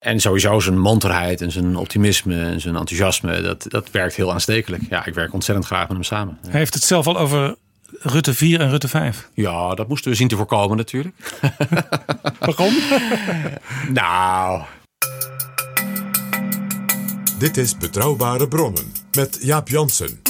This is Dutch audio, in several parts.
En sowieso zijn monterheid en zijn optimisme en zijn enthousiasme, dat, dat werkt heel aanstekelijk. Ja, ik werk ontzettend graag met hem samen. Hij heeft het zelf al over Rutte 4 en Rutte 5. Ja, dat moesten we zien te voorkomen natuurlijk. Waarom? nou, Dit is Betrouwbare Bronnen met Jaap Jansen.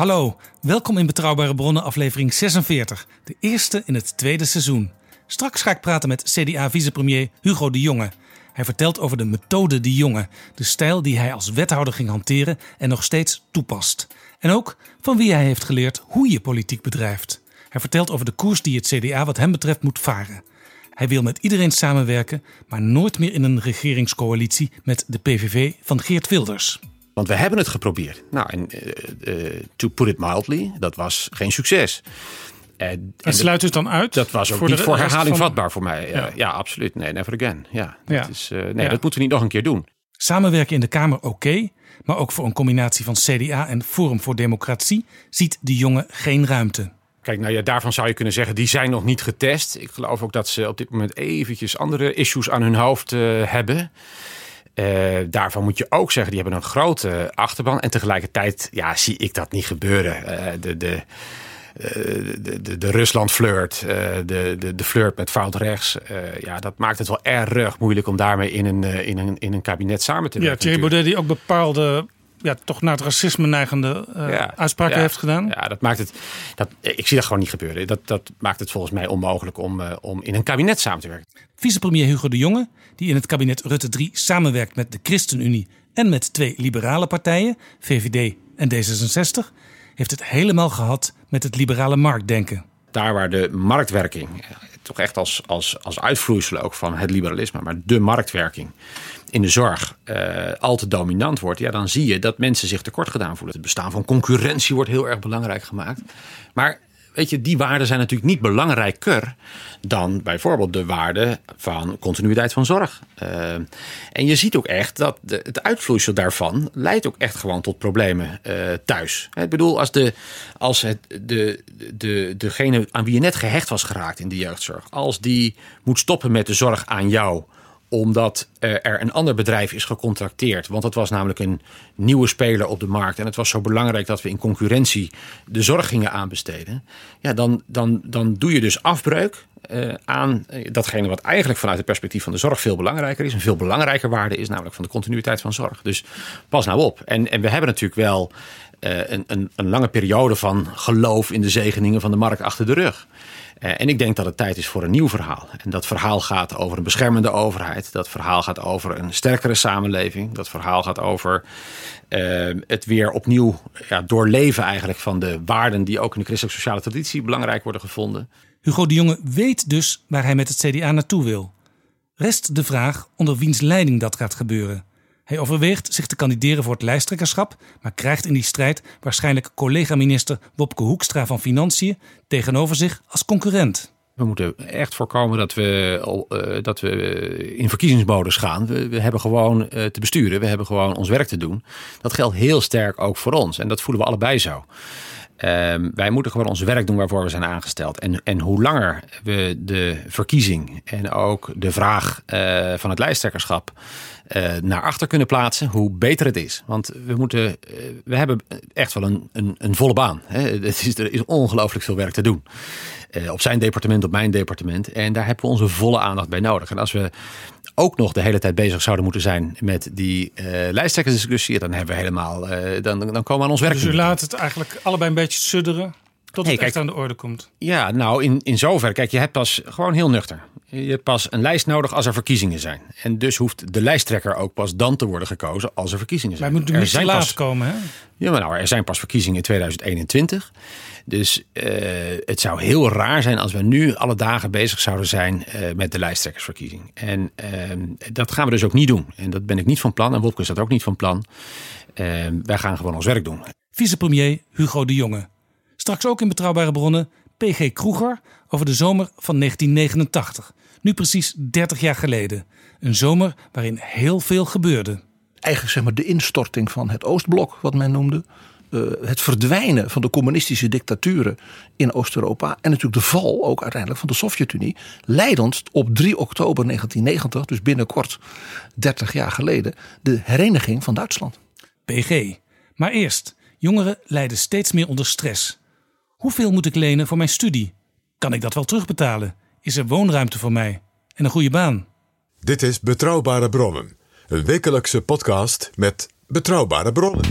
Hallo, welkom in Betrouwbare Bronnen aflevering 46. De eerste in het tweede seizoen. Straks ga ik praten met CDA-vicepremier Hugo de Jonge. Hij vertelt over de methode De Jonge, de stijl die hij als wethouder ging hanteren en nog steeds toepast. En ook van wie hij heeft geleerd hoe je politiek bedrijft. Hij vertelt over de koers die het CDA wat hem betreft moet varen. Hij wil met iedereen samenwerken, maar nooit meer in een regeringscoalitie met de PVV van Geert Wilders. Want we hebben het geprobeerd. Nou, en eh, eh, to put it mildly, dat was geen succes. Eh, en En sluit het dan uit? dat was ook voor niet de voor herhaling van- vatbaar voor mij. Ja, absoluut. Nee, never again. Ja, dat, Ja. Is, nee, Ja. dat moeten we niet nog een keer doen. Samenwerken in de Kamer oké, maar ook voor een combinatie van CDA en Forum voor Democratie ziet de jongen geen ruimte. Kijk, nou ja, daarvan zou je kunnen zeggen, die zijn nog niet getest. Ik geloof ook dat ze op dit moment eventjes andere issues aan hun hoofd hebben. Eh, daarvan moet je ook zeggen, die hebben een grote achterban. En tegelijkertijd ja, zie ik dat niet gebeuren. Eh, de, de, eh, de, de, de Rusland-flirt, eh, de, de, de flirt met fout rechts. ja, dat maakt het wel erg moeilijk om daarmee in een, in een, in een kabinet samen te Ja, werken. Thierry natuurlijk. Baudet die ook bepaalde, ja, toch naar het racisme neigende eh, Ja, uitspraken ja, heeft gedaan. Ja, dat maakt het. Dat, ik zie dat gewoon niet gebeuren. Dat, dat maakt het volgens mij onmogelijk om, eh, om in een kabinet samen te werken. Vicepremier Hugo de Jonge, die in het kabinet Rutte 3 samenwerkt met de ChristenUnie en met twee liberale partijen, VVD en D66, heeft het helemaal gehad met het liberale marktdenken. Daar waar de marktwerking, eh, toch echt als, als, als uitvloeisel ook van het liberalisme, maar de marktwerking in de zorg eh, al te dominant wordt, ja, dan zie je dat mensen zich tekort gedaan voelen. Het bestaan van concurrentie wordt heel erg belangrijk gemaakt. Maar weet je, die waarden zijn natuurlijk niet belangrijker dan bijvoorbeeld de waarde van continuïteit van zorg. Eh, en je ziet ook echt dat de, het uitvloeisel daarvan leidt ook echt gewoon tot problemen eh, thuis. Ik bedoel, als, de, als het, de, de, degene aan wie je net gehecht was geraakt in de jeugdzorg, als die moet stoppen met de zorg aan jou omdat er een ander bedrijf is gecontracteerd. Want het was namelijk een nieuwe speler op de markt. En het was zo belangrijk dat we in concurrentie de zorg gingen aanbesteden. Ja, dan, dan, dan doe je dus afbreuk eh, aan eh, datgene wat eigenlijk vanuit het perspectief van de zorg veel belangrijker is. Een veel belangrijker waarde is, namelijk van de continuïteit van zorg. Dus pas nou op. En, en we hebben natuurlijk wel eh, een, een, een lange periode van geloof in de zegeningen van de markt achter de rug. Eh, en ik denk dat het tijd is voor een nieuw verhaal. En dat verhaal gaat over een beschermende overheid. Dat verhaal gaat over een sterkere samenleving. Dat verhaal gaat over eh, het weer opnieuw ja, doorleven eigenlijk van de waarden die ook in de christelijke sociale traditie belangrijk worden gevonden. Hugo de Jonge weet dus waar hij met het CDA naartoe wil. Rest de vraag onder wiens leiding dat gaat gebeuren. Hij overweegt zich te kandideren voor het lijsttrekkerschap, maar krijgt in die strijd waarschijnlijk collega-minister Wopke Hoekstra van Financiën tegenover zich als concurrent. We moeten echt voorkomen dat we, eh, dat we in verkiezingsmodus gaan. We, hebben gewoon eh, te besturen. We hebben gewoon ons werk te doen. Dat geldt heel sterk ook voor ons. En dat voelen we allebei zo. Ehm, wij moeten gewoon ons werk doen waarvoor we zijn aangesteld. En, en hoe langer we de verkiezing en ook de vraag eh, van het lijsttrekkerschap eh, naar achter kunnen plaatsen, hoe beter het is. Want we, moeten, eh, we hebben echt wel een, een, een volle baan. Hè. Het is, er is ongelooflijk veel werk te doen. Eh, op zijn departement, op mijn departement. En daar hebben we onze volle aandacht bij nodig. En als we ook nog de hele tijd bezig zouden moeten zijn met die lijsttrekkersdiscussie, dan hebben we helemaal, dan, dan komen we aan ons werk. Dus u laat het eigenlijk allebei een beetje sudderen. Tot het echt kijk- aan de orde komt. Ja, nou in, in zoverre. Kijk, je hebt pas gewoon heel nuchter. Je hebt pas een lijst nodig als er verkiezingen zijn. En dus hoeft de lijsttrekker ook pas dan te worden gekozen als er verkiezingen Wij zijn. moeten er zijn laat pas, komen, hè? ja, maar nou, er zijn pas verkiezingen in 2021. Dus eh, het zou heel raar zijn als we nu alle dagen bezig zouden zijn eh, met de lijsttrekkersverkiezing. En ehm, dat gaan we dus ook niet doen. En dat ben ik niet van plan. En Wopke is dat ook niet van plan. Ehm, wij gaan gewoon ons werk doen. Vicepremier Hugo de Jonge. Straks ook in Betrouwbare Bronnen PG Kroeger over de zomer van 1989. Nu precies 30 jaar geleden. Een zomer waarin heel veel gebeurde. eigenlijk zeg maar de instorting van het Oostblok, wat men noemde. Eh, het verdwijnen van de communistische dictaturen in Oost-Europa. En natuurlijk de val ook uiteindelijk van de Sovjet-Unie. Leidend op 3 oktober 1990, dus binnenkort 30 jaar geleden, de hereniging van Duitsland. PG. Maar eerst, jongeren lijden steeds meer onder stress. Hoeveel moet ik lenen voor mijn studie? Kan ik dat wel terugbetalen? Is er woonruimte voor mij? En een goede baan? Dit is Betrouwbare Bronnen. Een wekelijkse podcast met betrouwbare bronnen.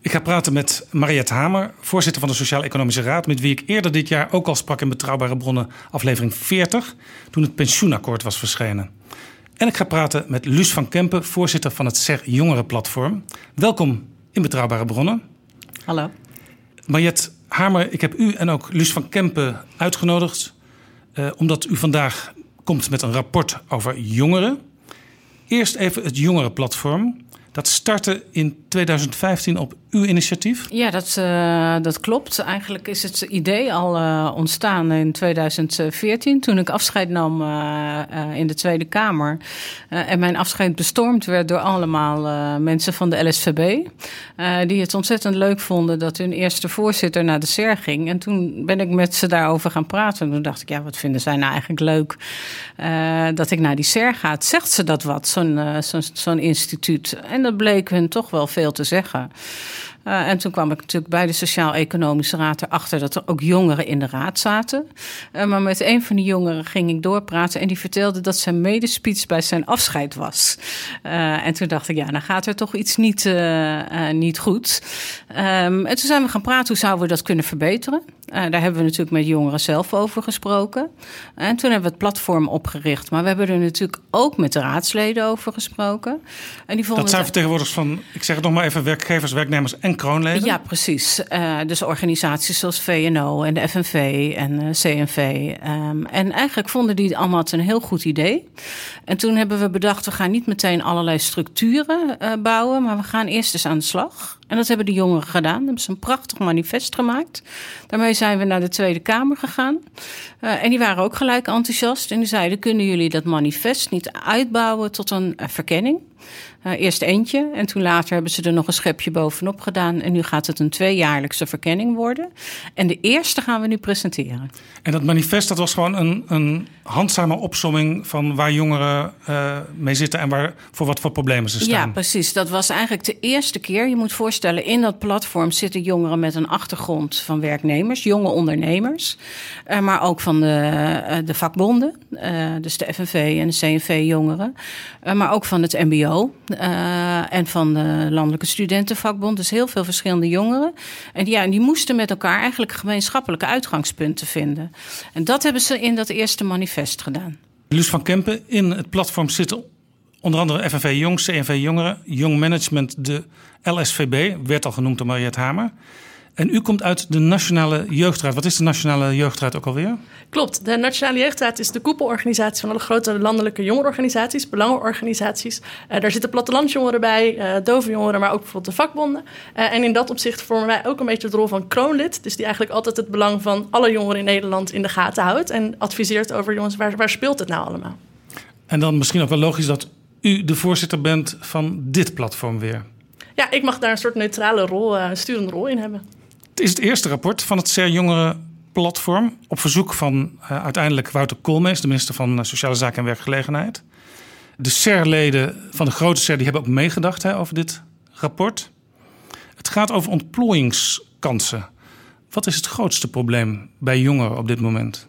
Ik ga praten met Mariette Hamer, voorzitter van de Sociaal-Economische Raad, met wie ik eerder dit jaar ook al sprak in Betrouwbare Bronnen, aflevering 40, toen het pensioenakkoord was verschenen. En ik ga praten met Luus van Kempen, voorzitter van het SER Jongerenplatform. Welkom in Betrouwbare Bronnen. Hallo. Mariette Hamer, ik heb u en ook Luus van Kempen uitgenodigd, eh, omdat u vandaag komt met een rapport over jongeren. Eerst even het Jongerenplatform. Dat startte in 2015 op uw initiatief. Ja, dat, eh, dat klopt. Eigenlijk is het idee al eh, ontstaan in 2014, toen ik afscheid nam eh, in de Tweede Kamer. En mijn afscheid bestormd werd door allemaal mensen van de LSVB. die het ontzettend leuk vonden dat hun eerste voorzitter naar de SER ging. En toen ben ik met ze daarover gaan praten. En toen dacht ik, ja, wat vinden zij nou eigenlijk leuk dat ik naar die SER ga? Zegt ze dat wat, zo'n zo'n zo'n instituut? En dat bleek hun toch wel veel te zeggen. Uh, en toen kwam ik natuurlijk bij de Sociaal-Economische Raad erachter dat er ook jongeren in de raad zaten. Uh, maar met een van die jongeren ging ik doorpraten en die vertelde dat zijn medespeech bij zijn afscheid was. Uh, en toen dacht ik, ja, dan gaat er toch iets niet, niet goed. Um, en toen zijn we gaan praten, hoe zouden we dat kunnen verbeteren? Daar hebben we natuurlijk met jongeren zelf over gesproken. En toen hebben we het platform opgericht. Maar we hebben er natuurlijk ook met de raadsleden over gesproken. En die vonden dat zijn het... vertegenwoordigers van, ik zeg het nog maar even, werkgevers, werknemers en kroonleden? Ja, precies. Uh, dus organisaties zoals VNO en de FNV en uh, CNV. Um, en eigenlijk vonden die allemaal het een heel goed idee. En toen hebben we bedacht, we gaan niet meteen allerlei structuren bouwen, maar we gaan eerst eens aan de slag. En dat hebben de jongeren gedaan. Hebben ze een prachtig manifest gemaakt. Daarmee zijn we naar de Tweede Kamer gegaan. Uh, en die waren ook gelijk enthousiast. En die zeiden: kunnen jullie dat manifest niet uitbouwen tot een uh, verkenning? Uh, eerst eentje en toen later hebben ze er nog een schepje bovenop gedaan. En nu gaat het een tweejaarlijkse verkenning worden. En de eerste gaan we nu presenteren. En dat manifest dat was gewoon een, een handzame opsomming van waar jongeren uh, mee zitten en waar, voor wat voor problemen ze staan. Ja, precies. Dat was eigenlijk de eerste keer. Je moet voorstellen, in dat platform zitten jongeren met een achtergrond van werknemers, jonge ondernemers. Uh, maar ook van de, de vakbonden, dus de FNV en de CNV-jongeren. maar ook van het MBO. Uh, en van de Landelijke Studentenvakbond. Dus heel veel verschillende jongeren. En, ja, en die moesten met elkaar eigenlijk gemeenschappelijke uitgangspunten vinden. En dat hebben ze in dat eerste manifest gedaan. Luus van Kempen, in het platform zitten onder andere FNV Jong, CNV Jongeren, Jong Management, de LSVB, werd al genoemd door Mariette Hamer. En u komt uit de Nationale Jeugdraad. Wat is de Nationale Jeugdraad ook alweer? Klopt. De Nationale Jeugdraad is de koepelorganisatie van alle grote landelijke jongerenorganisaties, belangenorganisaties. Uh, daar zitten plattelandsjongeren bij, uh, dove jongeren, maar ook bijvoorbeeld de vakbonden. Uh, en in dat opzicht vormen wij ook een beetje de rol van kroonlid. Dus die eigenlijk altijd het belang van alle jongeren in Nederland in de gaten houdt. En adviseert over, jongens, waar, waar speelt het nou allemaal? En dan misschien ook wel logisch dat u de voorzitter bent van dit platform weer. Ja, ik mag daar een soort neutrale rol, een sturende rol in hebben. Het is het eerste rapport van het SER Jongerenplatform. Op verzoek van uh, uiteindelijk Wouter Koolmees, de minister van uh, Sociale Zaken en Werkgelegenheid. De SER-leden van de grote SER die hebben ook meegedacht hè, over dit rapport. Het gaat over ontplooiingskansen. Wat is het grootste probleem bij jongeren op dit moment?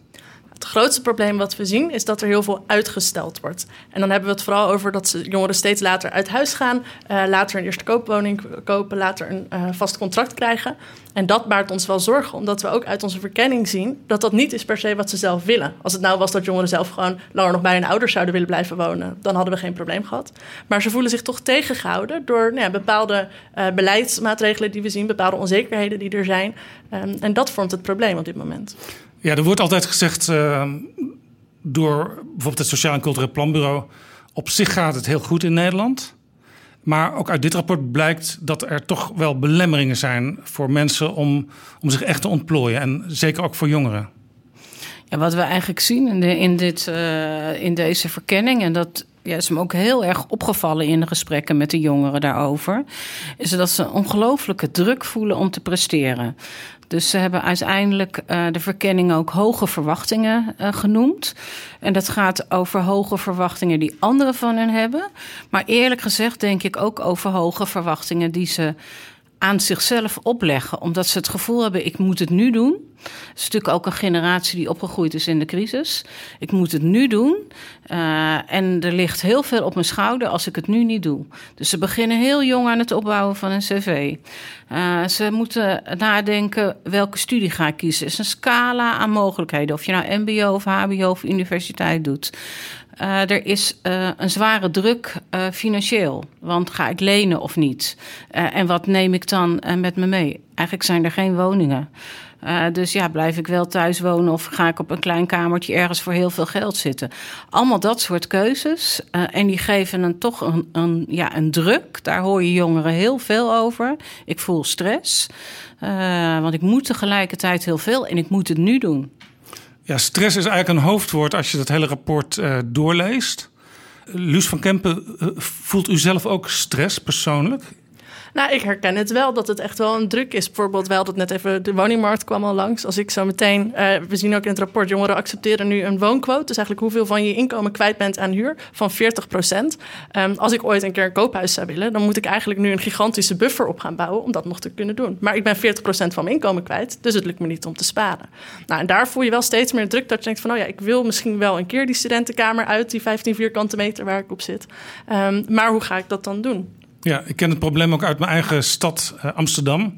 Het grootste probleem wat we zien is dat er heel veel uitgesteld wordt. En dan hebben we het vooral over dat ze, jongeren steeds later uit huis gaan, uh, later een eerste koopwoning kopen, later een uh, vast contract krijgen. En dat baart ons wel zorgen, omdat we ook uit onze verkenning zien dat dat niet is per se wat ze zelf willen. Als het nou was dat jongeren zelf gewoon langer nog bij hun ouders zouden willen blijven wonen, dan hadden we geen probleem gehad. Maar ze voelen zich toch tegengehouden door nou ja, bepaalde uh, beleidsmaatregelen die we zien, bepaalde onzekerheden die er zijn. Um, en dat vormt het probleem op dit moment. Ja, er wordt altijd gezegd uh, door bijvoorbeeld het Sociaal en Cultureel Planbureau... op zich gaat het heel goed in Nederland. Maar ook uit dit rapport blijkt dat er toch wel belemmeringen zijn... voor mensen om, om zich echt te ontplooien. En zeker ook voor jongeren. Ja, wat we eigenlijk zien in, in, dit, uh, in deze verkenning... en dat ja, is me ook heel erg opgevallen in de gesprekken met de jongeren daarover... is dat ze een ongelooflijke druk voelen om te presteren. Dus ze hebben uiteindelijk uh, de verkenning ook hoge verwachtingen uh, genoemd. En dat gaat over hoge verwachtingen die anderen van hen hebben. Maar eerlijk gezegd denk ik ook over hoge verwachtingen die ze aan zichzelf opleggen. Omdat ze het gevoel hebben, ik moet het nu doen. Het is natuurlijk ook een generatie die opgegroeid is in de crisis. Ik moet het nu doen. Uh, en er ligt heel veel op mijn schouder als ik het nu niet doe. Dus ze beginnen heel jong aan het opbouwen van een cv. Uh, ze moeten nadenken welke studie ga ik kiezen. Het is een scala aan mogelijkheden. Of je nou mbo of hbo of universiteit doet. Uh, er is uh, een zware druk uh, financieel. Want ga ik lenen of niet? en wat neem ik dan met me mee? Eigenlijk zijn er geen woningen. dus ja, blijf ik wel thuis wonen of ga ik op een klein kamertje ergens voor heel veel geld zitten? Allemaal dat soort keuzes. en die geven een, toch een, een, ja, een druk. Daar hoor je jongeren heel veel over. Ik voel stress. want ik moet tegelijkertijd heel veel en ik moet het nu doen. Ja, stress is eigenlijk een hoofdwoord als je dat hele rapport uh, doorleest. Luus van Kempen, uh, voelt u zelf ook stress persoonlijk? Nou, ik herken het wel dat het echt wel een druk is. Bijvoorbeeld, wel dat net even de woningmarkt kwam al langs. Als ik zo meteen, uh, we zien ook in het rapport, jongeren accepteren nu een woonquote. Dus eigenlijk hoeveel van je inkomen kwijt bent aan huur van 40 procent. Um, als ik ooit een keer een koophuis zou willen, dan moet ik eigenlijk nu een gigantische buffer op gaan bouwen om dat nog te kunnen doen. Maar ik ben 40 procent van mijn inkomen kwijt, dus het lukt me niet om te sparen. Nou, en daar voel je wel steeds meer druk dat je denkt van, oh ja, ik wil misschien wel een keer die studentenkamer uit, die 15 vierkante meter waar ik op zit. Um, maar hoe ga ik dat dan doen? Ja, ik ken het probleem ook uit mijn eigen stad uh, Amsterdam.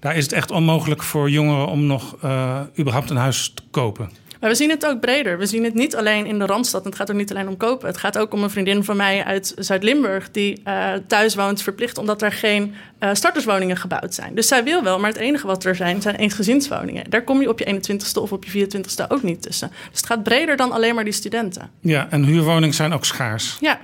Daar is het echt onmogelijk voor jongeren om nog uh, überhaupt een huis te kopen. Maar we zien het ook breder. We zien het niet alleen in de Randstad. Het gaat ook niet alleen om kopen. Het gaat ook om een vriendin van mij uit Zuid-Limburg... die uh, thuis woont verplicht omdat er geen uh, starterswoningen gebouwd zijn. Dus zij wil wel, maar het enige wat er zijn... zijn eensgezinswoningen. Daar kom je op je 21ste of op je 24ste ook niet tussen. Dus het gaat breder dan alleen maar die studenten. Ja, en huurwoningen zijn ook schaars. Ja.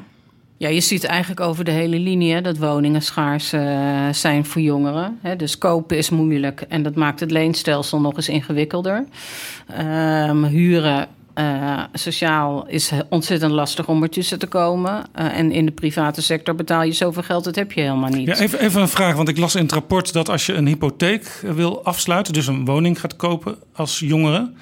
Ja, je ziet eigenlijk over de hele linie dat woningen schaars uh, zijn voor jongeren. Hè. Dus kopen is moeilijk en dat maakt het leenstelsel nog eens ingewikkelder. Um, huren uh, sociaal is ontzettend lastig om ertussen te komen. Uh, en in de private sector betaal je zoveel geld, dat heb je helemaal niet. Ja, even, even een vraag, want ik las in het rapport dat als je een hypotheek wil afsluiten, dus een woning gaat kopen als jongere,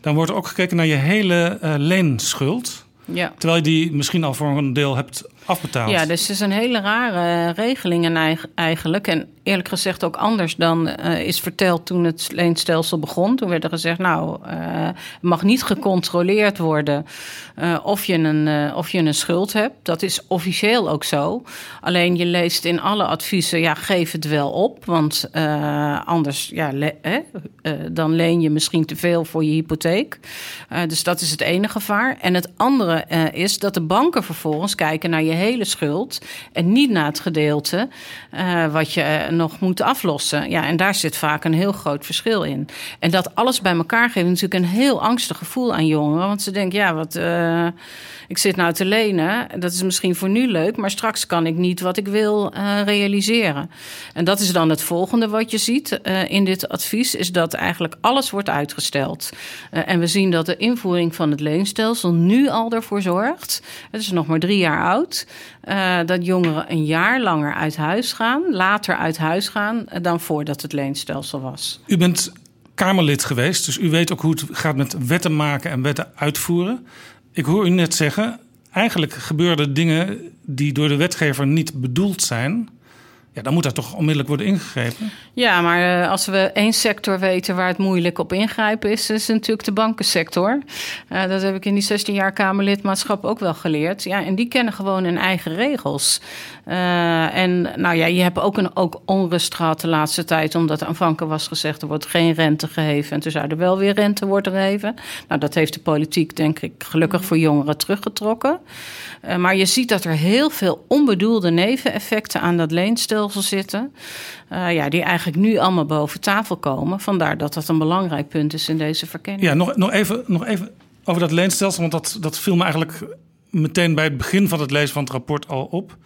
dan wordt er ook gekeken naar je hele uh, leenschuld. Ja. Terwijl je die misschien al voor een deel hebt afbetaald. Ja, dus het is een hele rare regeling eigenlijk. En eerlijk gezegd ook anders dan uh, is verteld toen het leenstelsel begon. Toen werd er gezegd, nou, uh, mag niet gecontroleerd worden uh, of, je een, of je een schuld hebt. Dat is officieel ook zo. Alleen je leest in alle adviezen, ja, geef het wel op. Want anders, ja, dan leen je misschien te veel voor je hypotheek. dus dat is het ene gevaar. En het andere is dat de banken vervolgens kijken naar je hele schuld en niet naar het gedeelte wat je nog moeten aflossen. Ja, en daar zit vaak een heel groot verschil in. En dat alles bij elkaar geeft natuurlijk een heel angstig gevoel aan jongeren. Want ze denken, ja, wat, uh, ik zit nou te lenen. Dat is misschien voor nu leuk, maar straks kan ik niet wat ik wil uh, realiseren. En dat is dan het volgende wat je ziet uh, in dit advies, is dat eigenlijk alles wordt uitgesteld. en we zien dat de invoering van het leenstelsel nu al ervoor zorgt, het is nog maar drie jaar oud, dat jongeren een jaar langer uit huis gaan, later uit huis gaan dan voordat het leenstelsel was. U bent Kamerlid geweest, dus u weet ook hoe het gaat met wetten maken en wetten uitvoeren. Ik hoor u net zeggen, eigenlijk gebeuren dingen die door de wetgever niet bedoeld zijn. Dan moet daar toch onmiddellijk worden ingegrepen. Ja, maar uh, als we één sector weten waar het moeilijk op ingrijpen is, is natuurlijk de bankensector. Uh, dat heb ik in die 16 jaar Kamerlidmaatschap ook wel geleerd. Ja, en die kennen gewoon hun eigen regels. Uh, en nou ja, je hebt ook een ook onrust gehad de laatste tijd, omdat aanvankelijk was gezegd er wordt geen rente gegeven. En toen zou er wel weer rente worden gegeven. Nou, dat heeft de politiek, denk ik, gelukkig voor jongeren teruggetrokken. maar je ziet dat er heel veel onbedoelde neveneffecten aan dat leenstel zitten. Uh, ja, die eigenlijk nu allemaal boven tafel komen. Vandaar dat dat een belangrijk punt is in deze verkenning. Ja, nog, nog, even, nog even over dat leenstelsel. Want dat, dat viel me eigenlijk meteen bij het begin van het lezen van het rapport al op.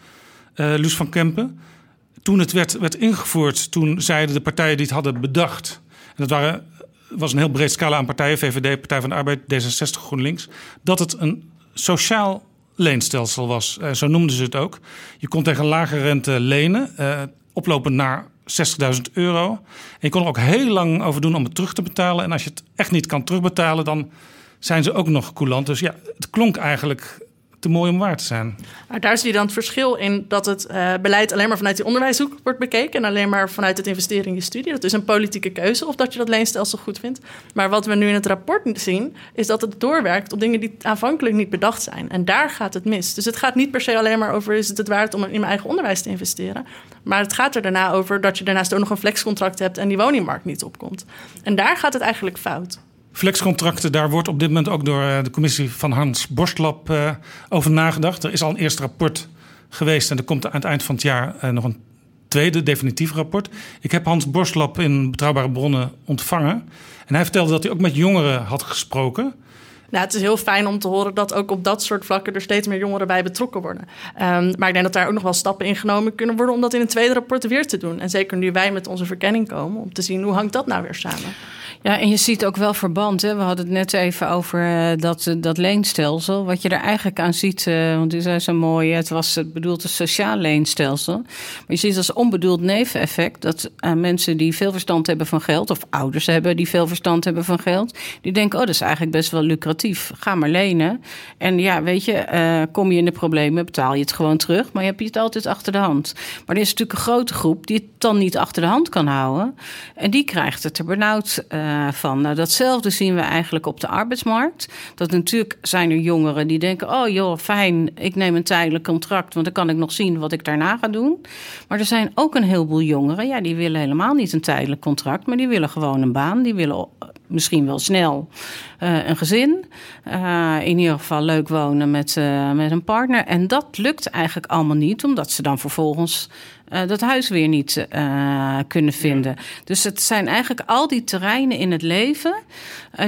Uh, Luus van Kempen. Toen het werd, werd ingevoerd, toen zeiden de partijen die het hadden bedacht. En dat waren, was een heel breed scala aan partijen: VVD, Partij van de Arbeid, D66, GroenLinks. Dat het een sociaal leenstelsel was. Uh, zo noemden ze het ook. Je kon tegen lage rente lenen, uh, oplopend naar 60.000 euro. En je kon er ook heel lang over doen om het terug te betalen. En als je het echt niet kan terugbetalen, dan zijn ze ook nog coulant. Dus ja, het klonk eigenlijk te mooi om waar te zijn. Daar zie je dan het verschil in dat het uh, beleid alleen maar vanuit die onderwijshoek wordt bekeken en alleen maar vanuit het investeren in je studie. Dat is een politieke keuze of dat je dat leenstelsel goed vindt. Maar wat we nu in het rapport zien, is dat het doorwerkt op dingen die aanvankelijk niet bedacht zijn. En daar gaat het mis. Dus het gaat niet per se alleen maar over is het het waard om in mijn eigen onderwijs te investeren. Maar het gaat er daarna over dat je daarnaast ook nog een flexcontract hebt en die woningmarkt niet opkomt. En daar gaat het eigenlijk fout. Flexcontracten, daar wordt op dit moment ook door eh, de commissie van Hans Borstlap uh, over nagedacht. Er is al een eerste rapport geweest en er komt aan het eind van het jaar uh, nog een tweede definitief rapport. Ik heb Hans Borstlap in Betrouwbare Bronnen ontvangen. En hij vertelde dat hij ook met jongeren had gesproken. Nou, het is heel fijn om te horen dat ook op dat soort vlakken er steeds meer jongeren bij betrokken worden. Um, maar ik denk dat daar ook nog wel stappen in genomen kunnen worden om dat in een tweede rapport weer te doen. En zeker nu wij met onze verkenning komen, om te zien hoe hangt dat nou weer samen. Ja, en je ziet ook wel verband. Hè? We hadden het net even over uh, dat, dat leenstelsel. Wat je er eigenlijk aan ziet, uh, want u zei zo mooi, het was bedoeld een sociaal leenstelsel. Maar je ziet als onbedoeld neveneffect dat mensen die veel verstand hebben van geld, of ouders hebben die veel verstand hebben van geld, die denken: oh, dat is eigenlijk best wel lucratief. Ga maar lenen. En ja, weet je, kom je in de problemen, betaal je het gewoon terug, maar je hebt het altijd achter de hand. Maar er is natuurlijk een grote groep die het dan niet achter de hand kan houden. En die krijgt het er benauwd van. Nou, datzelfde zien we eigenlijk op de arbeidsmarkt. Dat natuurlijk zijn er jongeren die denken: oh joh, fijn, ik neem een tijdelijk contract, want dan kan ik nog zien wat ik daarna ga doen. Maar er zijn ook een heleboel jongeren, ja, die willen helemaal niet een tijdelijk contract, maar die willen gewoon een baan. Die willen misschien wel snel uh, een gezin. Uh, in ieder geval leuk wonen met, uh, met een partner. En dat lukt eigenlijk allemaal niet, omdat ze dan vervolgens dat huis weer niet kunnen vinden. Dus het zijn eigenlijk al die terreinen in het leven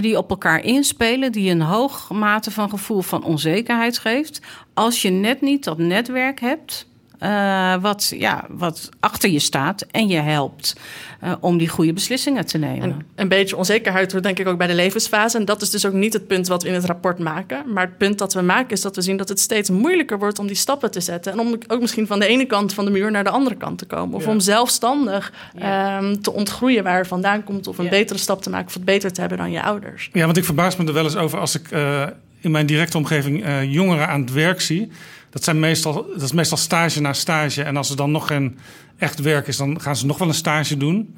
die op elkaar inspelen, die een hoog mate van gevoel van onzekerheid geeft. Als je net niet dat netwerk hebt uh, wat, ja, wat achter je staat en je helpt uh, om die goede beslissingen te nemen. En een beetje onzekerheid hoort denk ik ook bij de levensfase. En dat is dus ook niet het punt wat we in het rapport maken. Maar het punt dat we maken is dat we zien dat het steeds moeilijker wordt om die stappen te zetten. En om ook misschien van de ene kant van de muur naar de andere kant te komen. Of ja. om zelfstandig ja. um, te ontgroeien waar je vandaan komt. Of een ja. betere stap te maken of het beter te hebben dan je ouders. Ja, want ik verbaas me er wel eens over als ik uh, in mijn directe omgeving jongeren aan het werk zie dat, zijn meestal, dat is meestal stage na stage. En als er dan nog geen echt werk is, dan gaan ze nog wel een stage doen.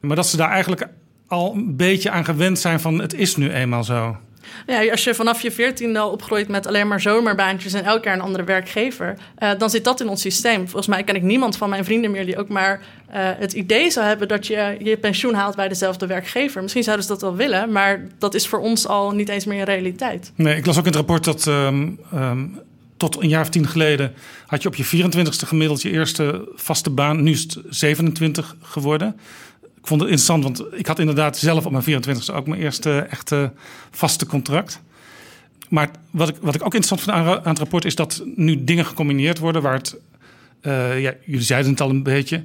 Maar dat ze daar eigenlijk al een beetje aan gewend zijn van het is nu eenmaal zo. Ja, als je vanaf je veertiende al opgroeit met alleen maar zomerbaantjes en elk jaar een andere werkgever, uh, dan zit dat in ons systeem. Volgens mij ken ik niemand van mijn vrienden meer die ook maar uh, het idee zou hebben dat je je pensioen haalt bij dezelfde werkgever. Misschien zouden ze dat wel willen, maar dat is voor ons al niet eens meer een realiteit. Nee, ik las ook in het rapport dat um, um, tot een jaar of tien geleden had je op je 24ste gemiddeld je eerste vaste baan. Nu is het 27 geworden. Ik vond het interessant, want ik had inderdaad zelf op mijn 24ste ook mijn eerste echte vaste contract. Maar wat ik, wat ik ook interessant vind aan, het rapport is dat nu dingen gecombineerd worden waar het. Uh, ja, jullie zeiden het al een beetje.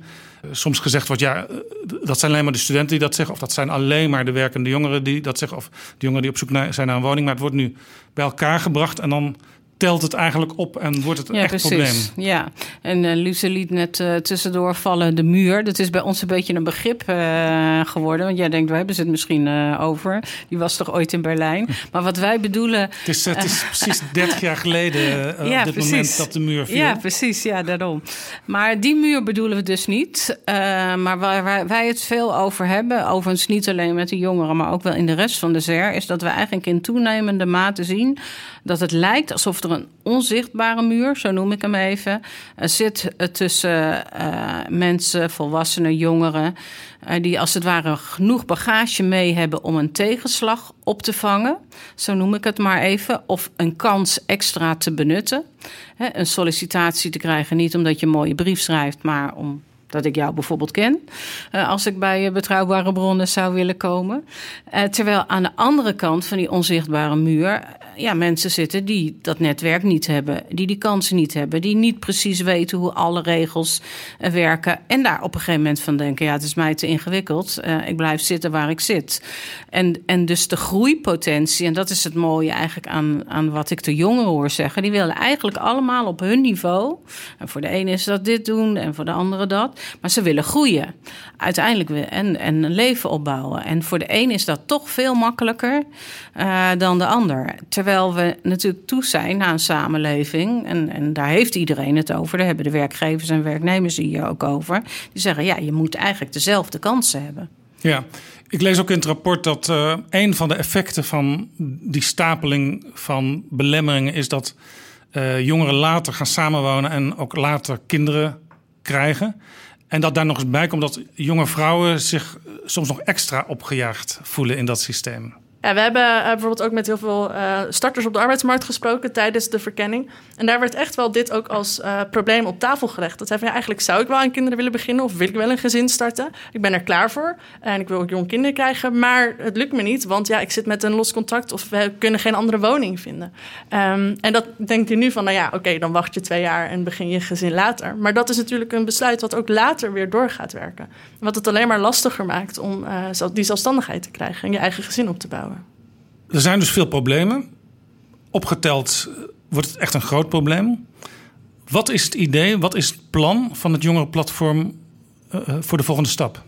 Soms gezegd wordt, ja, uh, dat zijn alleen maar de studenten die dat zeggen. Of dat zijn alleen maar de werkende jongeren die dat zeggen. Of de jongeren die op zoek zijn naar een woning. Maar het wordt nu bij elkaar gebracht. En dan telt het eigenlijk op en wordt het een Ja, echt precies. probleem. Ja, en eh Luce liet net eh, tussendoor vallen de muur. Dat is bij ons een beetje een begrip eh, geworden. Want jij denkt, we hebben ze het misschien over. Die was toch ooit in Berlijn. Maar wat wij bedoelen... Het is, het is precies 30 jaar geleden Ja, op dit precies. moment dat de muur viel. Ja, precies. Ja, daarom. Maar die muur bedoelen we dus niet. Maar waar, waar wij het veel over hebben, overigens niet alleen met de jongeren, maar ook wel in de rest van de ZER, is dat we eigenlijk in toenemende mate zien dat het lijkt alsof er een onzichtbare muur, zo noem ik hem even, eh, zit eh, tussen eh, mensen, volwassenen, jongeren, die als het ware genoeg bagage mee hebben om een tegenslag op te vangen, zo noem ik het maar even, of een kans extra te benutten. Een sollicitatie te krijgen, niet omdat je een mooie brief schrijft, maar omdat ik jou bijvoorbeeld ken. eh, als ik bij eh, betrouwbare bronnen zou willen komen. Eh, terwijl aan de andere kant van die onzichtbare muur. ja, mensen zitten die dat netwerk niet hebben, die die kansen niet hebben, die niet precies weten hoe alle regels werken. En daar op een gegeven moment van denken: ja, het is mij te ingewikkeld. ik blijf zitten waar ik zit. En, en dus de groeipotentie, en dat is het mooie eigenlijk aan, aan wat ik de jongeren hoor zeggen. Die willen eigenlijk allemaal op hun niveau. En voor de ene is dat dit doen en voor de andere dat. Maar ze willen groeien. Uiteindelijk en, en een leven opbouwen. En voor de een is dat toch veel makkelijker eh, dan de ander. Terwijl we natuurlijk toe zijn naar een samenleving. En, en daar heeft iedereen het over. Daar hebben de werkgevers en werknemers hier ook over. Die zeggen, ja, je moet eigenlijk dezelfde kansen hebben. Ja, ik lees ook in het rapport dat eh, een van de effecten van die stapeling van belemmeringen is dat eh, jongeren later gaan samenwonen en ook later kinderen krijgen. En dat daar nog eens bij komt dat jonge vrouwen zich eh, soms nog extra opgejaagd voelen in dat systeem. We hebben eh, bijvoorbeeld ook met heel veel eh, starters op de arbeidsmarkt gesproken tijdens de verkenning. En daar werd echt wel dit ook als eh, probleem op tafel gelegd. Dat zei van ja, eigenlijk zou ik wel aan kinderen willen beginnen of wil ik wel een gezin starten. Ik ben er klaar voor en ik wil ook jong kinderen krijgen, maar het lukt me niet, want ja, ik zit met een los contract of we kunnen geen andere woning vinden. Ehm, en dat denkt je nu van, nou ja, oké, dan wacht je twee jaar en begin je gezin later. Maar dat is natuurlijk een besluit wat ook later weer door gaat werken. Wat het alleen maar lastiger maakt om die zelfstandigheid te krijgen en je eigen gezin op te bouwen. Er zijn dus veel problemen. Opgeteld eh, wordt het echt een groot probleem. Wat is het idee, wat is het plan van het jongerenplatform eh, eh, voor de volgende stap?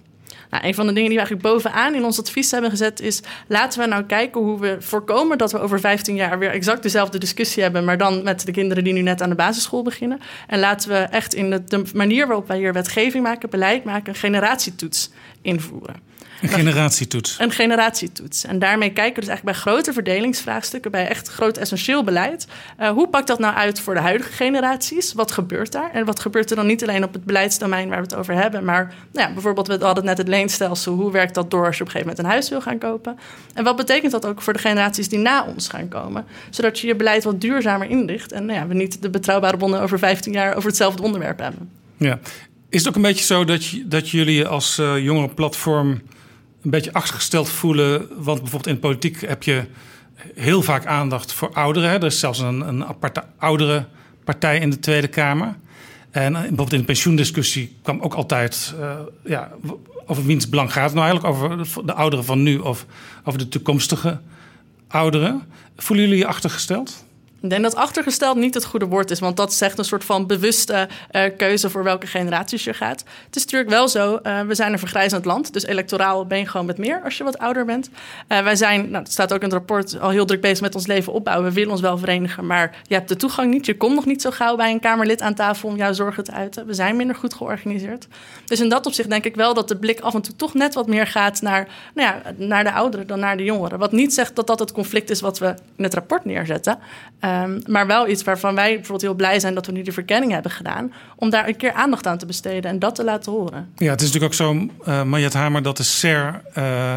Nou, een van de dingen die we eigenlijk bovenaan in ons advies hebben gezet is... laten we nou kijken hoe we voorkomen dat we over 15 jaar... weer exact dezelfde discussie hebben... maar dan met de kinderen die nu net aan de basisschool beginnen. En laten we echt in de, de manier waarop wij hier wetgeving maken, beleid maken... een generatietoets invoeren. Een generatietoets. Een generatietoets. En daarmee kijken we dus eigenlijk bij grote verdelingsvraagstukken, bij echt groot essentieel beleid. eh, hoe pakt dat nou uit voor de huidige generaties? Wat gebeurt daar? En wat gebeurt er dan niet alleen op het beleidsdomein waar we het over hebben, maar nou ja, bijvoorbeeld, we hadden net het leenstelsel. Hoe werkt dat door als je op een gegeven moment een huis wil gaan kopen? En wat betekent dat ook voor de generaties die na ons gaan komen? Zodat je je beleid wat duurzamer inricht en nou ja, we niet de betrouwbare bonden over 15 jaar over hetzelfde onderwerp hebben. Ja. Is het ook een beetje zo dat, dat jullie als eh jongerenplatform een beetje achtergesteld voelen? Want bijvoorbeeld in politiek heb je heel vaak aandacht voor ouderen. Er is zelfs een, een aparte ouderenpartij in de Tweede Kamer. En eh, bijvoorbeeld in de pensioendiscussie kwam ook altijd... eh, ja, over wiens belang gaat het nou eigenlijk? Over de ouderen van nu of over de toekomstige ouderen? Voelen jullie je achtergesteld? Ik denk dat achtergesteld niet het goede woord is, want dat zegt een soort van bewuste eh, keuze voor welke generaties je gaat. Het is natuurlijk wel zo, eh, we zijn een vergrijzend land, dus electoraal ben je gewoon met meer als je wat ouder bent. Eh, wij zijn, nou, staat ook in het rapport, al heel druk bezig met ons leven opbouwen. We willen ons wel verenigen, maar je hebt de toegang niet. Je komt nog niet zo gauw bij een Kamerlid aan tafel om jouw zorgen te uiten. We zijn minder goed georganiseerd. Dus in dat opzicht denk ik wel dat de blik af en toe toch net wat meer gaat naar, nou ja, naar de ouderen dan naar de jongeren. Wat niet zegt dat dat het conflict is wat we in het rapport neerzetten. Ehm, maar wel iets waarvan wij bijvoorbeeld heel blij zijn dat we nu die verkenning hebben gedaan. Om daar een keer aandacht aan te besteden en dat te laten horen. Ja, het is natuurlijk ook zo, uh, Mariette Hamer, dat de SER uh,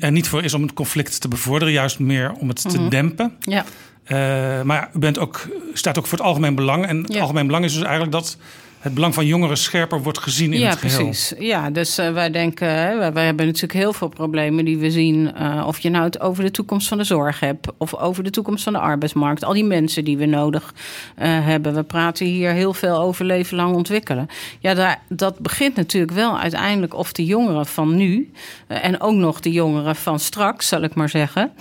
er niet voor is om het conflict te bevorderen, juist meer om het mm -hmm. te dempen. Ja. Uh, maar u bent ook, staat ook voor het algemeen belang. En het Ja. algemeen belang is dus eigenlijk dat het belang van jongeren scherper wordt gezien in ja, het geheel. precies. Ja, dus eh, wij denken, hè, wij, wij hebben natuurlijk heel veel problemen die we zien. eh, of je nou het over de toekomst van de zorg hebt, of over de toekomst van de arbeidsmarkt. Al die mensen die we nodig eh, hebben. We praten hier heel veel over leven lang ontwikkelen. Ja, daar, dat begint natuurlijk wel uiteindelijk of de jongeren van nu, en ook nog de jongeren van straks, zal ik maar zeggen,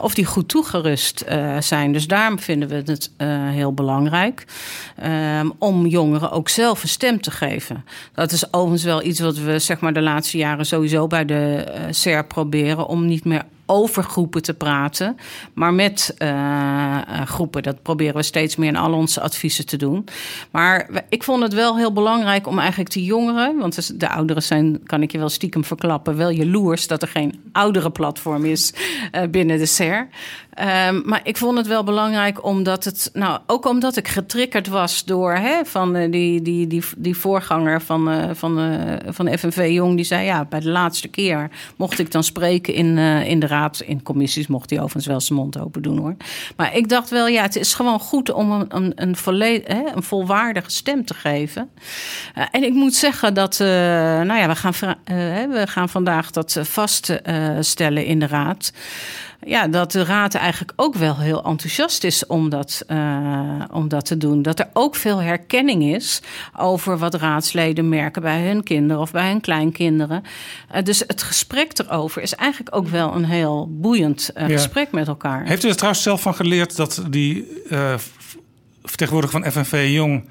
of die goed toegerust zijn. Dus daarom vinden we het heel belangrijk ehm, om jongeren ook zelf een stem te geven. Dat is overigens wel iets wat we zeg maar, de laatste jaren sowieso bij de eh SER proberen om niet meer over groepen te praten, maar met eh, eh, groepen. Dat proberen we steeds meer in al onze adviezen te doen. Maar ik vond het wel heel belangrijk om eigenlijk de jongeren, want dus de ouderen zijn, kan ik je wel stiekem verklappen, wel jaloers dat er geen oudere platform is binnen de SER. Ehm, maar ik vond het wel belangrijk omdat het, nou ook omdat ik getriggerd was door hè, van eh, die, die, die, die voorganger van, eh, van, eh, van FNV Jong, die zei ja, bij de laatste keer mocht ik dan spreken in, in de raad. In commissies mocht hij overigens wel zijn mond open doen hoor. Maar ik dacht wel, ja, het is gewoon goed om een, een, een, volle- hè, een volwaardige stem te geven. En ik moet zeggen dat, nou ja, we gaan, we gaan vandaag dat vaststellen in de raad. Ja, dat de raad eigenlijk ook wel heel enthousiast is om dat, eh, om dat te doen. Dat er ook veel herkenning is over wat raadsleden merken bij hun kinderen of bij hun kleinkinderen. Eh, dus het gesprek erover is eigenlijk ook wel een heel boeiend eh, Ja. gesprek met elkaar. Heeft u er trouwens zelf van geleerd dat die vertegenwoordiger van FNV Jong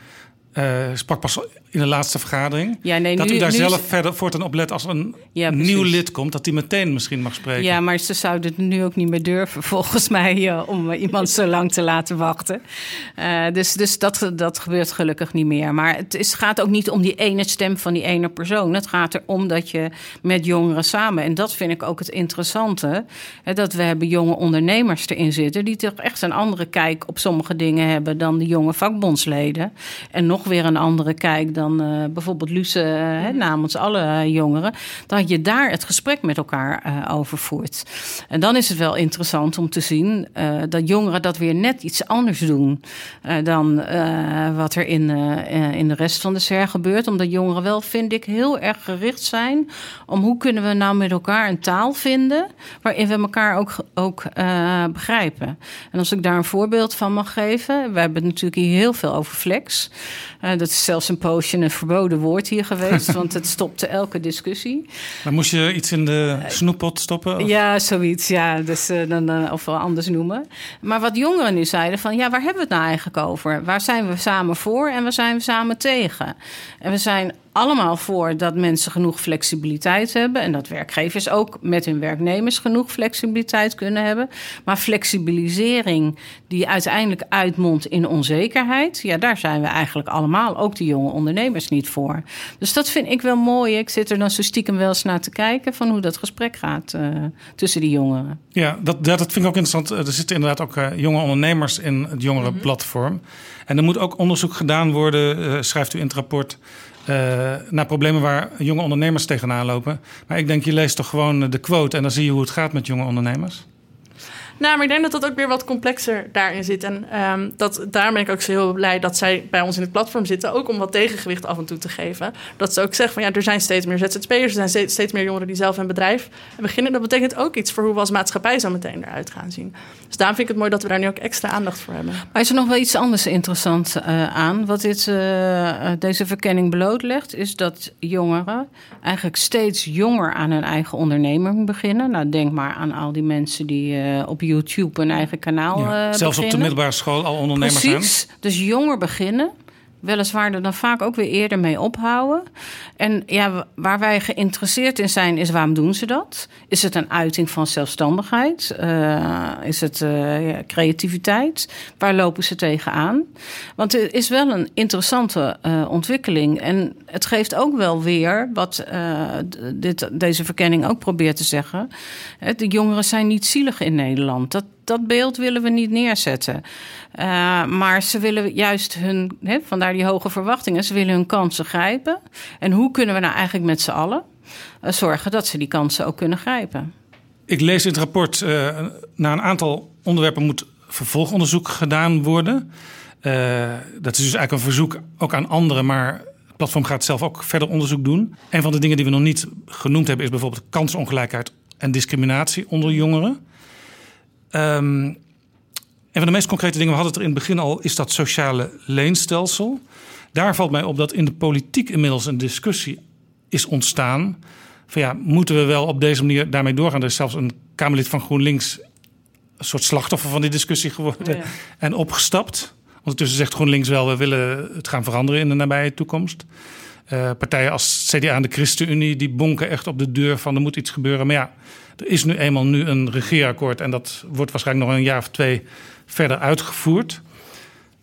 eh, sprak pas in de laatste vergadering? Ja, nee, dat nu- u daar nu zelf is- verder voortaan op let als een Ja, nieuw lid komt, dat die meteen misschien mag spreken. Ja, maar ze zouden het nu ook niet meer durven, volgens mij, eh, om iemand zo lang te laten wachten. Eh, dus dus dat, dat gebeurt gelukkig niet meer. Maar het is, gaat ook niet om die ene stem van die ene persoon. Het gaat erom dat je met jongeren samen, en dat vind ik ook het interessante, hè, dat we hebben jonge ondernemers erin zitten, die toch echt een andere kijk op sommige dingen hebben dan de jonge vakbondsleden. En nog weer een andere kijk dan eh, bijvoorbeeld Luce eh, hè, namens alle eh, jongeren. Dat je daar het gesprek met elkaar over voert. En dan is het wel interessant om te zien dat jongeren dat weer net iets anders doen dan wat er in, in de rest van de SER gebeurt. Omdat jongeren wel, vind ik, heel erg gericht zijn om hoe kunnen we nou met elkaar een taal vinden waarin we elkaar ook, ook begrijpen. En als ik daar een voorbeeld van mag geven, we hebben het natuurlijk hier heel veel over flex. Eh, dat is zelfs een poosje een verboden woord hier geweest, want het stopte elke discussie. Maar moest je iets in de snoeppot stoppen? Of- Ja, zoiets. Ja, dus eh, dan, eh, of wel anders noemen. Maar wat jongeren nu zeiden van, ja, waar hebben we het nou eigenlijk over? Waar zijn we samen voor en waar zijn we samen tegen? En we zijn allemaal voor dat mensen genoeg flexibiliteit hebben en dat werkgevers ook met hun werknemers genoeg flexibiliteit kunnen hebben. Maar flexibilisering die uiteindelijk uitmondt in onzekerheid, ja, daar zijn we eigenlijk allemaal, ook de jonge ondernemers, niet voor. Dus dat vind ik wel mooi. Ik zit er dan zo stiekem wel eens naar te kijken van hoe dat gesprek gaat eh, tussen die jongeren. Ja, dat, dat, vind ik ook interessant. Eh, Er zitten inderdaad ook eh, jonge ondernemers in het jongerenplatform. En er moet ook onderzoek gedaan worden, schrijft u in het rapport, eh, naar problemen waar jonge ondernemers tegenaan lopen. Maar ik denk, je leest toch gewoon de quote en dan zie je hoe het gaat met jonge ondernemers. Nou, maar ik denk dat dat ook weer wat complexer daarin zit. En ehm, dat, daarom ben ik ook zo heel blij dat zij bij ons in het platform zitten. Ook om wat tegengewicht af en toe te geven. Dat ze ook zeggen van ja, er zijn steeds meer ZZP'ers. Er zijn steeds, meer jongeren die zelf een bedrijf beginnen. Dat betekent ook iets voor hoe we als maatschappij zo meteen eruit gaan zien. Dus daarom vind ik het mooi dat we daar nu ook extra aandacht voor hebben. Maar is er nog wel iets anders interessant eh, aan? Wat dit, eh, eh, deze verkenning blootlegt, is dat jongeren eigenlijk steeds jonger aan hun eigen onderneming beginnen. Nou, denk maar aan al die mensen die eh, op YouTube een eigen kanaal Ja, eh Zelfs op de middelbare school al ondernemers zijn. Precies. Dus jonger beginnen. Weliswaar er dan vaak ook weer eerder mee ophouden. En ja, waar wij geïnteresseerd in zijn, is waarom doen ze dat? Is het een uiting van zelfstandigheid? Eh, is het eh, ja, creativiteit? Waar lopen ze tegenaan? Want het is wel een interessante eh, ontwikkeling. En het geeft ook wel weer wat dit, deze verkenning ook probeert te zeggen. De jongeren zijn niet zielig in Nederland. Dat, dat beeld willen we niet neerzetten. Uh, maar ze willen juist hun, hè, vandaar die hoge verwachtingen, ze willen hun kansen grijpen. En hoe kunnen we nou eigenlijk met z'n allen uh, zorgen dat ze die kansen ook kunnen grijpen? Ik lees in het rapport, uh, na een aantal onderwerpen moet vervolgonderzoek gedaan worden. Eh, dat is dus eigenlijk een verzoek ook aan anderen, maar het platform gaat zelf ook verder onderzoek doen. Een van de dingen die we nog niet genoemd hebben is bijvoorbeeld kansongelijkheid en discriminatie onder jongeren. Ehm, een van de meest concrete dingen, we hadden het er in het begin al, is dat sociale leenstelsel. Daar valt mij op dat in de politiek inmiddels een discussie is ontstaan. Van ja, moeten we wel op deze manier daarmee doorgaan? Er is zelfs een Kamerlid van GroenLinks een soort slachtoffer van die discussie geworden Ja. en opgestapt. Ondertussen zegt GroenLinks wel, we willen het gaan veranderen in de nabije toekomst. Eh, partijen als CDA en de ChristenUnie die bonken echt op de deur van er moet iets gebeuren. Maar ja, er is nu eenmaal nu een regeerakkoord en dat wordt waarschijnlijk nog een jaar of twee verder uitgevoerd.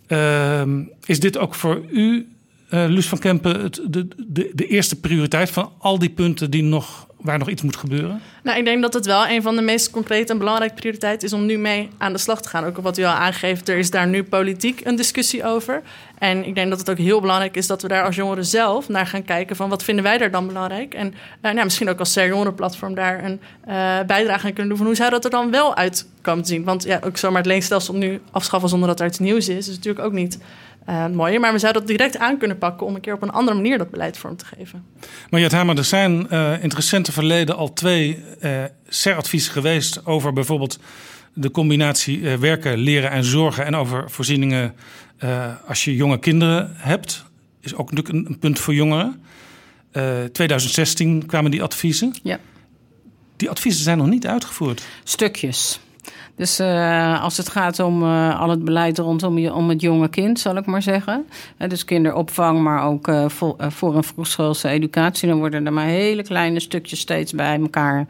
Ehm, is dit ook voor u, eh Luus van Kempen, het, de, de, de eerste prioriteit van al die punten die nog, waar nog iets moet gebeuren? Nou, ik denk dat het wel een van de meest concrete en belangrijke prioriteiten is om nu mee aan de slag te gaan. Ook wat u al aangeeft, er is daar nu politiek een discussie over. En ik denk dat het ook heel belangrijk is dat we daar als jongeren zelf naar gaan kijken van wat vinden wij daar dan belangrijk. En eh, nou, misschien ook als Jongerenplatform daar een eh, bijdrage aan kunnen doen van hoe zou dat er dan wel uit komen te zien. Want ja, ook zomaar het leenstelsel nu afschaffen zonder dat er iets nieuws is, is natuurlijk ook niet eh mooi. Maar we zouden dat direct aan kunnen pakken om een keer op een andere manier dat beleid vorm te geven. Maar Jet Hamer, er zijn eh, in het recente verleden al twee eh SER-adviezen geweest over bijvoorbeeld de combinatie eh, werken, leren en zorgen en over voorzieningen eh, als je jonge kinderen hebt. Is ook natuurlijk een, een punt voor jongeren. Eh 2016 kwamen die adviezen. Ja. Die adviezen zijn nog niet uitgevoerd. Stukjes. Dus eh, als het gaat om eh, al het beleid rondom je, om het jonge kind, zal ik maar zeggen. Eh, dus kinderopvang, maar ook voor, eh, voor- en vroegschoolse educatie. Dan worden er maar hele kleine stukjes steeds bij elkaar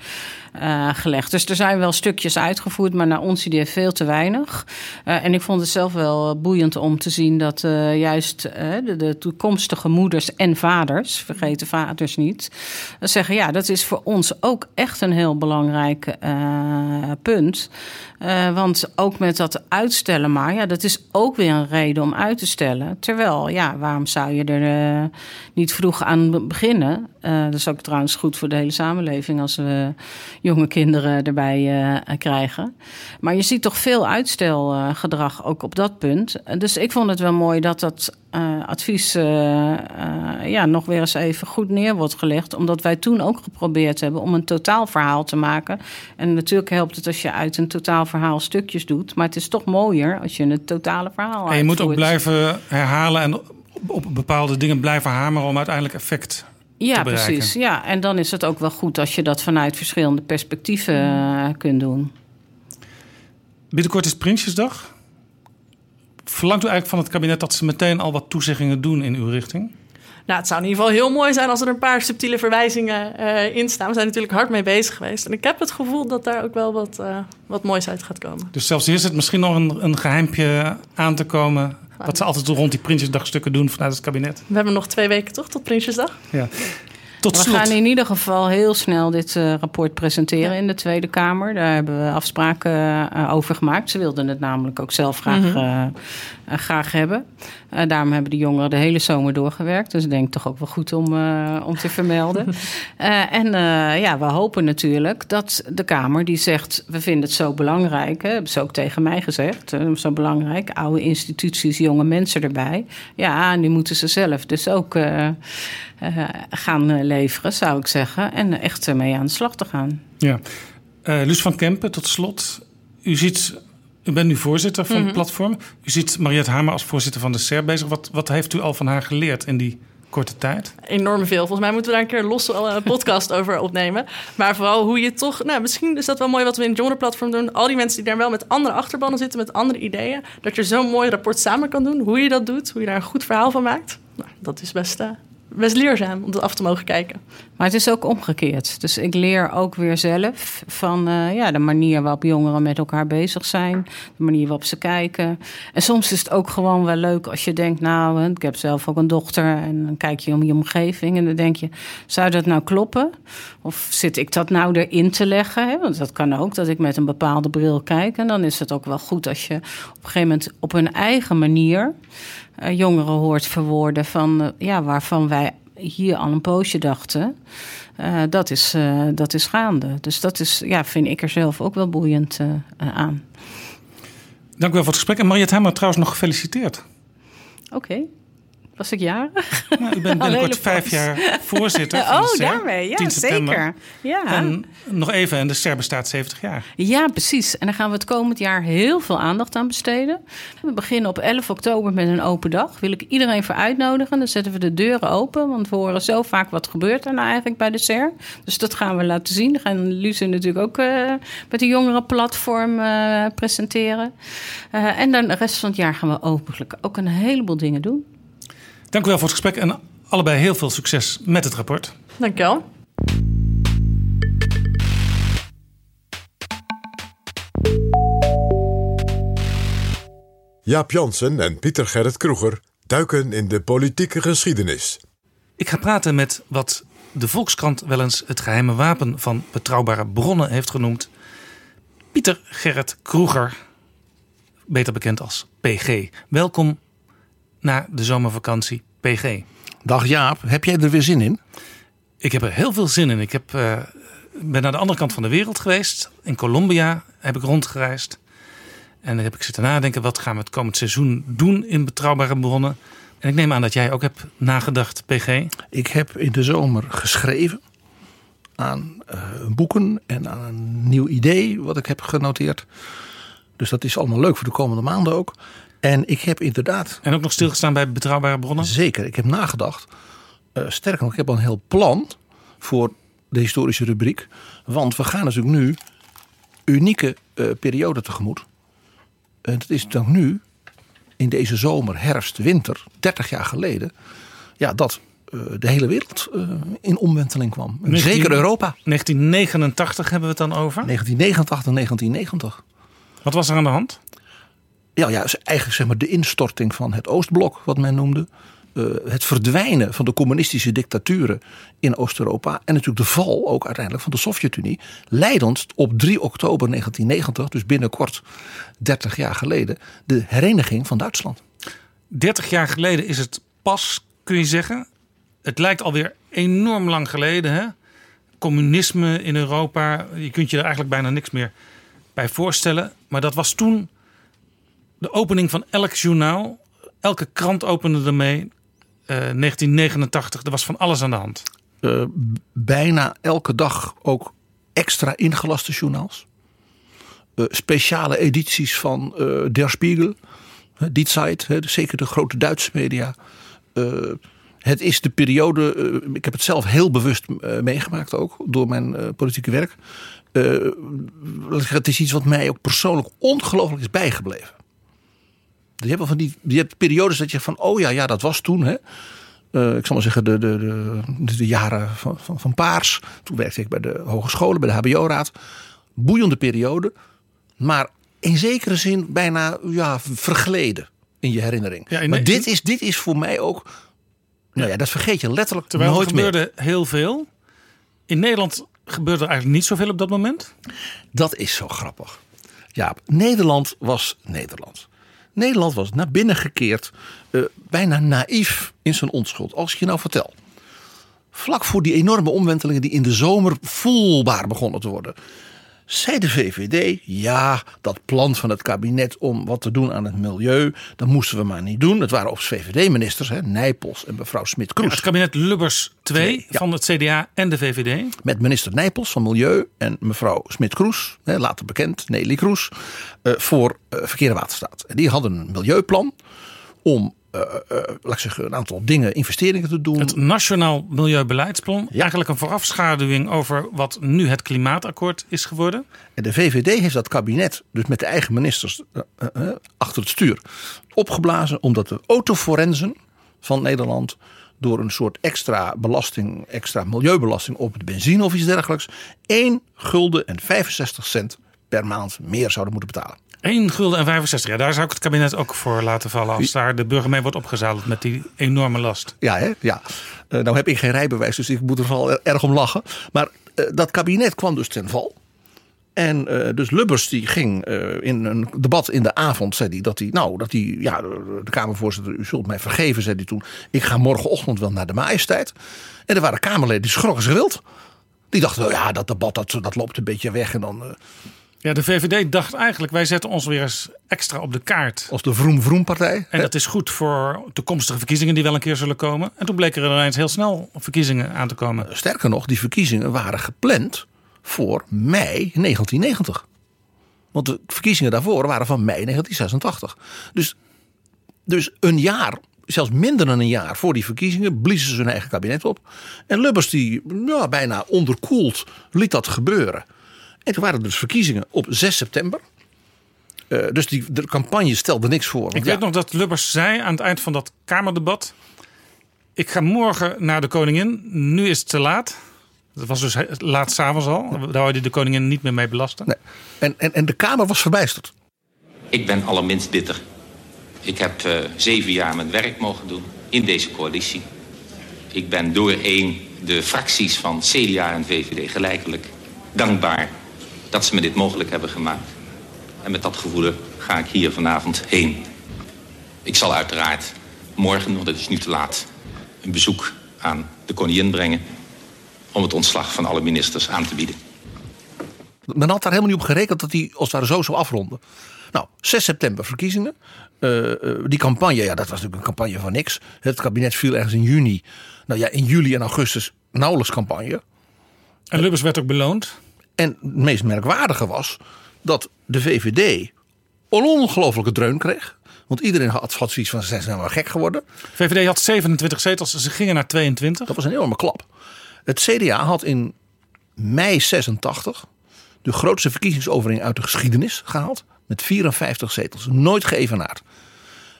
eh, gelegd. Dus er zijn wel stukjes uitgevoerd, maar naar ons idee veel te weinig. Eh, en ik vond het zelf wel boeiend om te zien dat eh, juist de, de toekomstige moeders en vaders, vergeet de vaders niet, zeggen ja, dat is voor ons ook echt een heel belangrijk punt. Want ook met dat uitstellen maar, ja, dat is ook weer een reden om uit te stellen. Terwijl, ja, waarom zou je er niet vroeg aan be- beginnen? Eh, dat is ook trouwens goed voor de hele samenleving als we jonge kinderen erbij eh, krijgen. Maar je ziet toch veel uitstelgedrag ook op dat punt. Dus ik vond het wel mooi dat dat eh, advies ja, nog weer eens even goed neer wordt gelegd. Omdat wij toen ook geprobeerd hebben om een totaalverhaal te maken. En natuurlijk helpt het als je uit een totaalverhaal stukjes doet. Maar het is toch mooier als je een totale verhaal En je moet ook blijven herhalen en op, op bepaalde dingen blijven hameren om uiteindelijk effect Ja, precies. Ja, en dan is het ook wel goed als je dat vanuit verschillende perspectieven eh, kunt doen. Binnenkort is Prinsjesdag. Verlangt u eigenlijk van het kabinet dat ze meteen al wat toezeggingen doen in uw richting? Nou, het zou in ieder geval heel mooi zijn als er een paar subtiele verwijzingen eh, in staan. We zijn natuurlijk hard mee bezig geweest. En ik heb het gevoel dat daar ook wel wat, eh, wat moois uit gaat komen. Dus zelfs hier zit misschien nog een, een geheimpje aan te komen. Wat ze altijd rond die Prinsjesdagstukken doen vanuit het kabinet. We hebben nog twee weken toch tot Prinsjesdag? Ja. Tot We slot. gaan in ieder geval heel snel dit eh, rapport presenteren in de Tweede Kamer. Daar hebben we afspraken eh, over gemaakt. Ze wilden het namelijk ook zelf graag, Mhm. eh, graag hebben. Eh, daarom hebben de jongeren de hele zomer doorgewerkt. Dus ik denk toch ook wel goed om, eh, om te vermelden. Eh, en eh, ja, we hopen natuurlijk dat de Kamer die zegt... we vinden het zo belangrijk, hè, hebben ze ook tegen mij gezegd... eh, zo belangrijk, oude instituties, jonge mensen erbij. Ja, nu moeten ze zelf dus ook eh, eh, gaan eh, leveren, zou ik zeggen. En echt ermee aan de slag te gaan. Ja. Eh Luus van Kempen, tot slot. U, ziet, u bent nu voorzitter van Mhm. het platform. U ziet Mariette Hamer als voorzitter van de SER bezig. Wat, wat heeft u al van haar geleerd in die korte tijd? Enorm veel. Volgens mij moeten we daar een keer een losse eh, podcast over opnemen. Maar vooral hoe je toch... Nou, misschien is dat wel mooi wat we in het jongerenplatform doen. Al die mensen die daar wel met andere achterbannen zitten, met andere ideeën. Dat je zo'n mooi rapport samen kan doen. Hoe je dat doet, hoe je daar een goed verhaal van maakt. Nou, dat is best, eh, best leerzaam om dat af te mogen kijken. Maar het is ook omgekeerd. Dus ik leer ook weer zelf van eh, ja, de manier waarop jongeren met elkaar bezig zijn. De manier waarop ze kijken. En soms is het ook gewoon wel leuk als je denkt... nou, ik heb zelf ook een dochter en dan kijk je om je omgeving... en dan denk je, zou dat nou kloppen? Of zit ik dat nou erin te leggen? Want dat kan ook, dat ik met een bepaalde bril kijk. En dan is het ook wel goed als je op een gegeven moment op hun eigen manier... eh, jongeren hoort verwoorden van, eh, ja, waarvan wij hier al een poosje dachten. eh, dat, is, dat is gaande. Dus dat is, ja, vind ik er zelf ook wel boeiend aan. Dank u wel voor het gesprek. En Mariette Hamer trouwens nog gefeliciteerd. Oké. Was ik jarig? Nou, u bent binnenkort vijf pas. jaar voorzitter van de Oh, daarmee. Ja, 10 september. zeker. Ja. En nog even, en de SER bestaat 70 jaar. Ja, precies. En daar gaan we het komend jaar heel veel aandacht aan besteden. We beginnen op 11 oktober met een open dag. Wil ik iedereen voor uitnodigen. Dan zetten we de deuren open. Want we horen zo vaak wat gebeurt er nou eigenlijk bij de SER. Dus dat gaan we laten zien. Dan gaan Luce natuurlijk ook eh, met de jongerenplatform eh, presenteren. Eh, en dan de rest van het jaar gaan we hopelijk ook een heleboel dingen doen. Dank u wel voor het gesprek en allebei heel veel succes met het rapport. Dankjewel. Jaap Jansen en Pieter Gerrit Kroeger duiken in de politieke geschiedenis. Ik ga praten met wat de Volkskrant wel eens het geheime wapen van betrouwbare bronnen heeft genoemd. Pieter Gerrit Kroeger, beter bekend als PG. Welkom na de zomervakantie, PG. Dag Jaap, heb jij er weer zin in? Ik heb er heel veel zin in. Ik heb, eh, ben naar de andere kant van de wereld geweest. In Colombia heb ik rondgereisd. En dan heb ik zitten nadenken, wat gaan we het komend seizoen doen in betrouwbare bronnen. En ik neem aan dat jij ook hebt nagedacht, PG. Ik heb in de zomer geschreven aan eh, boeken en aan een nieuw idee wat ik heb genoteerd. Dus dat is allemaal leuk voor de komende maanden ook. En ik heb inderdaad, En ook nog stilgestaan bij betrouwbare bronnen. zeker, ik heb nagedacht. Eh, sterker nog, ik heb al een heel plan voor de historische rubriek. Want we gaan natuurlijk nu unieke eh, periode tegemoet. En dat is dan nu, in deze zomer, herfst, winter, 30 jaar geleden. Ja, dat eh, de hele wereld in omwenteling kwam. En 19 Zeker Europa. 1989 hebben we het dan over. 1989 en 1990. Wat was er aan de hand? Ja, ja, eigenlijk zeg maar de instorting van het Oostblok, wat men noemde. Eh, het verdwijnen van de communistische dictaturen in Oost-Europa. En natuurlijk de val ook uiteindelijk van de Sovjet-Unie. Leidend op 3 oktober 1990, dus binnenkort 30 jaar geleden, de hereniging van Duitsland. 30 jaar geleden is het pas, kun je zeggen. Het lijkt alweer enorm lang geleden. Hè? Communisme in Europa. Je kunt je er eigenlijk bijna niks meer bij voorstellen. Maar dat was toen de opening van elk journaal. Elke krant opende ermee. Eh 1989, er was van alles aan de hand. Eh, bijna elke dag ook extra ingelaste journaals. Eh, speciale edities van eh, Der Spiegel, eh, Die Zeit, zeker de grote Duitse media. Eh, het is de periode, eh, ik heb het zelf heel bewust eh, meegemaakt ook door mijn eh, politieke werk. Eh, het is iets wat mij ook persoonlijk ongelooflijk is bijgebleven. Je hebt, wel van die, je hebt periodes dat je van, oh ja, ja, dat was toen. Hè. Eh, ik zal maar zeggen, de, de, de, de, jaren van, van, van Paars. Toen werkte ik bij de hogescholen, bij de HBO-raad. Boeiende periode. Maar in zekere zin bijna ja, vergleden in je herinnering. Ja, in- maar dit is, dit is voor mij ook... Nou ja, dat vergeet je letterlijk Terwijl nooit er meer. gebeurde heel veel. In Nederland gebeurde er eigenlijk niet zoveel op dat moment. Dat is zo grappig. Ja, Nederland was Nederland. Nederland was naar binnen gekeerd, eh, bijna naïef in zijn onschuld. Als ik je nou vertel. Vlak voor die enorme omwentelingen die in de zomer voelbaar begonnen te worden. Zei de VVD, ja, dat plan van het kabinet om wat te doen aan het milieu, dat moesten we maar niet doen. Het waren ook VVD-ministers, hè, Nijpels en mevrouw Smit-Kroes. Het kabinet Lubbers 2 Ja. van het CDA en de VVD. met minister Nijpels van Milieu en mevrouw Smit-Kroes, later bekend Nelly Kroes, eh, voor eh, Verkeer en Waterstaat. En die hadden een milieuplan om, eh, eh, laat ik zeggen, een aantal dingen, investeringen te doen. Het Nationaal Milieubeleidsplan. Eigenlijk een voorafschaduwing over wat nu het klimaatakkoord is geworden. En de VVD heeft dat kabinet, dus met de eigen ministers eh, eh, eh, achter het stuur, opgeblazen omdat de autoforensen van Nederland door een soort extra belasting, extra milieubelasting op de benzine of iets dergelijks, 1 gulden en 65 cent per maand meer zouden moeten betalen. 1 gulden en 65. Ja, daar zou ik het kabinet ook voor laten vallen. Als daar de burger mee wordt opgezadeld met die enorme last. Ja, hè? ja. Eh, nou heb ik geen rijbewijs, dus ik moet er vooral er- erg om lachen. Maar eh, dat kabinet kwam dus ten val. En eh, dus Lubbers die ging in een debat in de avond, zei hij dat hij, nou, dat hij, ja, de Kamervoorzitter, u zult mij vergeven, zei hij toen. Ik ga morgenochtend wel naar de majesteit. En er waren Kamerleden die schrokken zich wild. Die dachten, wel, ja, dat debat dat, dat loopt een beetje weg. En dan, Ja, de VVD dacht eigenlijk, wij zetten ons weer eens extra op de kaart. Als de Vroom Vroom partij. En dat is goed voor toekomstige verkiezingen die wel een keer zullen komen. En toen bleken er ineens heel snel verkiezingen aan te komen. Sterker nog, die verkiezingen waren gepland voor mei 1990. Want de verkiezingen daarvoor waren van mei 1986. Dus, dus een jaar, zelfs minder dan een jaar voor die verkiezingen, bliezen ze hun eigen kabinet op. En Lubbers, die ja, bijna onderkoeld, liet dat gebeuren. En toen waren er dus verkiezingen op 6 september. Eh, dus die, de campagne stelde niks voor. Ik ja, weet nog dat Lubbers zei aan het eind van dat Kamerdebat... ik ga morgen naar de koningin, nu is het te laat. Dat was dus he- laat s'avonds al. Daar wou de koningin niet meer mee belasten. nee. en, en, en de Kamer was verbijsterd. Ik ben allerminst bitter. Ik heb eh, zeven jaar mijn werk mogen doen in deze coalitie. Ik ben door één de fracties van CDA en VVD gelijkelijk dankbaar dat ze me dit mogelijk hebben gemaakt. En met dat gevoel ga ik hier vanavond heen. Ik zal uiteraard morgen, want het is nu te laat, een bezoek aan de koningin brengen om het ontslag van alle ministers aan te bieden. Men had daar helemaal niet op gerekend dat die als het ware zo zou afronden. Nou, 6 september verkiezingen. Eh, eh, die campagne, ja, dat was natuurlijk een campagne van niks. Het kabinet viel ergens in juni. Nou ja, in juli en augustus nauwelijks campagne. En Lubbers werd ook beloond. En het meest merkwaardige was dat de VVD een ongelofelijke dreun kreeg. Want iedereen had zoiets van, ze zijn nou wel gek geworden. VVD had 27 zetels, ze gingen naar 22. Dat was een enorme klap. Het CDA had in mei 86 de grootste verkiezingsoverwinning uit de geschiedenis gehaald. Met 54 zetels. Nooit geëvenaard.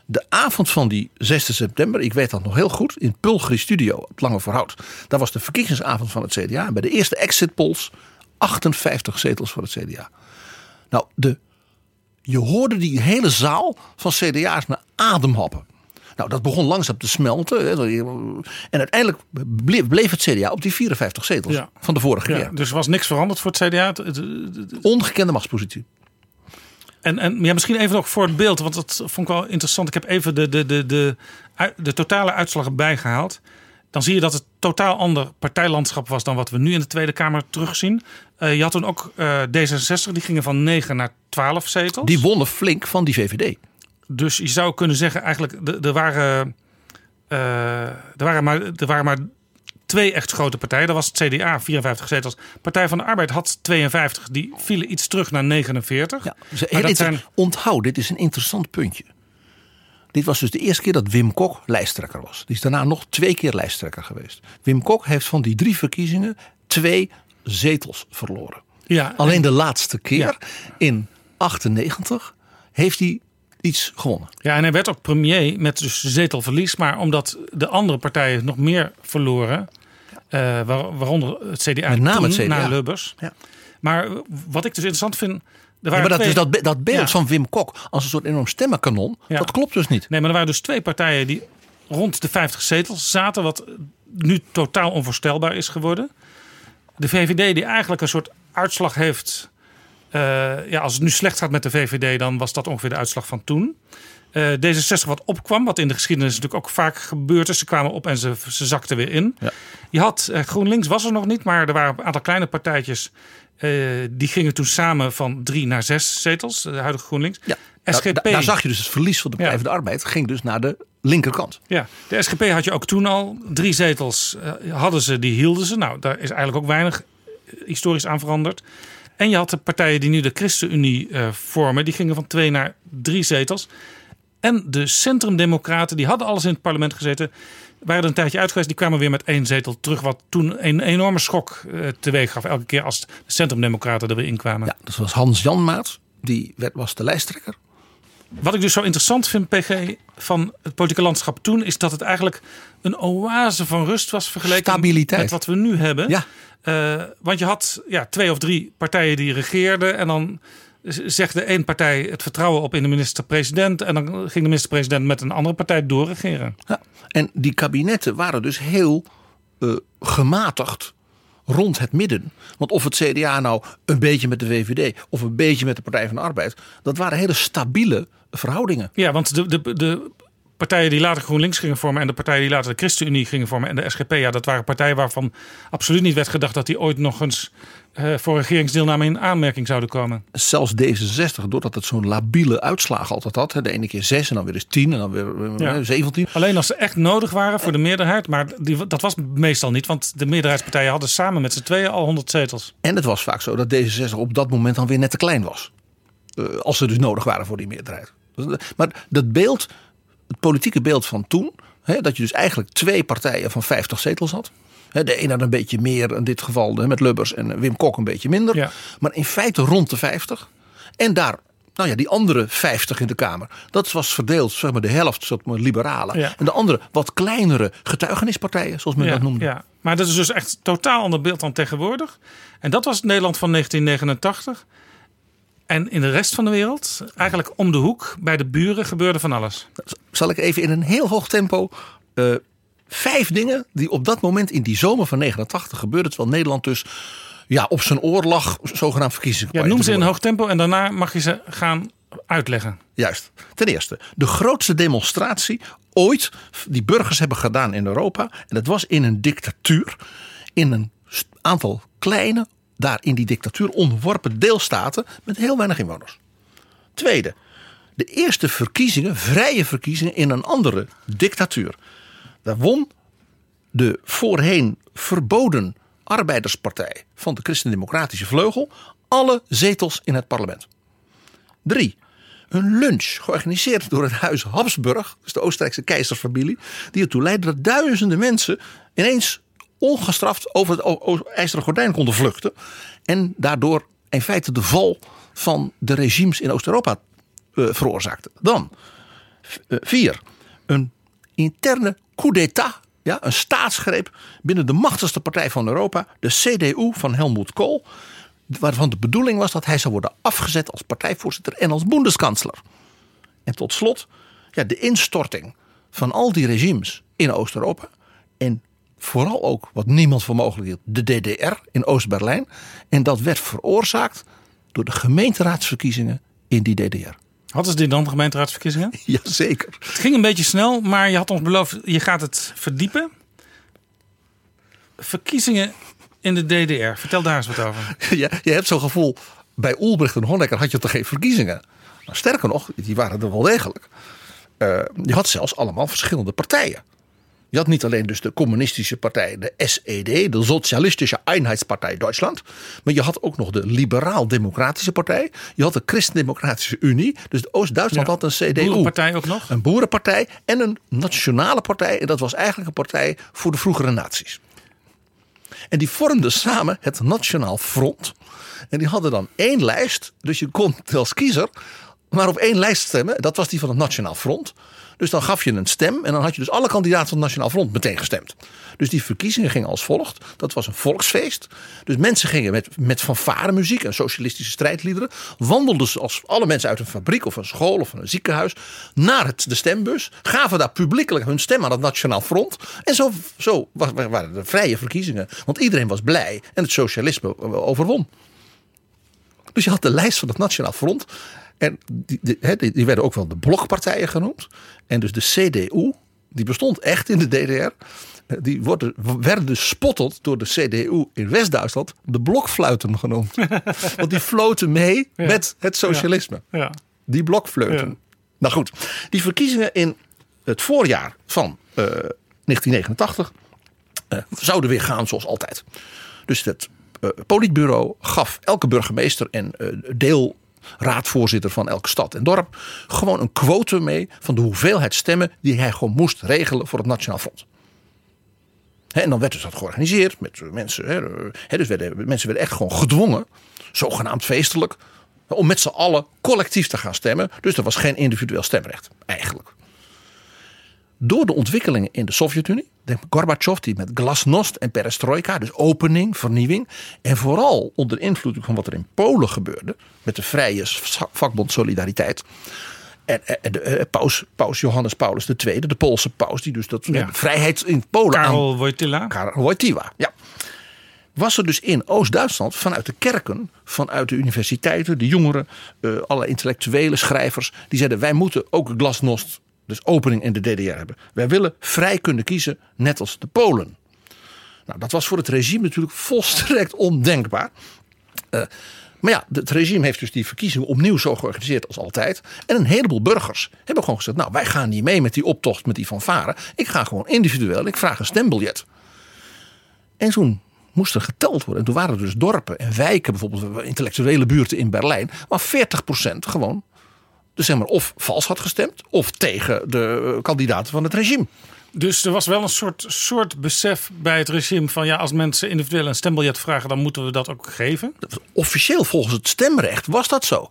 De avond van die 6 september, ik weet dat nog heel goed, in Pulgri Studio, op Lange Verhout. Daar was de verkiezingsavond van het CDA. En bij de eerste exit polls 58 zetels voor het CDA. Nou, de, je hoorde die hele zaal van CDA's naar adem happen. Nou, dat begon langzaam te smelten. hè. En uiteindelijk bleef, het CDA op die 54 zetels Ja. van de vorige Ja, keer. dus er was niks veranderd voor het CDA. Ongekende machtspositie. En, en ja, misschien even nog voor het beeld, want dat vond ik wel interessant. Ik heb even de, de, de, de, de totale uitslag bijgehaald. Dan zie je dat het totaal ander partijlandschap was dan wat we nu in de Tweede Kamer terugzien. Eh, je had toen ook eh, D66, die gingen van 9 naar 12 zetels. Die wonnen flink van die VVD. Dus je zou kunnen zeggen, eigenlijk, er waren, eh, er waren, maar, er waren maar twee echt grote partijen. Dat was het CDA, 54 zetels. Partij van de Arbeid had 52, die vielen iets terug naar 49. Ja, dus heel dat zijn- Onthoud, dit is een interessant puntje. Dit was dus de eerste keer dat Wim Kok lijsttrekker was. Die is daarna nog twee keer lijsttrekker geweest. Wim Kok heeft van die drie verkiezingen twee zetels verloren. Ja, Alleen de laatste keer, Ja. in 98, heeft hij iets gewonnen. Ja, en hij werd ook premier met dus zetelverlies. Maar omdat de andere partijen nog meer verloren. eh, waar- waaronder het CDA, Met name toen, het CDA. na Lubbers. Ja. Maar wat ik dus interessant vind... Ja, maar dat, twee- is dat, be- dat beeld Ja. van Wim Kok als een soort enorm stemmenkanon, Ja. dat klopt dus niet. Nee, maar er waren dus twee partijen die rond de 50 zetels zaten. Wat nu totaal onvoorstelbaar is geworden. De VVD die eigenlijk een soort uitslag heeft. eh, ja, als het nu slecht gaat met de VVD, dan was dat ongeveer de uitslag van toen. Eh, D66 wat opkwam, wat in de geschiedenis natuurlijk ook vaak gebeurd is. Ze kwamen op en ze, ze zakten weer in. Ja. Je had eh, GroenLinks was er nog niet, maar er waren een aantal kleine partijtjes. eh, die gingen toen samen van drie naar zes zetels, de huidige GroenLinks. Ja. SGP, Daar, daar zag je dus het verlies van de Partij Ja. van de Arbeid ging dus naar de linkerkant. Ja, de SGP had je ook toen al. Drie zetels hadden ze, die hielden ze. Nou, daar is eigenlijk ook weinig historisch aan veranderd. En je had de partijen die nu de ChristenUnie vormen. Die gingen van twee naar drie zetels. En de Centrumdemocraten, die hadden alles in het parlement gezeten. Waren er een tijdje uit geweest. Die kwamen weer met één zetel terug. Wat toen een enorme schok eh, teweeg gaf. Elke keer als de Centrumdemocraten er weer in kwamen. Ja, dat was Hans Janmaat, die werd, was de lijsttrekker. Wat ik dus zo interessant vind, PG, van het politieke landschap toen, is dat het eigenlijk een oase van rust was vergeleken Stabiliteit. met wat we nu hebben. Ja. Eh, want je had ja, twee of drie partijen die regeerden en dan zegde één partij het vertrouwen op in de minister-president en dan ging de minister-president met een andere partij doorregeren. Ja. En die kabinetten waren dus heel eh, gematigd rond het midden. Want of het CDA nou een beetje met de VVD of een beetje met de Partij van de Arbeid, dat waren hele stabiele verhoudingen. Ja, want de, de, de partijen die later GroenLinks gingen vormen en de partijen die later de ChristenUnie gingen vormen en de SGP, ja, dat waren partijen waarvan absoluut niet werd gedacht dat die ooit nog eens voor regeringsdeelname in aanmerking zouden komen. Zelfs D66, doordat het zo'n labiele uitslag altijd had. De ene keer 6 en dan weer eens 10 en dan weer eh, Ja. 17. Alleen als ze echt nodig waren voor de meerderheid, maar die, dat was meestal niet, want de meerderheidspartijen hadden samen met z'n tweeën al 100 zetels. En het was vaak zo dat D66 op dat moment dan weer net te klein was. Eh, als ze dus nodig waren voor die meerderheid. Eh, Maar dat beeld, het politieke beeld van toen, dat je dus eigenlijk twee partijen van 50 zetels had. De een had een beetje meer, in dit geval met Lubbers en Wim Kok een beetje minder. Ja. Maar in feite rond de 50. En daar, nou ja, die andere 50 in de Kamer. Dat was verdeeld, zeg maar de helft, zeg maar, liberalen. Ja. En de andere wat kleinere getuigenispartijen, zoals men Ja, dat noemde. ja. Maar dat is dus echt totaal ander beeld dan tegenwoordig. En dat was het Nederland van 1989. En in de rest van de wereld, eigenlijk om de hoek, bij de buren, gebeurde van alles. zal ik even in een heel hoog tempo eh, vijf dingen die op dat moment in die zomer van 89 gebeurden. Terwijl Nederland dus ja, op zijn oor lag, zogenaamd verkiezingen. Ja, noem ze in hoog tempo en daarna mag je ze gaan uitleggen. Juist. Ten eerste, de grootste demonstratie ooit die burgers hebben gedaan in Europa. En dat was in een dictatuur. In een aantal kleine, daar in die dictatuur onderworpen deelstaten met heel weinig inwoners. Tweede, de eerste verkiezingen, vrije verkiezingen in een andere dictatuur. Daar won de voorheen verboden arbeiderspartij van de Christendemocratische vleugel alle zetels in het parlement. Drie, een lunch georganiseerd door het huis Habsburg, dus de Oostenrijkse keizersfamilie, die ertoe leidde dat duizenden mensen ineens ongestraft over het ijzeren gordijn konden vluchten en daardoor in feite de val van de regimes in Oost-Europa eh, veroorzaakte. Dan eh, vier, een interne coup d'état, ja, een staatsgreep binnen de machtigste partij van Europa, de CDU van Helmut Kohl, waarvan de bedoeling was dat hij zou worden afgezet als partijvoorzitter en als boendeskansler. En tot slot ja, de instorting van al die regimes in Oost-Europa. En vooral ook, wat niemand voor mogelijk hield, de DDR in Oost-Berlijn. En dat werd veroorzaakt door de gemeenteraadsverkiezingen in die DDR. Hadden ze dit dan, de gemeenteraadsverkiezingen? Jazeker. Het ging een beetje snel, maar je had ons beloofd, je gaat het verdiepen. Verkiezingen in de DDR. Vertel daar eens wat over. Je, je hebt zo'n gevoel, bij Ulbricht en Honecker had je toch geen verkiezingen? Nou, sterker nog, die waren er wel degelijk. Eh, je had zelfs allemaal verschillende partijen. Je had niet alleen dus de communistische partij, de SED, de Socialistische Einheitspartij Duitsland. Maar je had ook nog de Liberaal-Democratische Partij. Je had de Christendemocratische Unie. Dus Oost-Duitsland Ja. had een CDU. Boerenpartij ook nog? Een boerenpartij en een nationale partij. En dat was eigenlijk een partij voor de vroegere naties. En die vormden samen het Nationaal Front. En die hadden dan één lijst. Dus je kon als kiezer maar op één lijst stemmen. Dat was die van het Nationaal Front. Dus dan gaf je een stem. En dan had je dus alle kandidaten van het Nationaal Front meteen gestemd. Dus die verkiezingen gingen als volgt. Dat was een volksfeest. Dus mensen gingen met, met fanfaremuziek en socialistische strijdliederen. Wandelden ze als alle mensen uit een fabriek of een school of een ziekenhuis. Naar het, de stembus. Gaven daar publiekelijk hun stem aan het Nationaal Front. En zo, zo wa- wa- waren de vrije verkiezingen. Want iedereen was blij. En het socialisme overwon. Dus je had de lijst van het Nationaal Front. En die, die, hè, die, die werden ook wel de blokpartijen genoemd. En dus de CDU, die bestond echt in de DDR. eh, Die worden, werden dus spotteld door de CDU in West-Duitsland de blokfluiten genoemd. Want die floten mee met het socialisme. Ja. Die blokfluiten. Nou goed, die verkiezingen in het voorjaar van eh, 1989 eh, zouden weer gaan zoals altijd. Dus het eh, politbureau gaf elke burgemeester en eh, deelraadvoorzitter van elke stad en dorp gewoon een quotum mee van de hoeveelheid stemmen die hij gewoon moest regelen voor het Nationaal Front. En dan werd dus dat georganiseerd met eh, mensen. Hè, dus werden, mensen werden echt gewoon gedwongen, zogenaamd feestelijk, om met z'n allen collectief te gaan stemmen. Dus er was geen individueel stemrecht, eigenlijk. Door de ontwikkelingen in de Sovjet-Unie, denk Gorbachev die met glasnost en perestroika, dus opening, vernieuwing, en vooral onder invloed van wat er in Polen gebeurde, met de vrije vakbond Solidariteit. En, en de, eh, paus, paus Johannes Paulus II, de Poolse paus, die dus dat Ja. vrijheid in Polen aan- Karel Wojtyla. Karel Wojtyła, ja. Was er dus in Oost-Duitsland vanuit de kerken, vanuit de universiteiten, de jongeren, eh, alle intellectuele schrijvers, die zeiden: wij moeten ook glasnost dus opening in de DDR hebben. Wij willen vrij kunnen kiezen, net als de Polen. Nou, dat was voor het regime natuurlijk volstrekt ondenkbaar. Uh, maar ja, het regime heeft dus die verkiezingen opnieuw zo georganiseerd als altijd. En een heleboel burgers hebben gewoon gezegd: Nou, wij gaan niet mee met die optocht, met die fanfare. Ik ga gewoon individueel, ik vraag een stembiljet. En toen moest er geteld worden. En toen waren er dus dorpen en wijken, bijvoorbeeld intellectuele buurten in Berlijn, waar 40% gewoon dus zeg maar of vals had gestemd of tegen de kandidaten van het regime. Dus er was wel een soort, soort besef bij het regime van ja, als mensen individueel een stembiljet vragen, dan moeten we dat ook geven. Officieel volgens het stemrecht was dat zo.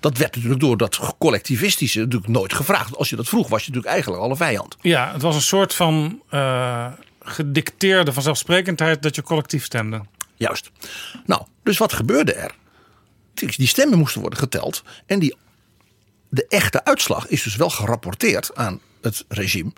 Dat werd natuurlijk door dat collectivistische natuurlijk nooit gevraagd. Als je dat vroeg, was je natuurlijk eigenlijk alle vijand. Ja, het was een soort van uh, gedicteerde vanzelfsprekendheid dat je collectief stemde. Juist. Nou, dus wat gebeurde er? Die stemmen moesten worden geteld. En die, de echte uitslag is dus wel gerapporteerd aan het regime.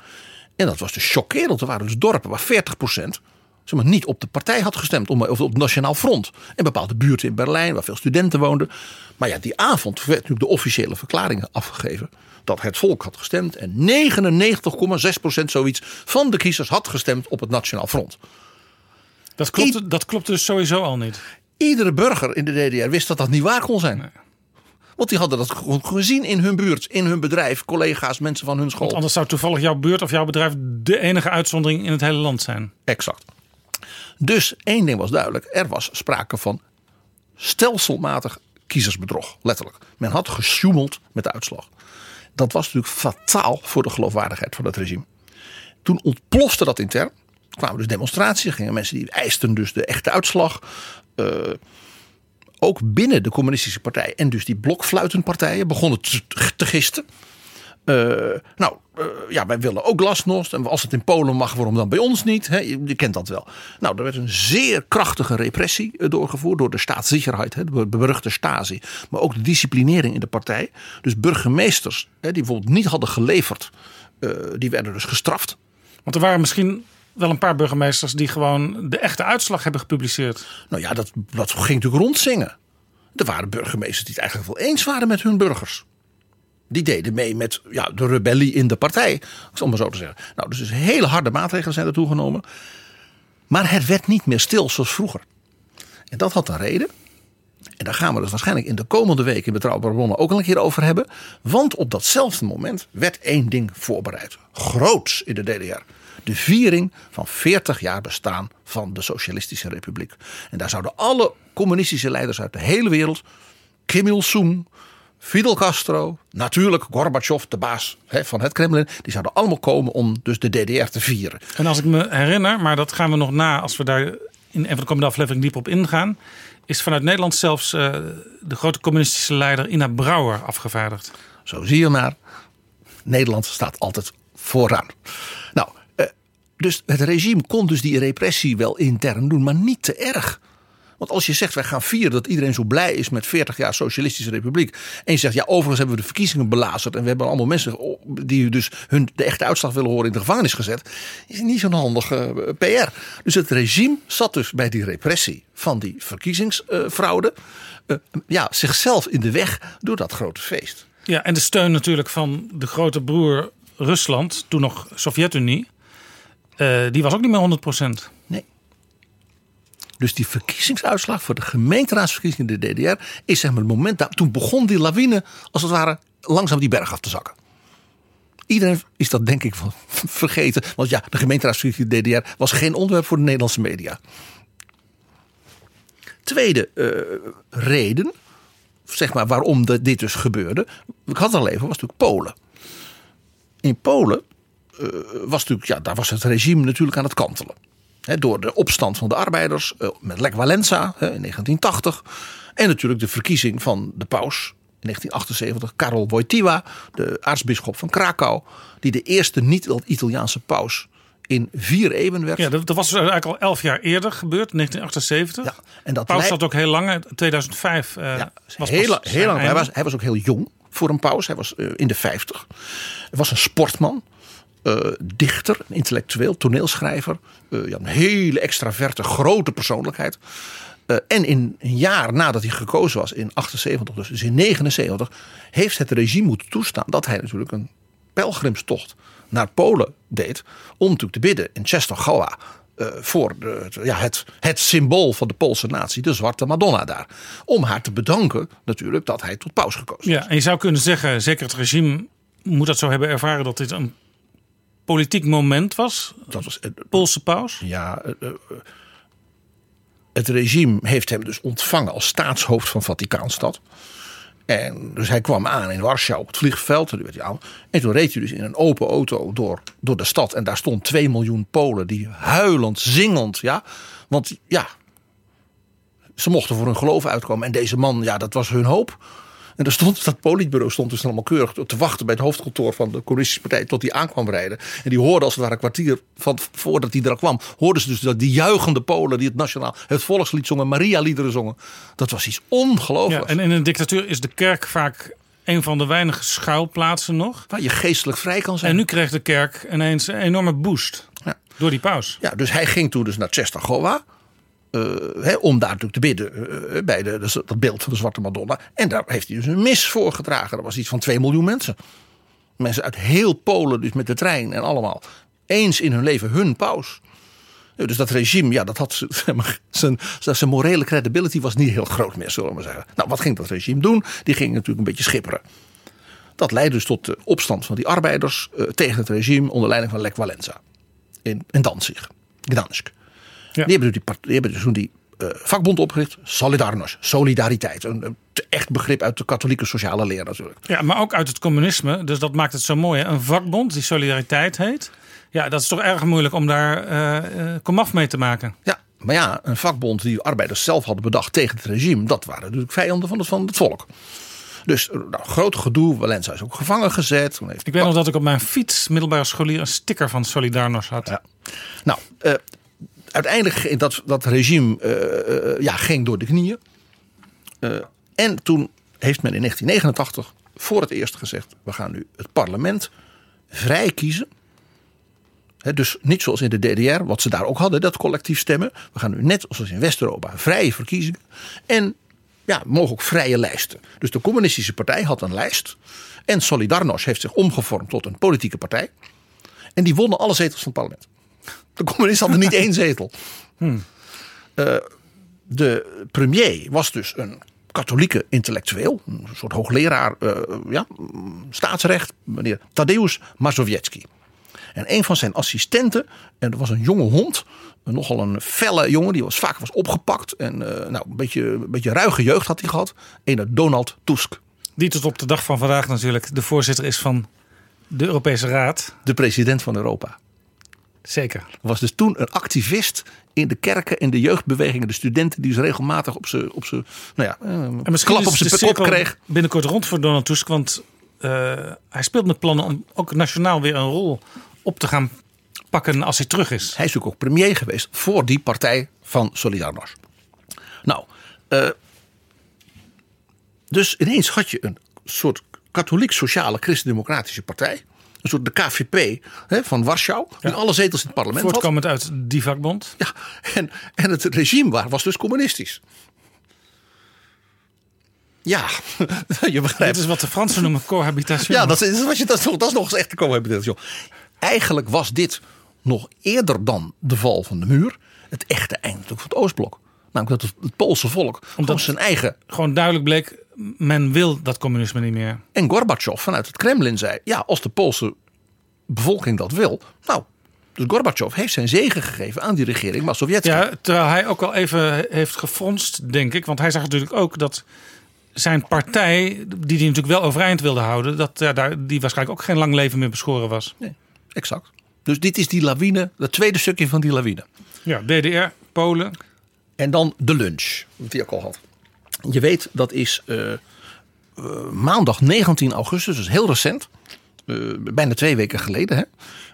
En dat was dus chockerend. Er waren dus dorpen waar 40% zeg maar, niet op de partij had gestemd. Of op het Nationaal Front. En bepaalde buurten in Berlijn waar veel studenten woonden. Maar ja, die avond werd natuurlijk de officiële verklaring afgegeven. Dat het volk had gestemd. En 99,6% zoiets van de kiezers had gestemd op het Nationaal Front. Dat klopt, dat klopt dus sowieso al niet. Iedere burger in de DDR wist dat dat niet waar kon zijn. Nee. Want die hadden dat gezien in hun buurt, in hun bedrijf, collega's, mensen van hun school. Want anders zou toevallig jouw buurt of jouw bedrijf de enige uitzondering in het hele land zijn. Exact. Dus één ding was duidelijk: er was sprake van stelselmatig kiezersbedrog. Letterlijk. Men had gesjoemeld met de uitslag. Dat was natuurlijk fataal voor de geloofwaardigheid van het regime. Toen ontplofte dat intern. Er kwamen dus demonstraties. gingen mensen die eisten dus de echte uitslag. Uh, ook binnen de communistische partij en dus die blokfluitenpartijen begonnen te, te gisten. Uh, nou, uh, ja, wij willen ook glasnost. En als het in Polen mag, waarom dan bij ons niet? Je, kent dat wel. Nou, er werd een zeer krachtige repressie uh, doorgevoerd door de staatszekerheid, he, de beruchte Stasi. Maar ook de disciplinering in de partij. Dus burgemeesters die bijvoorbeeld niet hadden geleverd, die werden dus gestraft. Want er waren misschien wel een paar burgemeesters die gewoon de echte uitslag hebben gepubliceerd. Nou ja, dat, dat ging natuurlijk rondzingen. Er waren burgemeesters die het eigenlijk wel eens waren met hun burgers. Die deden mee met ja, de rebellie in de partij, om maar zo te zeggen. Nou, dus hele harde maatregelen zijn ertoe genomen. Maar het werd niet meer stil zoals vroeger. En dat had een reden. En daar gaan we dus waarschijnlijk in de komende weken in Betrouwbare Bronnen ook al een keer over hebben. Want op datzelfde moment werd één ding voorbereid. Groots in de DDR de viering van 40 jaar bestaan van de Socialistische Republiek. En daar zouden alle communistische leiders uit de hele wereld, Kim Il-sung, Fidel Castro, natuurlijk Gorbachev, de baas van het Kremlin, die zouden allemaal komen om dus de DDR te vieren. En als ik me herinner, maar dat gaan we nog na als we daar in een van de komende afleveringen diep op ingaan, is vanuit Nederland zelfs uh, de grote communistische leider Ina Brouwer afgevaardigd. Zo zie je maar. Nederland staat altijd vooraan. Nou, dus het regime kon dus die repressie wel intern doen, maar niet te erg. Want als je zegt, wij gaan vieren dat iedereen zo blij is met 40 jaar socialistische republiek. En je zegt, ja, overigens hebben we de verkiezingen belazerd. En we hebben allemaal mensen die dus hun de echte uitslag willen horen in de gevangenis gezet. Is niet zo'n handige eh, PR. Dus het regime zat dus bij die repressie van die verkiezingsfraude. Uh, ja, zichzelf in de weg door dat grote feest. Ja, en de steun natuurlijk van de grote broer Rusland, toen nog Sovjet-Unie. Uh, die was ook niet meer 100%. Nee. Dus die verkiezingsuitslag voor de gemeenteraadsverkiezingen in de DDR is zeg maar het moment dat toen begon die lawine als het ware langzaam die berg af te zakken. Iedereen is dat denk ik vergeten. Want ja, de gemeenteraadsverkiezingen in de DDR was geen onderwerp voor de Nederlandse media. Tweede uh, reden, zeg maar waarom dit dus gebeurde. Ik had het al even, was natuurlijk Polen. In Polen was natuurlijk, ja, daar was het regime natuurlijk aan het kantelen. door de opstand van de arbeiders uh, met Lech Walenza in 1980. En natuurlijk de verkiezing van de paus in 1978. Karol Wojtyła, de aartsbisschop van Krakau. Die de eerste niet-Italiaanse paus in vier eeuwen werd. Ja, dat, was eigenlijk al elf jaar eerder gebeurd, 1978. Ja, en dat paus zat ook heel lang, 2005 uh, ja, was heel, heel lang. Hij was, hij was ook heel jong voor een paus. Hij was uh, in de 50. Hij was een sportman. Uh, dichter, intellectueel, toneelschrijver. Uh, ja, een hele extraverte, grote persoonlijkheid. Uh, en in een jaar nadat hij gekozen was, in 78, dus, dus in 79, heeft het regime moeten toestaan dat hij natuurlijk een pelgrimstocht naar Polen deed. Om natuurlijk te bidden in Częstochowa. eh, voor de, het- ja, het, het symbool van de Poolse natie, de Zwarte Madonna daar. Om haar te bedanken natuurlijk dat hij tot paus gekozen Ja, en je zou kunnen zeggen, zeker het regime moet dat zo hebben ervaren dat dit een politiek moment was. Dat was, eh, Poolse paus. ja, eh, eh, het regime heeft hem dus ontvangen als staatshoofd van Vaticaanstad. En dus hij kwam aan in Warschau op het vliegveld. En, toen werd hij aan. en toen reed hij dus in een open auto door, door de stad. En daar stond 2 miljoen Polen die huilend, zingend. Ja, want ja, ze mochten voor hun geloof uitkomen. En deze man, ja, dat was hun hoop. En er stond, dat politbureau stond dus allemaal keurig te wachten bij het hoofdkantoor van de communistische partij tot hij aankwam rijden. En die hoorden als het ware een kwartier van, voordat hij er al kwam, hoorden ze dus dat die juichende Polen die het nationaal, het volkslied zongen, Maria-liederen zongen. Dat was iets Ja, ongelooflijks. en in een dictatuur is de kerk vaak een van de weinige schuilplaatsen nog. Waar je geestelijk vrij kan zijn. En nu kreeg de kerk ineens een enorme boost Ja. door die paus. Ja, dus hij ging toen dus naar Częstochowa. Eh, om daar natuurlijk te bidden eh, bij de, dus dat beeld van de Zwarte Madonna. En daar heeft hij dus een mis voor gedragen. Dat was iets van 2 miljoen mensen. Mensen uit heel Polen, dus met de trein en allemaal. Eens in hun leven hun paus. Dus dat regime, ja, dat had zijn, zijn morele credibility was niet heel groot meer, zullen we maar zeggen. Nou, wat ging dat regime doen? Die ging natuurlijk een beetje schipperen. Dat leidde dus tot de opstand van die arbeiders eh, tegen het regime onder leiding van Lech Walesa in, in Danzig, Gdansk. Die, hebben dus die, die hebben dus toen die eh, vakbond opgericht, Solidarność, solidariteit. Een, een echt begrip uit de katholieke sociale leer natuurlijk. Ja, maar ook uit het communisme. Dus dat maakt het zo mooi. hè. Een vakbond die Solidariteit heet. Ja, dat is toch erg moeilijk om daar eh eh, komaf mee te maken. Ja, maar ja, een vakbond die arbeiders zelf hadden bedacht tegen het regime, dat waren natuurlijk vijanden van het, van het volk. Dus nou, groot gedoe. Valenza is ook gevangen gezet. Heeft Ik weet nog dat ik op mijn fiets, middelbare scholier, een sticker van Solidarność had. Ja. Nou, uiteindelijk dat, dat regime eh, eh, ja, ging door de knieën. Eh, en toen heeft men in 1989 voor het eerst gezegd: we gaan nu het parlement vrij kiezen. Dus niet zoals in de DDR, wat ze daar ook hadden, dat collectief stemmen. We gaan nu net zoals in West-Europa vrije verkiezingen. En ja, mogen ook vrije lijsten. Dus de communistische partij had een lijst. En Solidarność heeft zich omgevormd tot een politieke partij. En die wonnen alle zetels van het parlement. De communisten hadden niet één zetel. Eh, de premier was dus een katholieke intellectueel. Een soort hoogleraar eh, ja, staatsrecht. Meneer Tadeusz Mazowiecki. En een van zijn assistenten, en dat was een jonge hond. Nogal een felle jongen, die was, vaak was opgepakt. En eh, nou, een beetje, een beetje ruige jeugd had hij gehad. Een Donald Tusk. Die tot op de dag van vandaag natuurlijk de voorzitter is van de Europese Raad. De president van Europa. Zeker. was dus toen een activist in de kerken, in de jeugdbewegingen, de studenten die ze regelmatig op zijn, op zijn, nou ja, eh, En misschien klap op zijn kop kreeg. binnenkort rond voor Donald Tusk. Want eh, hij speelt met plannen om ook nationaal weer een rol op te gaan pakken als hij terug is. Hij is natuurlijk ook premier geweest voor die partij van Solidarność. Nou, eh, dus ineens had je een soort katholiek-sociale christendemocratische partij. Een soort de KVP hè, van Warschau. Die alle zetels in het parlement had. Voortkomend uit die vakbond. Ja, en, en het regime waar was dus communistisch. Ja, je begrijpt. Dit is wat de Fransen noemen cohabitation. Ja, dat is, wat je, dat, is nog, dat is nog eens echt te cohabitation. Eigenlijk was dit nog eerder dan de val van de muur. Het echte eind van het Oostblok. Namelijk dat het, het Poolse volk Omdat zijn eigen... Gewoon duidelijk bleek, men wil dat communisme niet meer. En Gorbachev vanuit het Kremlin zei... ja, als de Poolse bevolking dat wil... nou, dus Gorbachev heeft zijn zegen gegeven aan die regering Mazowiecki. Ja, terwijl hij ook al even heeft gefronst, denk ik. Want hij zag natuurlijk ook dat zijn partij, die hij natuurlijk wel overeind wilde houden... Dat, ja, daar, die waarschijnlijk ook geen lang leven meer beschoren was. Nee, exact. Dus dit is die lawine, het tweede stukje van die lawine. Ja, DDR, Polen. En dan de lunch, hij ook al had. Je weet, dat is uh, uh, maandag 19 augustus, dus heel recent. Uh, bijna twee weken geleden. Hè,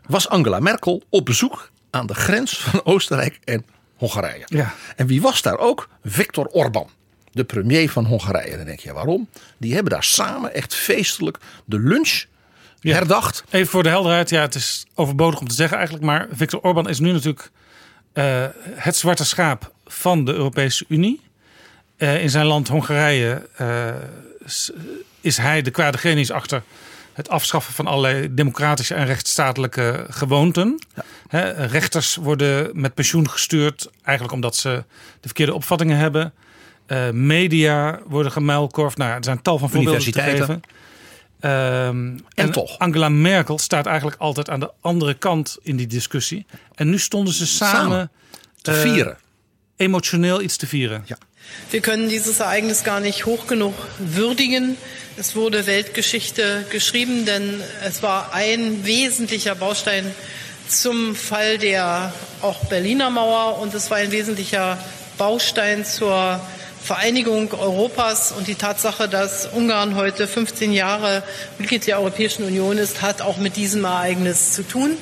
was Angela Merkel op bezoek aan de grens van Oostenrijk en Hongarije. Ja. En wie was daar ook? Viktor Orbán. De premier van Hongarije. Dan denk je, waarom? Die hebben daar samen echt feestelijk de lunch ja. herdacht. Even voor de helderheid. Ja, het is overbodig om te zeggen eigenlijk. Maar Viktor Orbán is nu natuurlijk uh, het zwarte schaap van de Europese Unie. Uh, in zijn land Hongarije uh, is hij de kwade genius achter het afschaffen van allerlei democratische en rechtsstatelijke gewoonten. Rechters worden met pensioen gestuurd, eigenlijk omdat ze de verkeerde opvattingen hebben. Eh, media worden gemuilkorfd. Nou, ja, er zijn tal van voorbeelden te. Ehm, toch. Angela Merkel staat eigenlijk altijd aan de andere kant in die discussie. En nu stonden ze samen, Samen te eh, vieren. emotioneel iets te vieren. Ja. Wir können dieses Ereignis gar nicht hoch genug würdigen. Es wurde Weltgeschichte geschrieben, denn es war ein wesentlicher Baustein zum Fall der auch Berliner Mauer und es war ein wesentlicher Baustein zur Vereinigung Europas und die Tatsache, dass Ungarn heute 15 Jahre Mitglied der Europäischen Union ist, hat auch mit diesem Ereignis zu tun.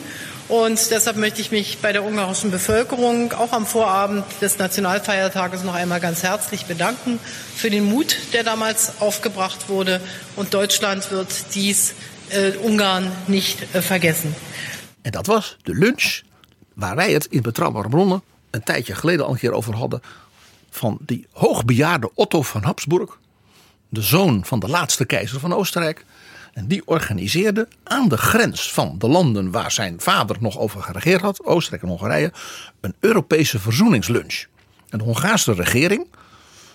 Und deshalb möchte ich mich bei der ungarischen Bevölkerung auch am Vorabend des Nationalfeiertages noch einmal ganz herzlich bedanken für den Mut, der damals aufgebracht wurde. Und Deutschland wird dies äh, Ungarn nicht äh, vergessen. En dat was de lunch waar wij het in Betrouwbare Bronnen een tijdje geleden al keer over hadden. Van die hoogbejaarde Otto van Habsburg, de zoon van de laatste keizer van Oostenrijk. En die organiseerde aan de grens van de landen waar zijn vader nog over geregeerd had, Oostenrijk en Hongarije, een Europese verzoeningslunch. En de Hongaarse regering,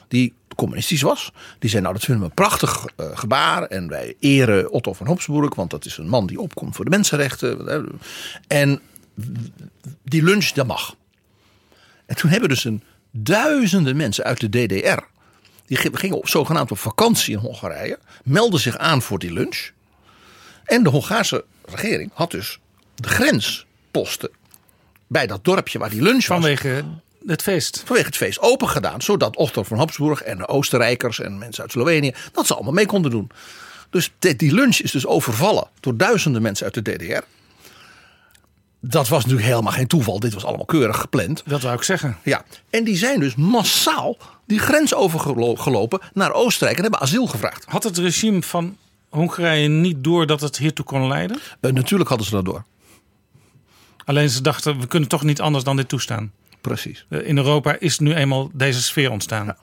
die communistisch was, die zei nou dat vinden we een prachtig eh, gebaar en wij eren Otto van Habsburg, want dat is een man die opkomt voor de mensenrechten. En die lunch, dat mag. En toen hebben dus een duizenden mensen uit de DDR. Die gingen op, zogenaamd op vakantie in Hongarije. Melden zich aan voor die lunch. En de Hongaarse regering had dus de grensposten. Bij dat dorpje waar die lunch was. Vanwege het feest. Vanwege het feest open gedaan. Zodat Otto van Habsburg en de Oostenrijkers en mensen uit Slovenië. Dat ze allemaal mee konden doen. Dus die lunch is dus overvallen door duizenden mensen uit de DDR. Dat was natuurlijk helemaal geen toeval. Dit was allemaal keurig gepland. Dat wou ik zeggen. Ja, en die zijn dus massaal die grens overgelopen naar Oostenrijk en hebben asiel gevraagd. Had het regime van Hongarije niet door dat het hiertoe kon leiden? Eh, natuurlijk hadden ze dat door. Alleen ze dachten, we kunnen toch niet anders dan dit toestaan. Precies. Eh, In Europa is nu eenmaal deze sfeer ontstaan.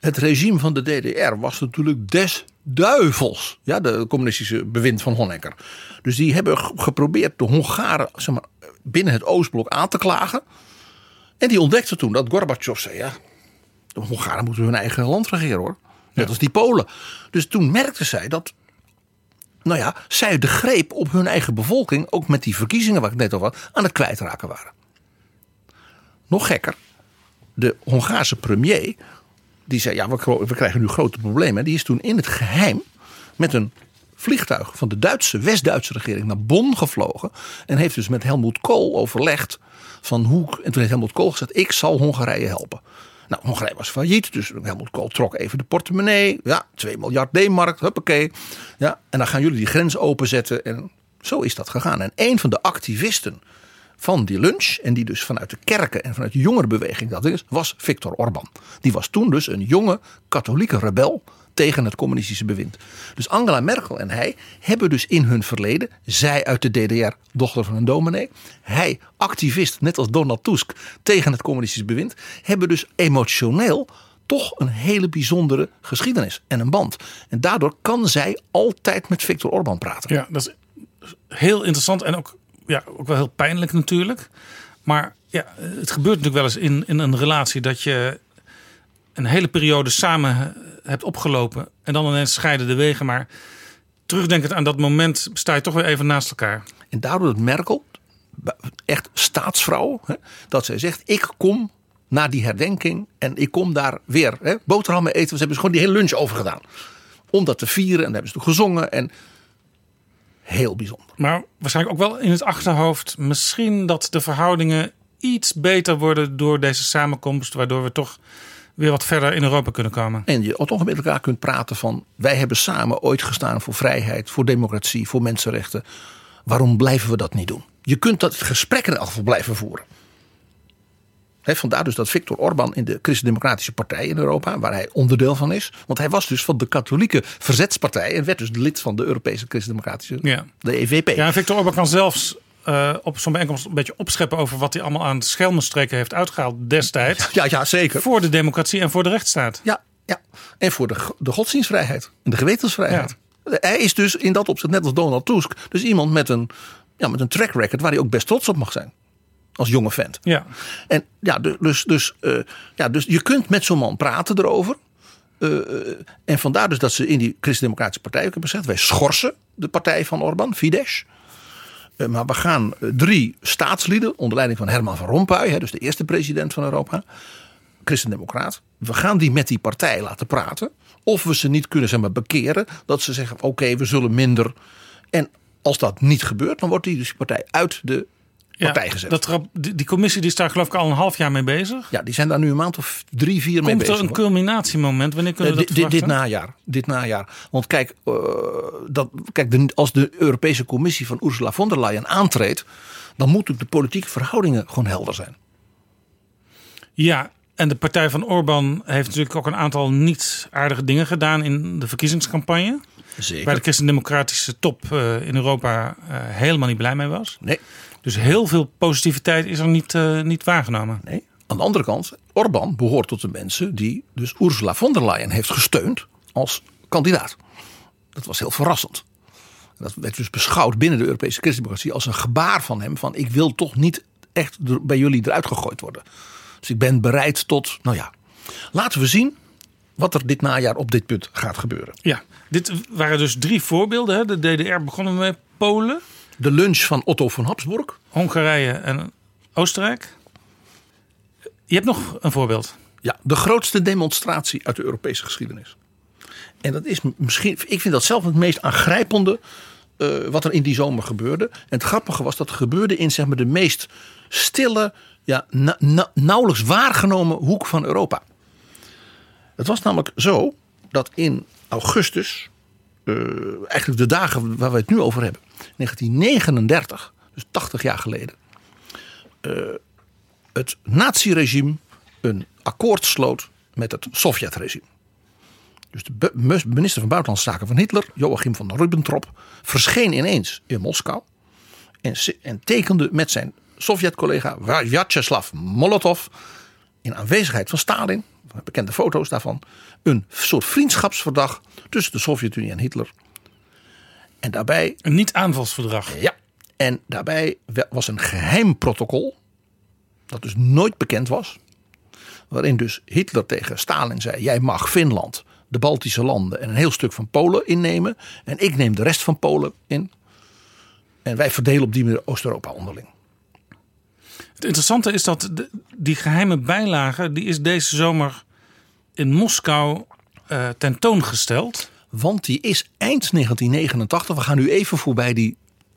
Het regime van de DDR was natuurlijk des duivels. Ja, de communistische bewind van Honecker. Dus die hebben ge- geprobeerd de Hongaren zeg maar, binnen het Oostblok aan te klagen. En die ontdekten toen dat Gorbachev zei: ja, de Hongaren moeten hun eigen land regeren hoor. Net als die Polen. Dus toen merkte zij dat. Nou ja, zij de greep op hun eigen bevolking, ook met die verkiezingen waar ik net over had, aan het kwijtraken waren. Nog gekker, de Hongaarse premier, die zei: Ja, we, krijgen nu grote problemen. Die is toen in het geheim met een vliegtuig van de Duitse, West-Duitse regering naar Bonn gevlogen. En heeft dus met Helmoet Kool overlegd van hoe. En toen heeft Helmoet Kool gezegd: Ik zal Hongarije helpen. Nou, Hongarije was failliet, dus Helmoet Kool trok even de portemonnee. Ja, 2 miljard D-mark, huppakee. Ja, en dan gaan jullie die grens openzetten. En zo is dat gegaan. En een van de activisten van die lunch, en die dus vanuit de kerken en vanuit de jongerenbeweging dat is, was Viktor Orban. Die was toen dus een jonge katholieke rebel tegen het communistische bewind. Dus Angela Merkel en hij hebben dus in hun verleden, zij uit de DDR, dochter van een dominee, hij activist, net als Donald Tusk, tegen het communistische bewind, hebben dus emotioneel toch een hele bijzondere geschiedenis en een band. En daardoor kan zij altijd met Viktor Orban praten. Ja, dat is heel interessant en ook, ja, ook wel heel pijnlijk natuurlijk. Maar ja, het gebeurt natuurlijk wel eens in, in een relatie dat je een hele periode samen hebt opgelopen en dan ineens scheiden de wegen. Maar terugdenkend aan dat moment sta je toch weer even naast elkaar. En daardoor dat Merkel, echt staatsvrouw, hè, dat zij zegt: Ik kom naar die herdenking en ik kom daar weer hè, boterhammen eten. Ze hebben dus gewoon die hele lunch overgedaan. Om dat te vieren en hebben ze gezongen. En heel bijzonder. Maar waarschijnlijk ook wel in het achterhoofd misschien dat de verhoudingen iets beter worden door deze samenkomst, waardoor we toch weer wat verder in Europa kunnen komen. En je toch met elkaar kunt praten van: wij hebben samen ooit gestaan voor vrijheid, voor democratie, voor mensenrechten. Waarom blijven we dat niet doen? Je kunt dat gesprek in elk geval blijven voeren. He, vandaar dus dat Viktor Orban in de Christendemocratische Partij in Europa, waar hij onderdeel van is. Want hij was dus van de katholieke verzetspartij en werd dus lid van de Europese Christendemocratische, Ja. de EVP. Ja, en Viktor Orban kan zelfs eh, op zo'n bijeenkomst een beetje opscheppen over wat hij allemaal aan schelmenstreken heeft uitgehaald destijds. Ja, ja, zeker. Voor de democratie en voor de rechtsstaat. Ja, ja. En voor de, de godsdienstvrijheid en de gewetensvrijheid. Hij is dus in dat opzicht, net als Donald Tusk, dus iemand met een, ja, met een track record waar hij ook best trots op mag zijn. Als jonge vent. Ja. En ja, du- dus, dus, eh, ja, dus je kunt met zo'n man praten erover. Eh, eh, en vandaar dus dat ze in die Christen-Democratische Partij ook hebben gezegd: wij schorsen de partij van Orbán, Fidesz. Maar we gaan drie staatslieden onder leiding van Herman van Rompuy, hè, dus de eerste president van Europa, Christen-Democraat. We gaan die met die partij laten praten. Of we ze niet kunnen zeg maar, bekeren dat ze zeggen: oké, we zullen minder. En als dat niet gebeurt, dan wordt die dus partij uit de partij gezet. Dat, rap- die, die commissie die is daar geloof ik al een half jaar mee bezig. Ja, die zijn daar nu een maand of drie, vier mee Komt bezig. er een culminatiemoment? Wanneer kunnen Eh, we dit, dat dit, dit najaar. Dit najaar. Want kijk, eh, dat, kijk de, als de Europese Commissie van Ursula von der Leyen aantreedt, dan moeten de politieke verhoudingen gewoon helder zijn. Ja, en de partij van Orbán heeft natuurlijk ook een aantal niet aardige dingen gedaan in de verkiezingscampagne. Zeker. Waar de christendemocratische top eh, in Europa eh, helemaal niet blij mee was. Nee. Dus heel veel positiviteit is er niet, eh, niet waargenomen. Nee. Aan de andere kant, Orbán behoort tot de mensen die dus Ursula von der Leyen heeft gesteund als kandidaat. Dat was heel verrassend. Dat werd dus beschouwd binnen de Europese christendemocratie als een gebaar van hem van ik wil toch niet echt bij jullie eruit gegooid worden. Dus ik ben bereid tot, nou ja, laten we zien wat er dit najaar op dit punt gaat gebeuren. Ja, dit waren dus drie voorbeelden. Hè. De DDR begonnen met Polen, De lunch van Otto van Habsburg. Hongarije en Oostenrijk. Je hebt nog een voorbeeld. Ja, de grootste demonstratie uit de Europese geschiedenis. En dat is misschien, ik vind dat zelf het meest aangrijpende eh, wat er in die zomer gebeurde. En het grappige was dat het gebeurde in zeg maar, de meest stille, ja, na- na- nauwelijks waargenomen hoek van Europa. Het was namelijk zo dat in augustus, eh, eigenlijk de dagen waar we het nu over hebben, 1939, dus 80 jaar geleden, eh, het naziregime een akkoord sloot met het Sovjetregime. Dus de minister van Buitenlandse Zaken van Hitler, Joachim van Ribbentrop, verscheen ineens in Moskou en, en tekende met zijn Sovjet-collega Vyacheslav Molotov in aanwezigheid van Stalin, bekende foto's daarvan, een soort vriendschapsverdrag tussen de Sovjet-Unie en Hitler. En daarbij Een niet-aanvalsverdrag. ja. En daarbij was een geheim protocol, dat dus nooit bekend was. Waarin dus Hitler tegen Stalin zei: Jij mag Finland, de Baltische landen en een heel stuk van Polen innemen. En ik neem de rest van Polen in. En wij verdelen op die manier Oost-Europa onderling. Het interessante is dat de- die geheime bijlage... die is deze zomer in Moskou eh, tentoongesteld. Want die is eind 1989, we gaan nu even voorbij die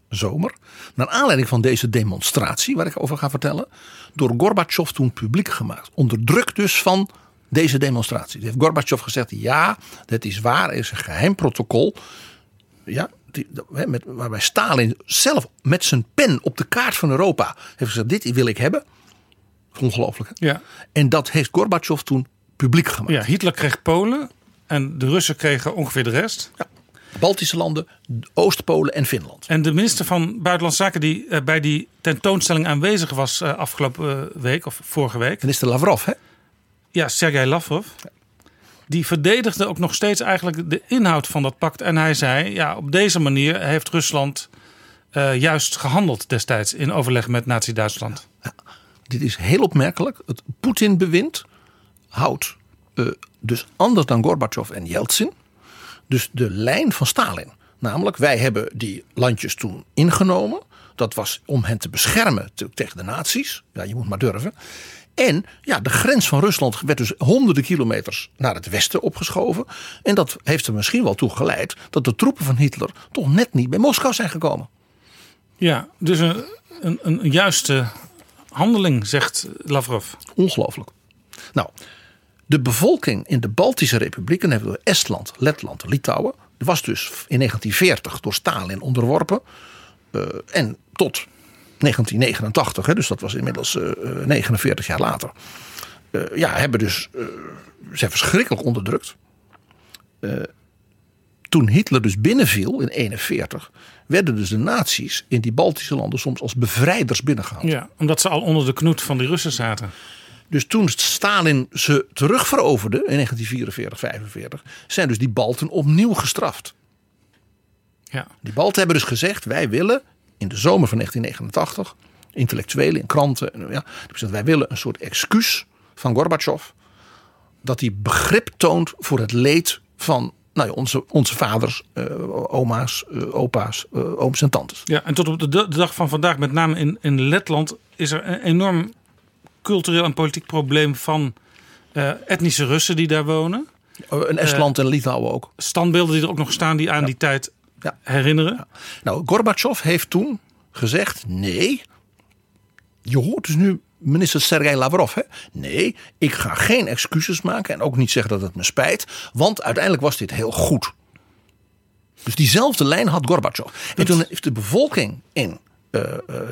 zomer. Naar aanleiding van deze demonstratie, waar ik over ga vertellen. Door Gorbachev toen publiek gemaakt. Onder druk dus van deze demonstratie. Toen heeft Gorbachev gezegd: ja, dat is waar, er is een geheim protocol. Ja, die, met, waarbij Stalin zelf met zijn pen op de kaart van Europa heeft gezegd: dit wil ik hebben. Ongelooflijk. Hè? Ja. En dat heeft Gorbachev toen publiek gemaakt. Ja, Hitler kreeg Polen en de Russen kregen ongeveer de rest. Baltische landen, Oost-Polen en Finland. En de minister van Buitenlandse Zaken die eh, bij die tentoonstelling aanwezig was eh, afgelopen eh, week of vorige week. Minister Lavrov, hè? Ja, Sergei Lavrov. Die verdedigde ook nog steeds eigenlijk de inhoud van dat pact. En hij zei, ja, op deze manier heeft Rusland juist gehandeld destijds in overleg met Nazi-Duitsland. Dit is heel opmerkelijk. Het Poetin-bewind houdt eh, dus anders dan Gorbachev en Yeltsin. Dus de lijn van Stalin. Namelijk, wij hebben die landjes toen ingenomen. Dat was om hen te beschermen te- tegen de nazi's. Ja, je moet maar durven. En ja, de grens van Rusland werd dus honderden kilometers naar het westen opgeschoven. En dat heeft er misschien wel toe geleid dat de troepen van Hitler toch net niet bij Moskou zijn gekomen. Ja, dus een, een, een juiste handeling, zegt Lavrov. Ongelooflijk. Nou, de bevolking in de Baltische republieken, hebben we Estland, Letland, Litouwen, was dus in 1940 door Stalin onderworpen. Eh, en tot 1989, hè, dus dat was inmiddels eh, eh, 49 jaar later. eh, ja, hebben dus, eh, zijn verschrikkelijk onderdrukt. Eh, toen Hitler dus binnenviel in 41, werden dus de nazi's in die Baltische landen soms als bevrijders binnengehaald. Ja, omdat ze al onder de knoet van die Russen zaten. Dus toen Stalin ze terugveroverde in 1944, 45, zijn dus die Balten opnieuw gestraft. Ja. Die Balten hebben dus gezegd: wij willen in de zomer van 1989, intellectuelen in kranten, en, ja, wij willen een soort excuus van Gorbachev. Dat hij begrip toont voor het leed van nou ja, onze, onze vaders, eh, oma's, eh, opa's, eh, ooms en tantes. Ja, en tot op de, de dag van vandaag, met name in, in Letland, is er een enorm cultureel en politiek probleem van eh, etnische Russen die daar wonen. in Estland en Litouwen ook. Standbeelden die er ook nog staan die aan die tijd Ja. herinneren. Nou, Gorbachev heeft toen gezegd: nee. Je hoort dus nu minister Sergei Lavrov. Hè? Nee, ik ga geen excuses maken en ook niet zeggen dat het me spijt. Want uiteindelijk was dit heel goed. Dus diezelfde lijn had Gorbachev. En toen heeft de bevolking in eh, eh,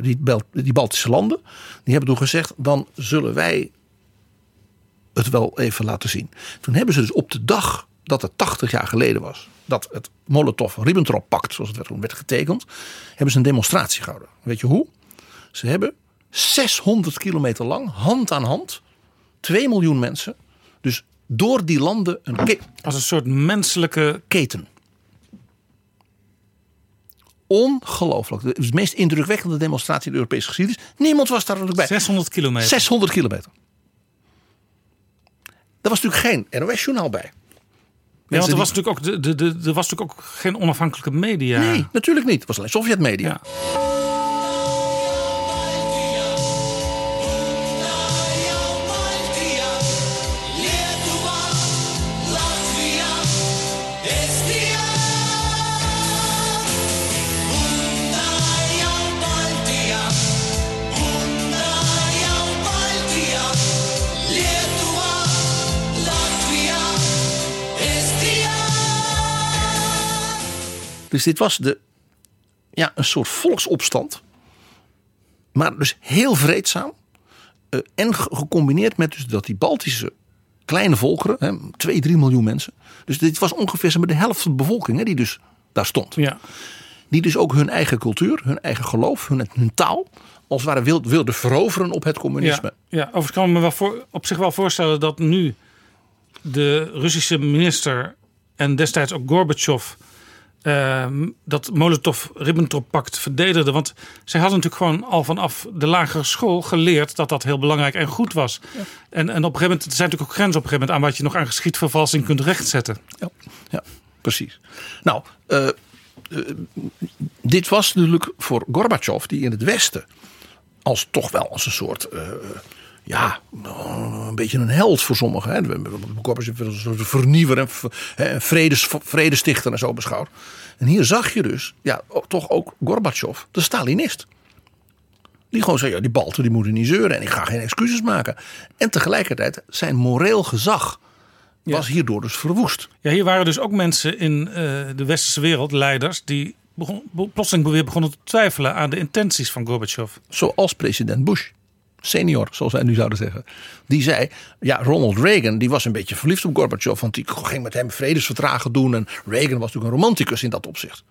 die, Bel- die Baltische landen. die hebben toen gezegd: dan zullen wij het wel even laten zien. Toen hebben ze dus op de dag dat het 80 jaar geleden was. dat het Molotov-Ribbentrop-pact, zoals het werd, toen werd getekend. hebben ze een demonstratie gehouden. Weet je hoe? Ze hebben 600 kilometer lang, hand aan hand, 2 miljoen mensen. Dus door die landen een ke- Als een soort menselijke keten. Ongelooflijk. Het is de meest indrukwekkende demonstratie in de Europese geschiedenis. Niemand was daar ook bij. 600 kilometer. 600 kilometer. Er was natuurlijk geen NOS-journaal bij. Ja, want er die- was, natuurlijk ook, de, de, de, er was natuurlijk ook geen onafhankelijke media. Nee, natuurlijk niet. Het was alleen Sovjet-media. Ja. Dus dit was de, ja, een soort volksopstand. Maar dus heel vreedzaam. eh, en ge- gecombineerd met dus dat die Baltische kleine volkeren, hè, 2, 3 miljoen mensen. Dus dit was ongeveer zeg maar, de helft van de bevolking hè, die dus daar stond. Ja. Die dus ook hun eigen cultuur, hun eigen geloof, hun, hun taal. als het ware wilde, wilde veroveren op het communisme. Ja, ja overigens kan ik me wel voor, op zich wel voorstellen dat nu de Russische minister en destijds ook Gorbachev ehm, dat Molotov-Ribbentrop-pact verdedigde. Want zij hadden natuurlijk gewoon al vanaf de lagere school geleerd dat dat heel belangrijk en goed was. En, en op een gegeven moment, er zijn natuurlijk ook grenzen op een gegeven moment aan wat je nog aan geschiedvervalsing kunt rechtzetten. Ja, ja precies. Nou, eh, eh, dit was natuurlijk voor Gorbachev, die in het Westen als toch wel als een soort. Ja, een beetje een held voor sommigen. Hè. Als een soort vernieuwer en hè, vredes, vredestichter en zo beschouwd. En hier zag je dus, ja, toch ook Gorbachev, de Stalinist. Die gewoon zei, ja, die Balten die moeten niet zeuren en ik ga geen excuses maken. En tegelijkertijd zijn moreel gezag was hierdoor dus verwoest. Ja, hier waren dus ook mensen in eh, de westerse wereld, leiders, die begon, be- plotseling weer begonnen te twijfelen aan de intenties van Gorbachev. Zoals president Bush. Senior, zoals wij nu zouden zeggen. Die zei, ja, Ronald Reagan die was een beetje verliefd op Gorbachev. Want die ging met hem vredesverdragen doen. En Reagan was natuurlijk een romanticus in dat opzicht.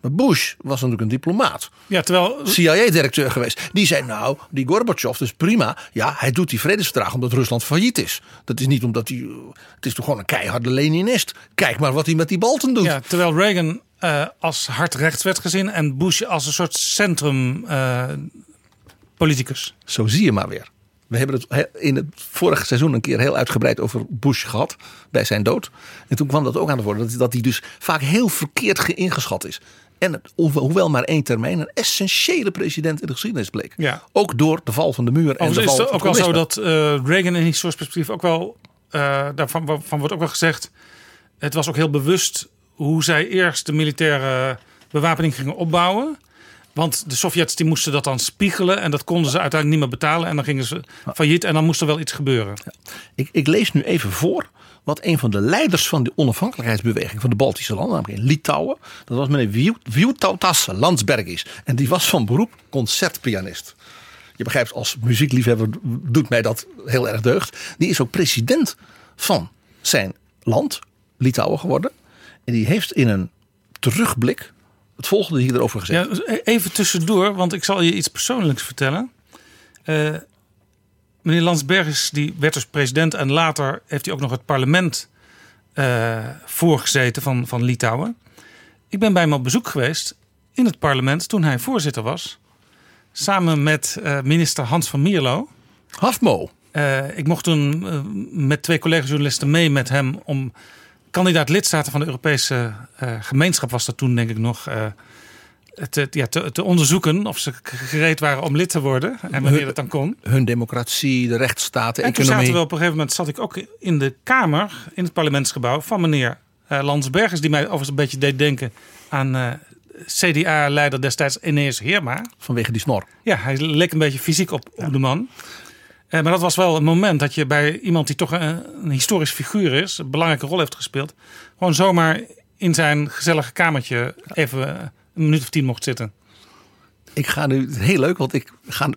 Maar Bush was natuurlijk een diplomaat. Ja, terwijl CIA-directeur geweest. Die zei nou, die Gorbachev dus prima. Ja, hij doet die vredesverdragen omdat Rusland failliet is. Dat is niet omdat hij... eh, Het is toch gewoon een keiharde Leninist. Kijk maar wat hij met die Balten doet. Ja, terwijl Reagan eh, als hard rechts werd gezien en Bush als een soort centrum eh, politicus. Zo zie je maar weer. We hebben het he- in het vorige seizoen een keer heel uitgebreid over Bush gehad. Bij zijn dood. En toen kwam dat ook aan de orde. Dat, hij dus vaak heel verkeerd ge- ingeschat is. En hoewel maar één termijn. Een essentiële president in de geschiedenis bleek. Ja. Ook door de val van de muur. En de val is het ook wel zo dat eh, Reagan in historisch perspectief ook wel, eh, daarvan van wordt ook wel gezegd, het was ook heel bewust hoe zij eerst de militaire bewapening gingen opbouwen. Want de Sovjets die moesten dat dan spiegelen en dat konden ze uiteindelijk niet meer betalen. En dan gingen ze failliet en dan moest er wel iets gebeuren. Ik, ik lees nu even voor wat een van de leiders van de onafhankelijkheidsbeweging van de Baltische landen, namelijk in Litouwen, dat was meneer Vytautas Landsbergis. En die was van beroep concertpianist. Je begrijpt, als muziekliefhebber doet mij dat heel erg deugd. Die is ook president van zijn land, Litouwen, geworden. En die heeft in een terugblik het volgende hierover gezegd. Ja, dus e- even tussendoor, want ik zal je iets persoonlijks vertellen. Eh, meneer Landsbergis die werd dus president en later heeft hij ook nog het parlement eh, voorgezeten van, van Litouwen. Ik ben bij hem op bezoek geweest in het parlement toen hij voorzitter was. Samen met eh, minister Hans van Mierlo. Hafmo. Ik mocht toen met twee collega-journalisten mee met hem om kandidaat lidstaten van de Europese eh, gemeenschap was dat toen denk ik nog eh, te, ja, te, te onderzoeken of ze gereed waren om lid te worden en wanneer dat dan kon. Hun democratie, de rechtsstaat, de En toen economie. zaten we op een gegeven moment zat ik ook in de kamer in het parlementsgebouw van meneer eh Landsbergers, die mij overigens een beetje deed denken aan CDA-leider destijds Eneas Heerma. Vanwege die snor. Ja, hij leek een beetje fysiek op, op de man. Eh, maar dat was wel een moment dat je bij iemand die toch een, een historisch figuur is, een belangrijke rol heeft gespeeld, gewoon zomaar in zijn gezellige kamertje even een minuut of tien mocht zitten. Ik ga nu, heel leuk, want ik, ga,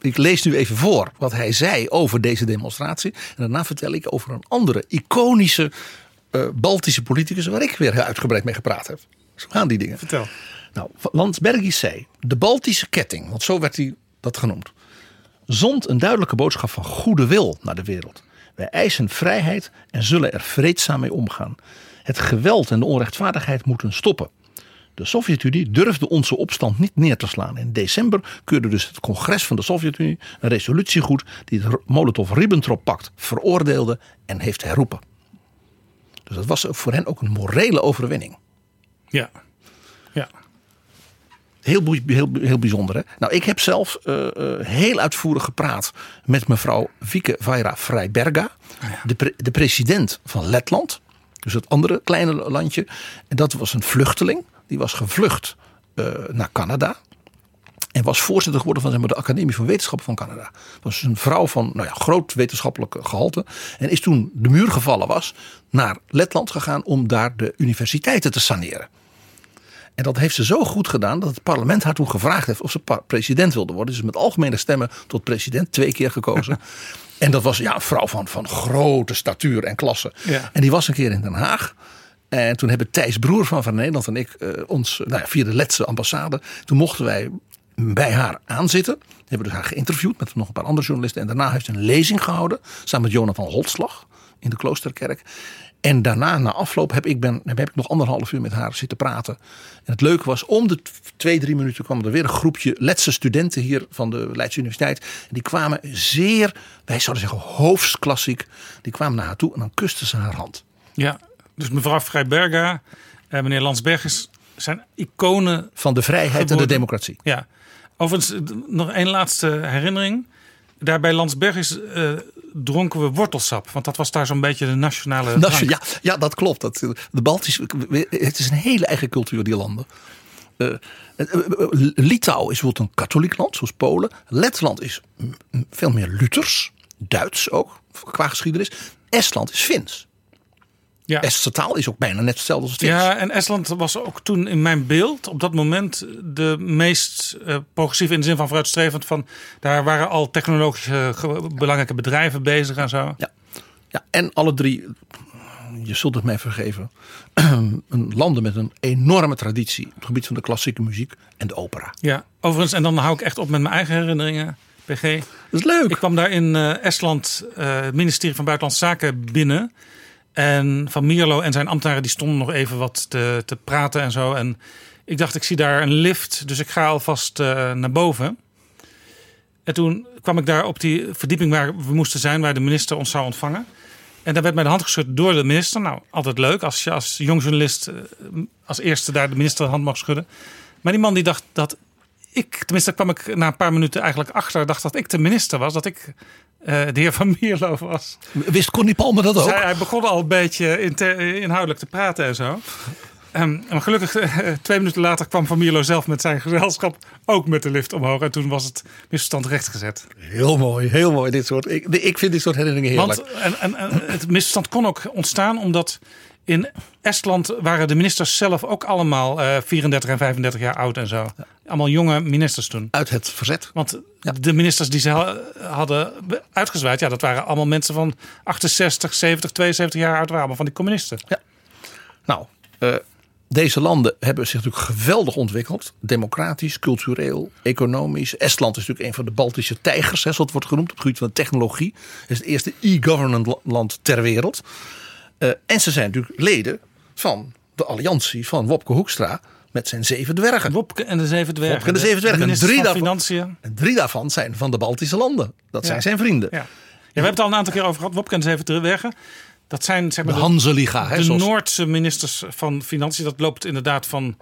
ik lees nu even voor wat hij zei over deze demonstratie. En daarna vertel ik over een andere iconische eh, Baltische politicus waar ik weer uitgebreid mee gepraat heb. Zo gaan die dingen. Vertel. Nou, Landsbergis zei, de Baltische ketting, want zo werd hij dat genoemd, zond een duidelijke boodschap van goede wil naar de wereld. Wij eisen vrijheid en zullen er vreedzaam mee omgaan. Het geweld en de onrechtvaardigheid moeten stoppen. De Sovjet-Unie durfde onze opstand niet neer te slaan. In december keurde dus het congres van de Sovjet-Unie een resolutie goed die het Molotov-Ribbentrop-pact veroordeelde en heeft herroepen. Dus dat was voor hen ook een morele overwinning. Ja. Heel, heel, heel bijzonder. Hè? Nou, ik heb zelf eh, eh, heel uitvoerig gepraat met mevrouw Vike Vaira Freiberga, de, pre- de president van Letland. Dus het andere kleine landje. En dat was een vluchteling. Die was gevlucht eh, naar Canada. En was voorzitter geworden van zeg maar, de Academie van Wetenschappen van Canada. Was een vrouw van nou ja, groot wetenschappelijk gehalte. En is toen de muur gevallen was naar Letland gegaan om daar de universiteiten te saneren. En dat heeft ze zo goed gedaan dat het parlement haar toen gevraagd heeft of ze president wilde worden. Dus met algemene stemmen tot president twee keer gekozen. en dat was ja, een vrouw van, van grote statuur en klasse. Ja. En die was een keer in Den Haag. En toen hebben Thijs Broer van Van Nederland en ik eh, ons nou ja, via de Letse ambassade. Toen mochten wij bij haar aanzitten. Hebben dus haar geïnterviewd met nog een paar andere journalisten. En daarna heeft ze een lezing gehouden. Samen met Jonathan Holtslag in de Kloosterkerk. En daarna, na afloop, heb ik, ben, heb ik nog anderhalf uur met haar zitten praten. En het leuke was, om de twee, drie minuten kwam er weer een groepje Letse studenten hier van de Leidse Universiteit. En die kwamen zeer, wij zouden zeggen hoofdsklassiek. Die kwamen naar haar toe en dan kusten ze haar hand. Ja, dus mevrouw Vrijberga en meneer Landsbergers zijn iconen. Van de vrijheid en de democratie. Ja, overigens nog één laatste herinnering. Daar bij Landsbergers eh, dronken we wortelsap. Want dat was daar zo'n beetje de nationale drank. ja, ja, dat klopt. Dat, de Baltische, het is een hele eigen cultuur, die landen. Eh, eh, eh, Litouwen is bijvoorbeeld een katholiek land, zoals Polen. Letland is veel meer Luthers. Duits ook, qua geschiedenis. Estland is Fins. Ja. Estse taal is ook bijna net hetzelfde als het. Ja, en Estland was ook toen in mijn beeld op dat moment de meest eh, progressief in de zin van vooruitstrevend. Van, daar waren al technologische belangrijke bedrijven bezig en zo. Ja. ja, en alle drie, je zult het mij vergeven, een landen met een enorme traditie op het gebied van de klassieke muziek en de opera. Ja, overigens, en dan hou ik echt op met mijn eigen herinneringen, PG. Dat is leuk. Ik kwam daar in eh, Estland, eh, het ministerie van Buitenlandse Zaken, binnen. En Van Mierlo en zijn ambtenaren die stonden nog even wat te, te praten en zo. En ik dacht, ik zie daar een lift, dus ik ga alvast eh, naar boven. En toen kwam ik daar op die verdieping waar we moesten zijn, waar de minister ons zou ontvangen. En daar werd mij de hand geschud door de minister. Nou, altijd leuk als je als jong journalist eh, als eerste daar de minister de hand mag schudden. Maar die man die dacht dat ik, tenminste kwam ik na een paar minuten eigenlijk achter, dacht dat ik de minister was, dat ik de heer Van Mierlo was. Wist Connie Palmer dat ook? Hij, begon al een beetje inhoudelijk te praten en zo. Ehm, maar gelukkig, eh, twee minuten later kwam Van Mierlo zelf met zijn gezelschap ook met de lift omhoog. En toen was het misverstand rechtgezet. Heel mooi, heel mooi dit soort. Ik, ik vind dit soort herinneringen heerlijk. Want en, en, en het misverstand kon ook ontstaan omdat in Estland waren de ministers zelf ook allemaal eh 34 en 35 jaar oud en zo. Allemaal jonge ministers toen. Uit het verzet. Want de ministers die ze ha- hadden uitgezwaaid, ja, dat waren allemaal mensen van 68, 70, 72 jaar oud, waren allemaal van die communisten. Ja. Nou, eh, deze landen hebben zich natuurlijk geweldig ontwikkeld. Democratisch, cultureel, economisch. Estland is natuurlijk een van de Baltische tijgers, hè, zoals het wordt genoemd, op het gebied van technologie. Het is het eerste e-government la- land ter wereld. Eh, en ze zijn natuurlijk leden van de alliantie van Wopke Hoekstra met zijn zeven dwergen. Wopke en de zeven dwergen. Wopke en de zeven dwergen. En drie, van daarvan, Financiën. en drie daarvan zijn van de Baltische landen. Dat Ja. zijn zijn vrienden. Ja. Ja, we hebben het al een aantal keer over gehad. Wopke en de zeven dwergen. Dat zijn zeg De maar, Hanzeliga. hè, de zoals- Noordse ministers van Financiën. Dat loopt inderdaad van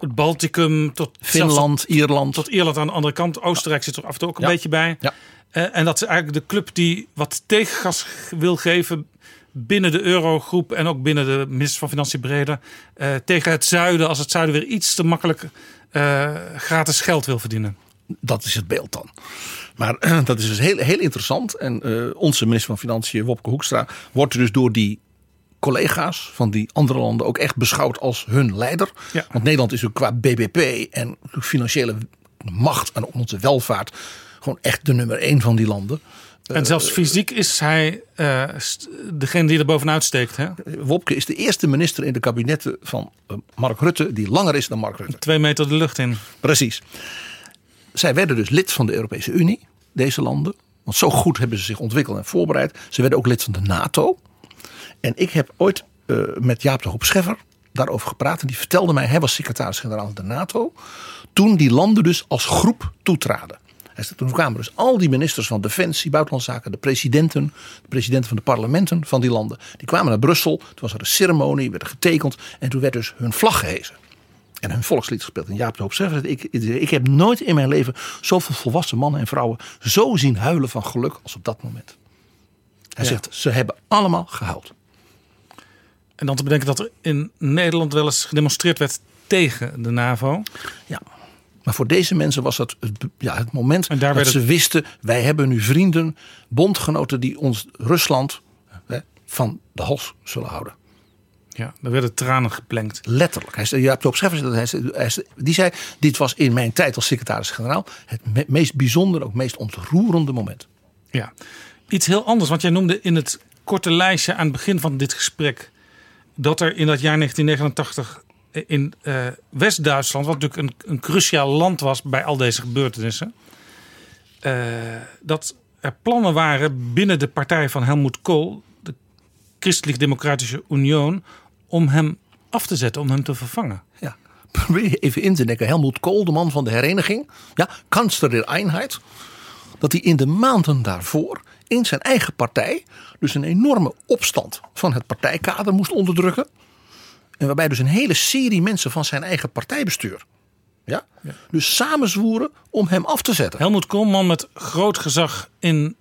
het Balticum tot Finland, Ierland. tot Ierland aan de andere kant. Oostenrijk zit er af en toe ook een beetje bij. Ja. Eh, en dat is eigenlijk de club die wat tegengas wil geven binnen de eurogroep en ook binnen de minister van Financiën breder. eh, tegen het zuiden, als het zuiden weer iets te makkelijk eh, gratis geld wil verdienen. Dat is het beeld dan. Maar dat is dus heel, heel interessant. En eh, onze minister van Financiën, Wopke Hoekstra, wordt dus door die collega's van die andere landen ook echt beschouwd als hun leider. Ja. Want Nederland is ook qua BBP en financiële macht en onze welvaart gewoon echt de nummer één van die landen. En zelfs fysiek is hij eh, st- degene die er bovenuit steekt. Hè? Wopke is de eerste minister in de kabinetten van eh, Mark Rutte die langer is dan Mark Rutte. Twee meter de lucht in. Precies. Zij werden dus lid van de Europese Unie, deze landen. Want zo goed hebben ze zich ontwikkeld en voorbereid. Ze werden ook lid van de NATO. En ik heb ooit eh, met Jaap de Hoop Scheffer daarover gepraat. En die vertelde mij, hij was secretaris-generaal van de NATO. Toen die landen dus als groep toetraden. Hij Toen kwamen dus al die ministers van Defensie, Buitenlandse Zaken, de presidenten, de presidenten van de parlementen van die landen. Die kwamen naar Brussel. Toen was er een ceremonie, werd er getekend. En toen werd dus hun vlag gehezen. En hun volkslied gespeeld. En Jaap de Hoop zei, ik, ik heb nooit in mijn leven zoveel volwassen mannen en vrouwen zo zien huilen van geluk als op dat moment. Hij Ja. zegt, ze hebben allemaal gehuild. En dan te bedenken dat er in Nederland wel eens gedemonstreerd werd tegen de NAVO. Ja. Maar voor deze mensen was dat het, ja, het moment dat ze wisten... wij hebben nu vrienden, bondgenoten die ons Rusland hè, van de hals zullen houden. Ja, daar werden tranen geplenkt. Letterlijk. Hij zei, Jaap de Hoop Scheffer zei dat, hij zei- die zei... dit was in mijn tijd als secretaris-generaal... het me- meest bijzondere, ook meest ontroerende moment. Ja. Iets heel anders, want jij noemde in het korte lijstje aan het begin van dit gesprek... dat er in dat jaar 1989 in eh, West-Duitsland... wat natuurlijk een, een cruciaal land was bij al deze gebeurtenissen... eh, dat er plannen waren binnen de partij van Helmut Kohl... de Christelijk-Democratische Union... om hem af te zetten, om hem te vervangen. Ja. Probeer even in te denken. Helmut Kohl, de man van de hereniging. Ja, kansler der Einheit. Dat hij in de maanden daarvoor in zijn eigen partij... dus een enorme opstand van het partijkader moest onderdrukken. En waarbij dus een hele serie mensen van zijn eigen partijbestuur... Ja, dus samenzwoeren om hem af te zetten. Helmut Kohl, man met groot gezag in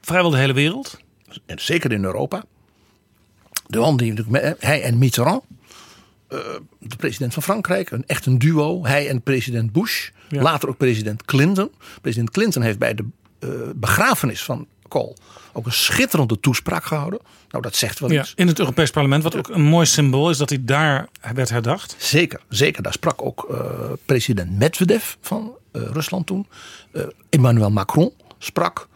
vrijwel de hele wereld. En zeker in Europa. De man die natuurlijk met- hij en Mitterrand, eh, de president van Frankrijk, een echt een duo. Hij en president Bush, Ja. later ook president Clinton. President Clinton heeft bij de eh, begrafenis van Kohl ook een schitterende toespraak gehouden. Nou, dat zegt wel Ja, iets. in het Europees Parlement, wat ook een mooi symbool is dat hij daar werd herdacht. Zeker, zeker. Daar sprak ook eh, president Medvedev van eh, Rusland toen. Eh, Emmanuel Macron sprak.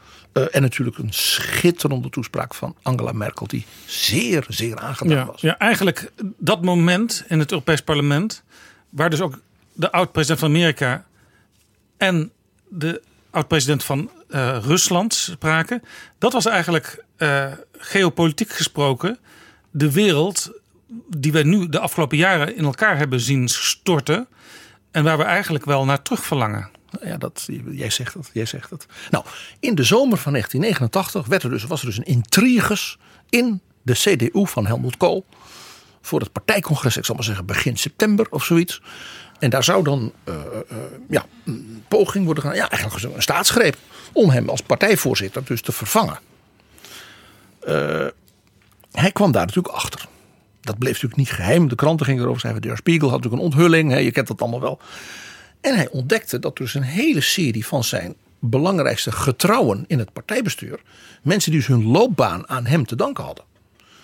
En natuurlijk een schitterende toespraak van Angela Merkel, die zeer, zeer aangedaan Ja, was. ja, eigenlijk dat moment in het Europees Parlement, waar dus ook de oud-president van Amerika en de oud-president van eh, Rusland spraken, dat was eigenlijk eh, geopolitiek gesproken de wereld die wij nu de afgelopen jaren in elkaar hebben zien storten en waar we eigenlijk wel naar terug verlangen. Ja, dat, jij zegt het, jij zegt het. Nou, in de zomer van 1989 werd er dus, was er dus een intriges in de CDU van Helmut Kohl. Voor het partijcongres, ik zal maar zeggen begin september of zoiets. En daar zou dan eh, ja, poging worden gedaan, ja, eigenlijk een staatsgreep. Om hem als partijvoorzitter dus te vervangen. Eh, hij kwam daar natuurlijk achter. Dat bleef natuurlijk niet geheim. De kranten gingen erover schrijven. De Spiegel had natuurlijk een onthulling. Hè, je kent dat allemaal wel. En hij ontdekte dat dus een hele serie van zijn belangrijkste getrouwen in het partijbestuur. mensen die dus hun loopbaan aan hem te danken hadden.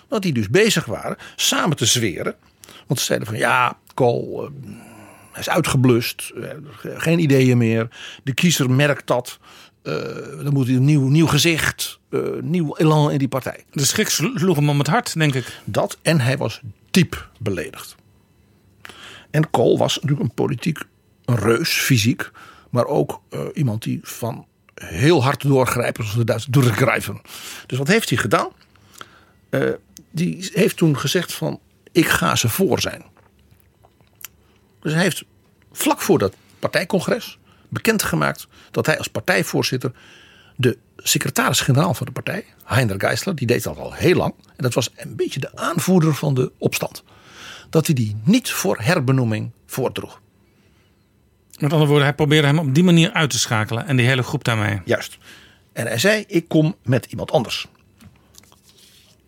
Dat die dus bezig waren samen te zweren. Want ze zeiden van ja, Kool, eh, hij is uitgeblust. eh, geen ideeën meer. De kiezer merkt dat. Eh, dan moet hij een nieuw, nieuw gezicht. eh, nieuw elan in die partij. De schrik sloeg hem om het hart, denk ik. Dat en hij was diep beledigd. En Kool was natuurlijk een politiek een reus, fysiek. Maar ook eh, iemand die van heel hard doorgrijpen, zoals de Duitsers doorgrijpen. Dus wat heeft hij gedaan? Die heeft toen gezegd van, ik ga ze voor zijn. Dus hij heeft vlak voor dat partijcongres bekendgemaakt dat hij als partijvoorzitter de secretaris-generaal van de partij, Heiner Geisler, die deed dat al heel lang. En dat was een beetje de aanvoerder van de opstand. Dat hij die niet voor herbenoeming voordroeg. Met andere woorden, hij probeerde hem op die manier uit te schakelen en die hele groep daarmee. Juist. En hij zei: Ik kom met iemand anders.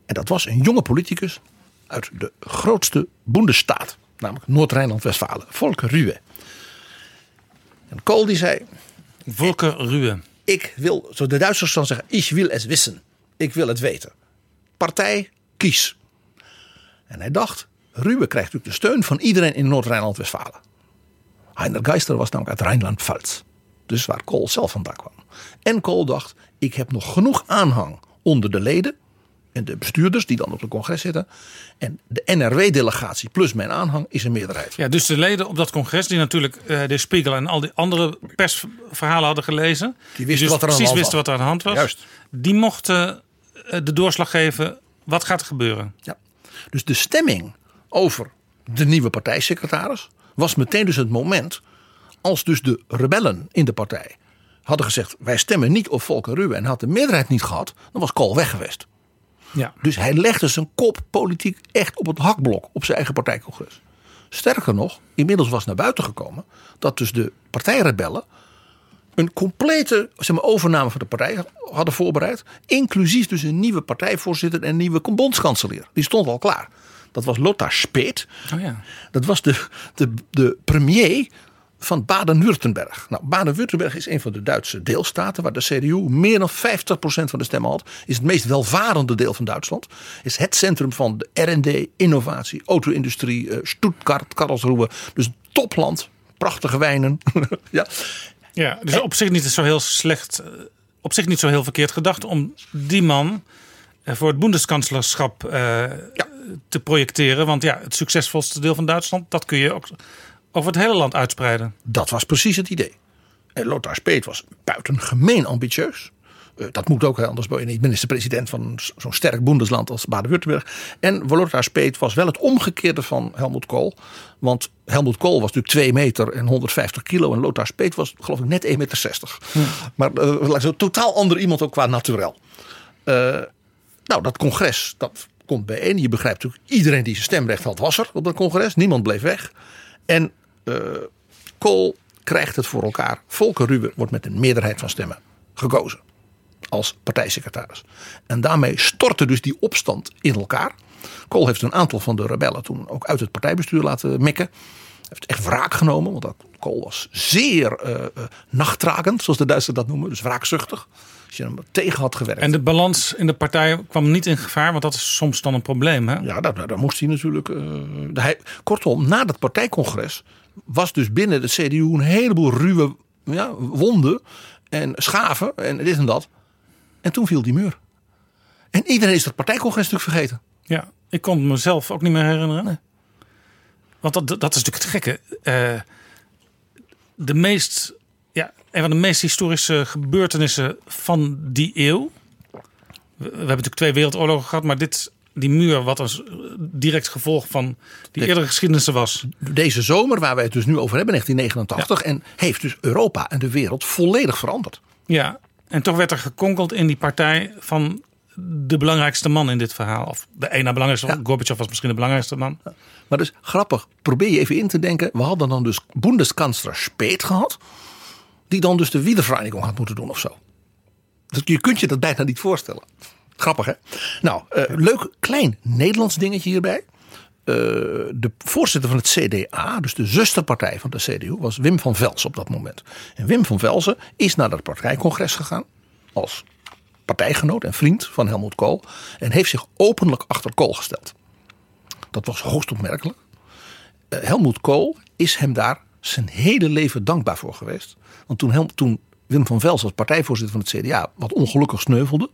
En dat was een jonge politicus uit de grootste Bundesstaat, namelijk Noord-Rijnland-Westfalen, Volker Ruwe. En Kool die zei: Volker Ruwe. Ik wil, zo de Duitsers dan zeggen, ik wil het wissen. Ik wil het weten. Partij, kies. En hij dacht, Ruwe krijgt natuurlijk de steun van iedereen in Noord-Rijnland-Westfalen. Heiner Geister was namelijk uit Rijnland-Pfalz. Dus waar Kool zelf vandaan kwam. En Kool dacht, ik heb nog genoeg aanhang onder de leden. En de bestuurders die dan op het congres zitten. En de NRW-delegatie plus mijn aanhang is een meerderheid. Ja, dus de leden op dat congres, die natuurlijk eh, de Spiegel en al die andere persverhalen hadden gelezen. Die wisten dus wat er aan de precies wisten wat er aan de hand was. Juist. Die mochten eh, de doorslag geven. Wat gaat er gebeuren? Ja. Dus de stemming over de nieuwe partijsecretaris was meteen dus het moment als dus de rebellen in de partij hadden gezegd wij stemmen niet op Volker Ruwe en had de meerderheid niet gehad, dan was Kool weg geweest. Ja. Dus hij legde zijn kop politiek echt op het hakblok op zijn eigen partijcongres. Sterker nog, inmiddels was naar buiten gekomen dat dus de partijrebellen een complete zeg maar, overname van de partij hadden voorbereid. Inclusief dus een nieuwe partijvoorzitter en een nieuwe bondskanselier. Die stond al klaar. Dat was Lothar Speet. Oh ja. Dat was de, de, de premier van Baden-Württemberg. Nou, Baden-Württemberg is een van de Duitse deelstaten waar de CDU meer dan 50% van de stemmen had. Is het meest welvarende deel van Duitsland. Is het centrum van de R&D, innovatie, auto-industrie, eh, Stuttgart, Karlsruhe. Dus topland, prachtige wijnen. ja. Ja, dus op zich niet zo heel slecht, eh, op zich niet zo heel verkeerd gedacht om die man eh, voor het Bundeskanzlerschap eh, te projecteren. Want ja, het succesvolste deel van Duitsland, dat kun je ook over het hele land uitspreiden. Dat was precies het idee. En Lothar Speet was buitengemeen ambitieus. Eh, Dat moet ook, anders ben je niet minister-president van zo'n sterk Bundesland als Baden-Württemberg. En Lothar Speet was wel het omgekeerde van Helmut Kool. Want Helmut Kool was natuurlijk 2 meter en 150 kilo. En Lothar Speet was geloof ik net 1,60 meter. Maar uh, zo totaal ander iemand ook qua naturel. Eh, nou, dat congres, dat komt bijeen. Je begrijpt natuurlijk, iedereen die zijn stemrecht had was er op dat congres. Niemand bleef weg. En Kool krijgt het voor elkaar. Volker Ruwe wordt met een meerderheid van stemmen gekozen als partijsecretaris. En daarmee stortte dus die opstand in elkaar. Kool heeft een aantal van de rebellen toen ook uit het partijbestuur laten mikken. Hij heeft echt wraak genomen, want dat- Kool was zeer eh eh, nachtrakend, zoals de Duitsers dat noemen. Dus wraakzuchtig. Als je hem tegen had gewerkt. En de balans in de partij kwam niet in gevaar, want dat is soms dan een probleem. Hè? Ja, daar, daar moest hij natuurlijk. eh, hij, kortom, na dat partijcongres was dus binnen de CDU een heleboel ruwe ja, wonden en schaven en dit en dat. En toen viel die muur. En iedereen is dat partijcongres natuurlijk vergeten. Ja, ik kon het mezelf ook niet meer herinneren. Want dat, dat is natuurlijk het gekke. Eh, de meest, ja, een van de meest historische gebeurtenissen van die eeuw. We, we hebben natuurlijk twee wereldoorlogen gehad, maar dit, die muur, wat een direct gevolg van die eerdere geschiedenissen was. Deze zomer, waar wij het dus nu over hebben, 1989. En heeft dus Europa en de wereld volledig veranderd. Ja, en toch werd er gekonkeld in die partij van de belangrijkste man in dit verhaal. Of de ene belangrijkste, Gorbachev was misschien de belangrijkste man. Maar dus grappig, probeer je even in te denken. We hadden dan dus Bundeskanzler Speet gehad. Die dan dus de Wiedervereinigung had moeten doen of zo. Dus je kunt je dat bijna niet voorstellen. Grappig hè? Nou, eh, leuk klein Nederlands dingetje hierbij. Eh, de voorzitter van het CDA, dus de zusterpartij van de CDU, was Wim van Velsen op dat moment. En Wim van Velsen is naar dat partijcongres gegaan als partijgenoot en vriend van Helmut Kool. En heeft zich openlijk achter Kool gesteld. Dat was hoogst opmerkelijk. Eh, Helmut Kool is hem daar zijn hele leven dankbaar voor geweest. Want toen, toen Wim van Velsen als partijvoorzitter van het CDA wat ongelukkig sneuvelde,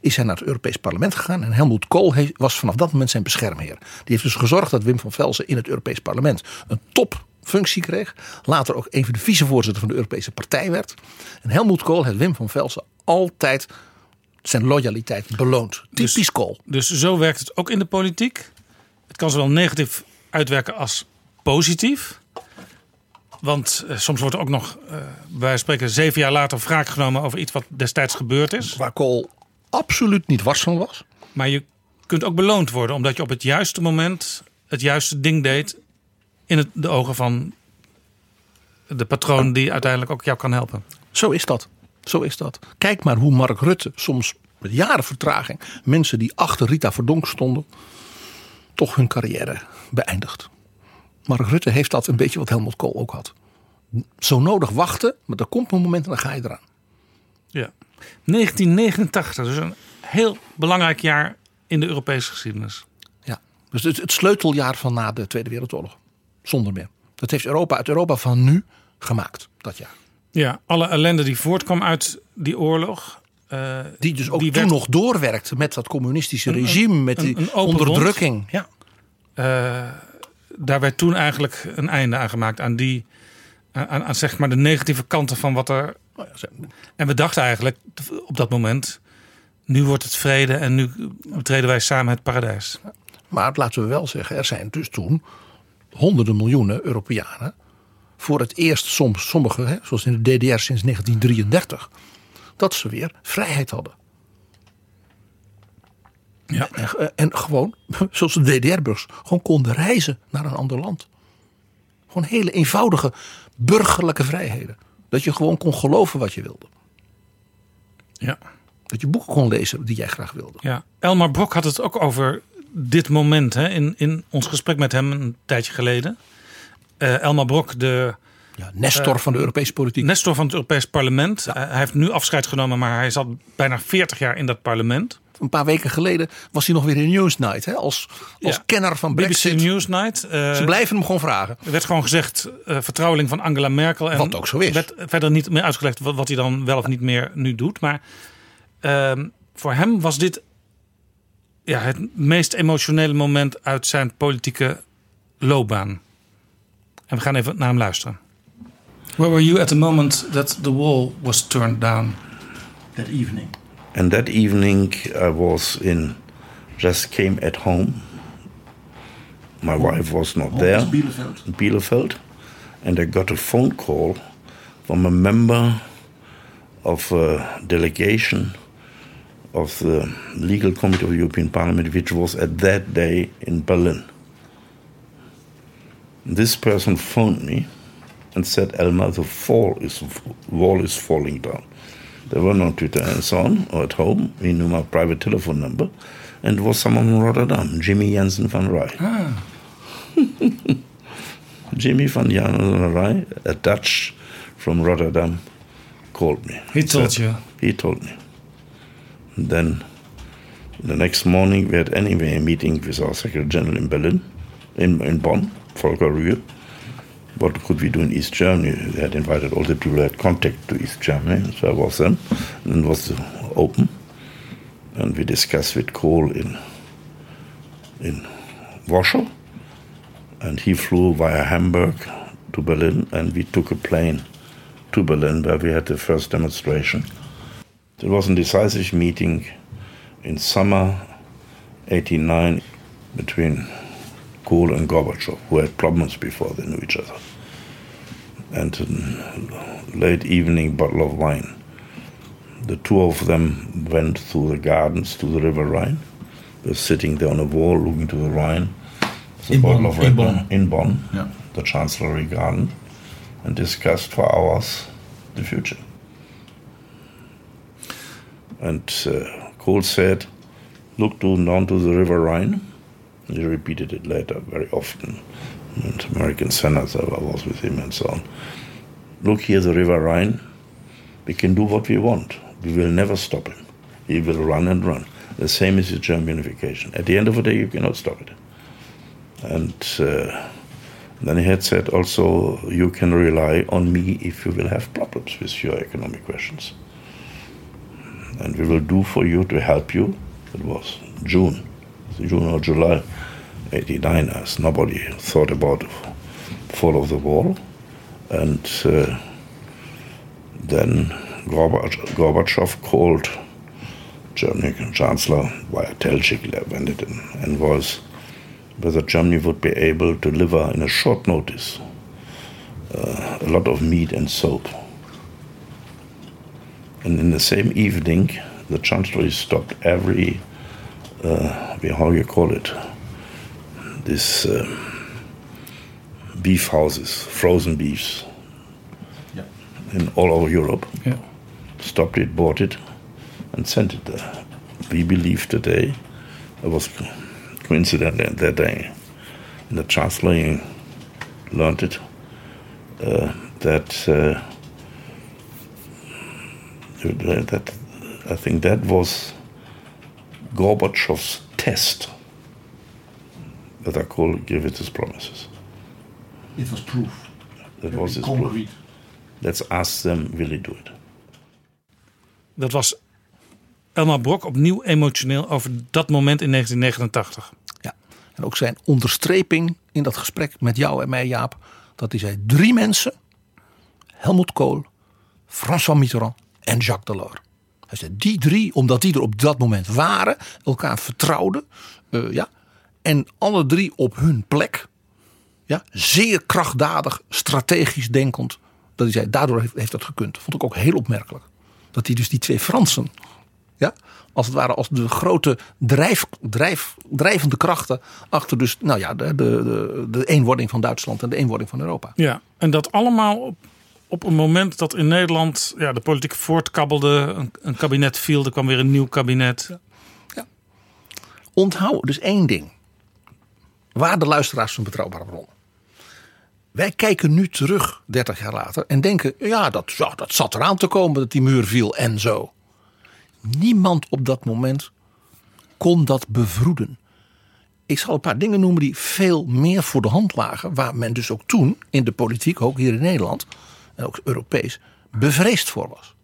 is hij naar het Europees Parlement gegaan. En Helmut Kool was vanaf dat moment zijn beschermheer. Die heeft dus gezorgd dat Wim van Velsen in het Europees Parlement een topfunctie kreeg. Later ook een van de vicevoorzitters van de Europese Partij werd. En Helmut Kool heeft Wim van Velsen altijd zijn loyaliteit beloond. Typisch Kool. Dus zo werkt het ook in de politiek. het kan zowel negatief uitwerken als positief. Want eh, soms wordt er ook nog, eh, van spreken, zeven jaar later wraak genomen over iets wat destijds gebeurd is. Waar Kool absoluut niet wars van was. Maar je kunt ook beloond worden omdat je op het juiste moment het juiste ding deed in het, de ogen van de patroon die uiteindelijk ook jou kan helpen. Zo is dat. Zo is dat. Kijk maar hoe Mark Rutte soms met jaren vertraging mensen die achter Rita Verdonk stonden, toch hun carrière beëindigt. Mark Rutte heeft dat een beetje wat Helmut Kool ook had. Zo nodig wachten, maar er komt een moment en dan ga je eraan. Ja. 1989, dus een heel belangrijk jaar in de Europese geschiedenis. Ja, dus het, het sleuteljaar van na de Tweede Wereldoorlog. Zonder meer. Dat heeft Europa uit Europa van nu gemaakt, dat jaar. Ja, alle ellende die voortkwam uit die oorlog. eh, Die dus ook die toen werd- nog doorwerkte met dat communistische Een- regime, met een- die een onderdrukking. Ja. Eh, daar werd toen eigenlijk een einde aan gemaakt aan die, aan, aan zeg maar de negatieve kanten van wat er. Nou ja, En we dachten eigenlijk op dat moment, nu wordt het vrede en nu betreden wij samen het paradijs. Maar laten we wel zeggen, er zijn dus toen honderden miljoenen Europeanen voor het eerst soms sommigen, zoals in de DDR sinds 1933, dat ze weer vrijheid hadden. Ja. En, en gewoon, zoals de DDR-burgers, gewoon konden reizen naar een ander land. Gewoon hele eenvoudige burgerlijke vrijheden. Dat je gewoon kon geloven wat je wilde. Ja. Dat je boeken kon lezen die jij graag wilde. Ja. Elmar Brok had het ook over dit moment hè, in, in ons gesprek met hem een tijdje geleden. Eh, Elmar Brok, de Ja, Nestor van de Europese politiek. Nestor van het Europees Parlement. Eh, hij heeft nu afscheid genomen, maar hij zat bijna 40 jaar in dat parlement. Een paar weken geleden was hij nog weer in Newsnight. Hè, als als Ja. kenner van BBC Brexit. Newsnight. eh, Ze blijven hem gewoon vragen. Er werd gewoon gezegd eh vertrouweling van Angela Merkel. En Wat ook zo is. werd verder niet meer uitgelegd wat, wat hij dan wel of niet meer nu doet. Maar ehm, voor hem was dit ja, het meest emotionele moment uit zijn politieke loopbaan. En we gaan even naar hem luisteren. Where were you at the moment that the wall was turned down? that evening. And that evening, I was in, just came at home. My oh. wife was not oh, Home there, is Bielefeld. Bielefeld, and I got a phone call from a member of a delegation of the Legal Committee of the European Parliament, which was at that day in Berlin. This person phoned me and said, Elmar, the fall is, wall is falling down. There were no Twitter and so on, or at home. We knew my private telephone number. And it was someone from Rotterdam, Jimmy Jansen van Rij. Ah. Jimmy van Jansen van Rij, a Dutch from Rotterdam, called me. He told Said- you. He told me. Then the next morning we had anyway a meeting with our Secretary General in Berlin, in, in Bonn, Volker Rühr. What could we do in East Germany? They had invited all the people who had contact to East Germany, so I was them. And was open. And we discussed with Kohl in, in Warsaw. And he flew via Hamburg to Berlin, and we took a plane to Berlin where we had the first demonstration. It was a decisive meeting in summer 89 between Kohl and Gorbachev, who had problems before they knew each other. And a late evening bottle of wine. The two of them went through the gardens to the River Rhine. They were sitting there on a wall looking to the Rhine. a In bottle Bonn, of in Bonn. in Bonn, Yeah. the Chancellery Garden, and discussed for hours the future. And uh, Kohl said, Look to, down to the River Rhine. He repeated it later very often. And American senator, I was with him and so on. Look here, the River Rhine. We can do what we want. We will never stop him. He will run and run. The same is with German unification. At the end of the day, you cannot stop it. And uh, then he had said also, you can rely on me if you will have problems with your economic questions. And we will do for you to help you. It was June, June or July 89, as nobody thought about fall of the wall. And uh, then Gorbachev, called German Chancellor via Telchik, when it and was whether Germany would be able to deliver in a short notice uh, a lot of meat and soap. And in the same evening, the Chancellor stopped every, uh, how you call it, this uh, beef houses, frozen beefs, in all over Europe. Yeah. Stopped it, bought it, and sent it there. We believe today, it was coincident that day, in the Chancellor learned it, uh, that uh, that I think that was Gorbachev's test that I call give it his promises. It was proof. That was his proof. Let's ask them, will he do it? Dat was Elmar Brok opnieuw emotioneel over dat moment in 1989. Ja, en ook zijn onderstreping in dat gesprek met jou en mij, Jaap, dat hij zei: drie mensen, Helmut Kohl, François Mitterrand en Jacques Delors. Hij zei: die drie, omdat die er op dat moment waren, elkaar vertrouwden, uh, ja, en alle drie op hun plek, ja, zeer krachtdadig, strategisch denkend. Dat hij zei: daardoor heeft, heeft dat gekund. Vond ik ook heel opmerkelijk. Dat hij dus die twee Fransen ja, als het ware als de grote drijf, drijf, drijvende krachten achter dus, nou ja, de, de, de eenwording van Duitsland en de eenwording van Europa. Ja, en dat allemaal op, op een moment dat in Nederland ja, de politiek voortkabbelde, een, een kabinet viel, er kwam weer een nieuw kabinet. Ja. Onthoud dus één ding. Waar de luisteraars van Betrouwbare Bronnen. Wij kijken nu terug, 30 jaar later, en denken: ja dat, ja, dat zat eraan te komen dat die muur viel en zo. Niemand op dat moment kon dat bevroeden. Ik zal een paar dingen noemen die veel meer voor de hand lagen. Waar men dus ook toen in de politiek, ook hier in Nederland en ook Europees, bevreesd voor was.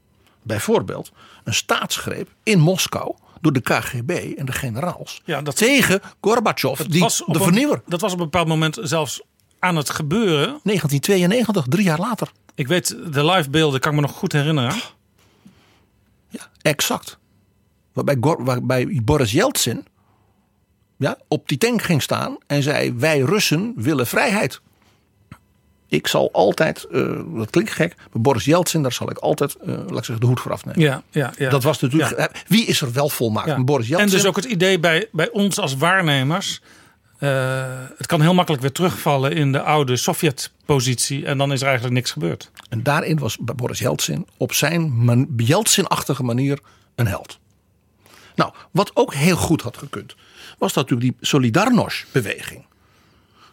Bijvoorbeeld een staatsgreep in Moskou door de KGB en de generaals. Ja, dat, tegen Gorbachev, die, de vernieuwer. dat was op een bepaald moment zelfs aan het gebeuren. 1992, drie jaar later. Ik weet, de livebeelden kan ik me nog goed herinneren. Ja, exact. Waarbij, Gor- waarbij Boris Yeltsin ja, op die tank ging staan en zei: Wij Russen willen vrijheid. Ik zal altijd, eh, dat klinkt gek, maar Boris Yeltsin, daar zal ik altijd eh, laat ik zeggen, de hoed voor afnemen. Ja, ja, ja. Dat was natuurlijk. Wie is er wel volmaakt? Ja. Boris Yeltsin. En dus ook het idee bij, bij ons als waarnemers. eh, het kan heel makkelijk weer terugvallen in de oude Sovjet-positie. En dan is er eigenlijk niks gebeurd. En daarin was Boris Yeltsin op zijn man, Yeltsin-achtige manier een held. Nou, wat ook heel goed had gekund, was natuurlijk die Solidarność-beweging.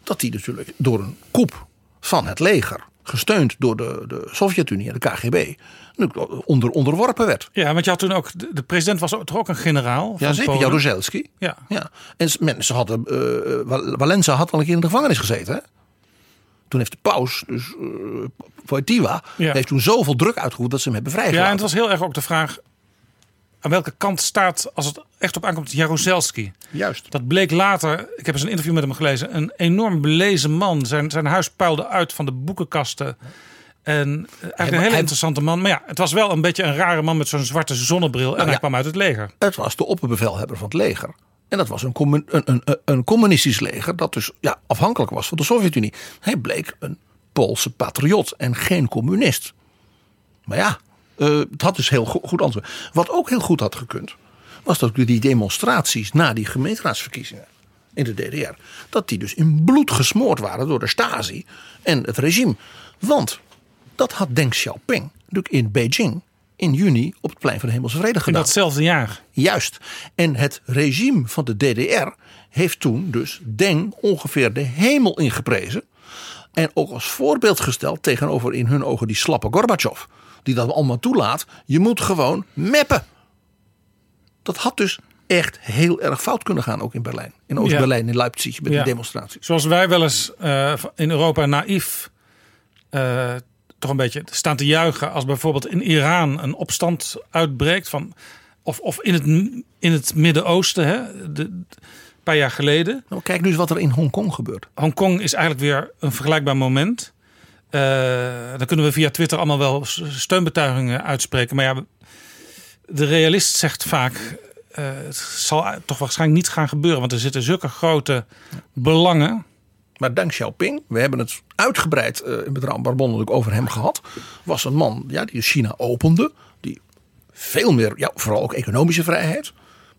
Dat die natuurlijk door een coup van het leger, gesteund door de, de Sovjet-Unie en de KGB, onder, onderworpen werd. Ja, want je had toen ook. De, de president was toch ook een generaal. Ja, zeker? Jaruzelski. Ja. Ja. En mensen hadden, eh, Wal- Walenza had al een keer in de gevangenis gezeten. Hè? Toen heeft de paus, dus eh Wojtyła, Ja. heeft toen zoveel druk uitgevoerd dat ze hem hebben Ja, vrijgelaten. en het was heel erg ook de vraag. Aan welke kant staat, als het echt op aankomt, Jaruzelski? Juist. Dat bleek later, ik heb eens een interview met hem gelezen, een enorm belezen man. Zijn, zijn huis puilde uit van de boekenkasten. En eh, eigenlijk een hele hij- interessante man. Maar ja, het was wel een beetje een rare man met zo'n zwarte zonnebril. en hij ja. kwam uit het leger. Het was de opperbevelhebber van het leger. En dat was een, commun- een, een, een- een communistisch leger dat dus ja, afhankelijk was van de Sovjet-Unie. Hij bleek een Poolse patriot en geen communist. Maar ja, eh, het had dus heel go- goed antwoord. Wat ook heel goed had gekund, was dat die demonstraties na die gemeenteraadsverkiezingen in de DDR, dat die dus in bloed gesmoord waren door de Stasi en het regime. Want dat had Deng Xiaoping natuurlijk in Beijing in juni op het plein van de Hemelse Vrede In gedaan. datzelfde jaar. Juist. En het regime van de DDR heeft toen dus Deng ongeveer de hemel ingeprezen. En ook als voorbeeld gesteld tegenover in hun ogen die slappe Gorbachev. Die dat allemaal toelaat. Je moet gewoon meppen. Dat had dus echt heel erg fout kunnen gaan ook in Berlijn. In Oost-Berlijn, in Leipzig met Ja. die demonstraties. Zoals wij wel eens eh, in Europa naïef eh, toch een beetje staan te juichen als bijvoorbeeld in Iran een opstand uitbreekt van of, of in het, in het Midden-Oosten, een paar jaar geleden. Nou, kijk nu eens wat er in Hongkong gebeurt. Hongkong is eigenlijk weer een vergelijkbaar moment. Eh, dan kunnen we via Twitter allemaal wel steunbetuigingen uitspreken. Maar ja, de realist zegt vaak: eh, het zal toch waarschijnlijk niet gaan gebeuren. Want er zitten zulke grote belangen. Maar Deng Xiaoping, we hebben het uitgebreid uh, in Betrouwbaar Bond natuurlijk over hem gehad. Was een man ja, die China opende. Die veel meer, ja, vooral ook economische vrijheid.